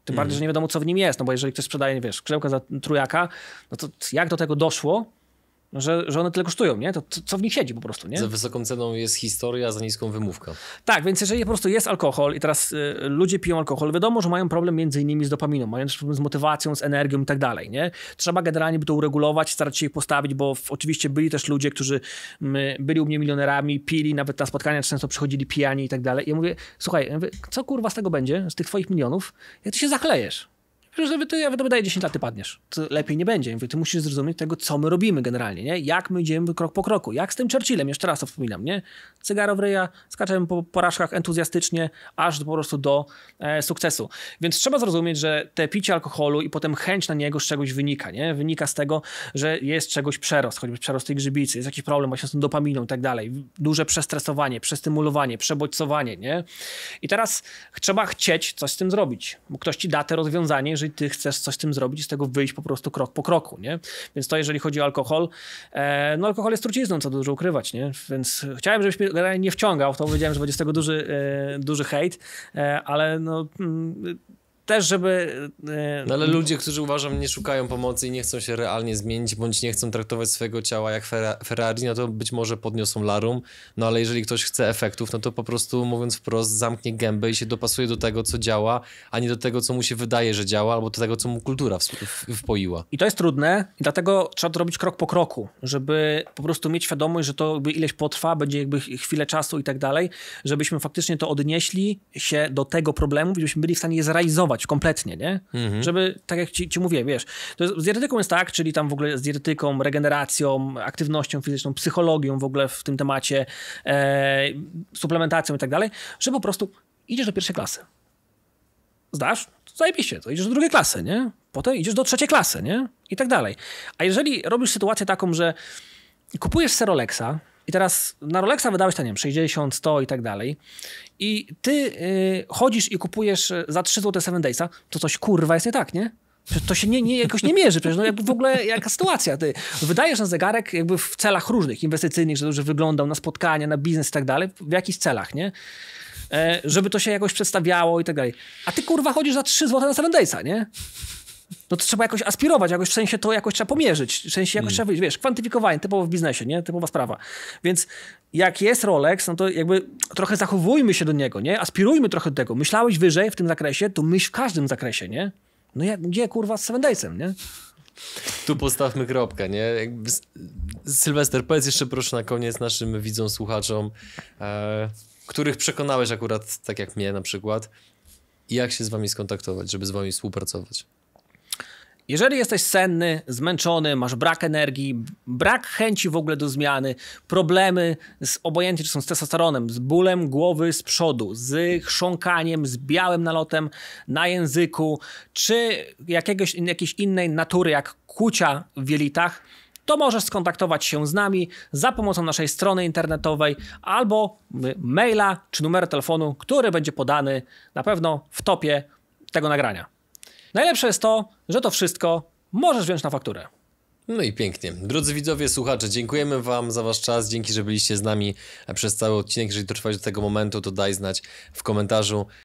Tym bardziej, mhm. że nie wiadomo, co w nim jest, no bo jeżeli ktoś sprzedaje, wiesz, skrzydełka za trójaka, no to jak do tego doszło, że, że one tyle kosztują, nie? To co w nich siedzi po prostu, nie? Za wysoką ceną jest historia, za niską wymówka. Tak, więc jeżeli po prostu jest alkohol i teraz y, ludzie piją alkohol, wiadomo, że mają problem między innymi z dopaminą, mają też problem z motywacją, z energią i tak dalej, nie? Trzeba generalnie by to uregulować, starać się ich postawić, bo w, oczywiście byli też ludzie, którzy my, byli u mnie milionerami, pili, nawet na spotkania często przychodzili pijani i tak dalej. I ja mówię, słuchaj, ja mówię, co kurwa z tego będzie, z tych twoich milionów, jak ty się zachlejesz? Że ty, ja wydaję 10 lat, ty padniesz. To lepiej nie będzie. Mówię, ty musisz zrozumieć tego, co my robimy generalnie, nie? Jak my idziemy krok po kroku. Jak z tym Churchillem, jeszcze raz to wspominam, nie? Cygaro w ryja, skaczemy po porażkach entuzjastycznie, aż po prostu do e, sukcesu. Więc trzeba zrozumieć, że te picie alkoholu i potem chęć na niego z czegoś wynika, nie? Wynika z tego, że jest czegoś przerost, choćby przerost tej grzybicy, jest jakiś problem właśnie z tą dopaminą i tak dalej. Duże przestresowanie, przestymulowanie, przebodźcowanie, nie? I teraz trzeba chcieć coś z tym zrobić, bo ktoś ci da te rozwiązanie, jeżeli ty chcesz coś z tym zrobić z tego wyjść po prostu krok po kroku, nie? Więc to jeżeli chodzi o alkohol, e, no alkohol jest trucizną, co dużo ukrywać, nie? Więc chciałem, żebyś mnie nie wciągał to, powiedziałem, że będzie z tego duży, e, duży hejt, e, ale no mm, też, żeby... E, no ale ludzie, którzy uważam nie szukają pomocy i nie chcą się realnie zmienić, bądź nie chcą traktować swojego ciała jak Ferrari, no to być może podniosą larum, no ale jeżeli ktoś chce efektów, no to po prostu mówiąc wprost zamknie gębę i się dopasuje do tego, co działa, a nie do tego, co mu się wydaje, że działa, albo do tego, co mu kultura wpoiła. I to jest trudne i dlatego trzeba to robić krok po kroku, żeby po prostu mieć świadomość, że to jakby ileś potrwa, będzie jakby chwilę czasu i tak dalej, żebyśmy faktycznie to odnieśli się do tego problemu, żebyśmy byli w stanie je zrealizować kompletnie, nie? Mhm. Żeby, tak jak ci, ci mówię, wiesz, to jest, z dietetyką jest tak, czyli tam w ogóle z dietetyką, regeneracją, aktywnością fizyczną, psychologią w ogóle w tym temacie, e, suplementacją i tak dalej, że po prostu idziesz do pierwszej klasy. Zdasz? Zajebiście, to idziesz do drugiej klasy, nie? Potem idziesz do trzeciej klasy, nie? I tak dalej. A jeżeli robisz sytuację taką, że kupujesz Serolexa, i teraz na Rolexa wydałeś tam, nie wiem, 60, 100 i tak dalej. I ty y, chodzisz i kupujesz y, za 3 zł 7 Daysa, to coś kurwa jest nie tak, nie? To się nie, nie, jakoś nie mierzy, przecież no jakby w ogóle jaka sytuacja. Ty wydajesz na zegarek jakby w celach różnych, inwestycyjnych, żeby dobrze wyglądał, na spotkania, na biznes i tak dalej, w jakichś celach, nie? E, żeby to się jakoś przedstawiało i tak dalej. A ty kurwa chodzisz za 3 zł na 7 Daysa, nie? No to trzeba jakoś aspirować, jakoś w sensie to jakoś trzeba pomierzyć, w sensie jakoś mm. trzeba wyjść, wiesz, kwantyfikowanie, typowo w biznesie, nie? Typowa sprawa. Więc jak jest Rolex, no to jakby trochę zachowujmy się do niego, nie? Aspirujmy trochę do tego. Myślałeś wyżej w tym zakresie, to myśl w każdym zakresie, nie? No jak, gdzie kurwa z Seven Daysem, nie? Tu postawmy kropkę, nie? Jakby... Sylwester, powiedz jeszcze proszę na koniec naszym widzom, słuchaczom, e, których przekonałeś akurat, tak jak mnie na przykład, jak się z wami skontaktować, żeby z wami współpracować? Jeżeli jesteś senny, zmęczony, masz brak energii, brak chęci w ogóle do zmiany, problemy z obojętnie czy są z testosteronem, z bólem głowy z przodu, z chrząkaniem, z białym nalotem na języku, czy jakiegoś, jakiejś innej natury, jak kucia w jelitach, to możesz skontaktować się z nami za pomocą naszej strony internetowej albo maila czy numeru telefonu, który będzie podany na pewno w topie tego nagrania. Najlepsze jest to, że to wszystko możesz wziąć na fakturę. No i pięknie. Drodzy widzowie, słuchacze, dziękujemy Wam za Wasz czas. Dzięki, że byliście z nami przez cały odcinek. Jeżeli dotrwałeś do tego momentu, to daj znać w komentarzu,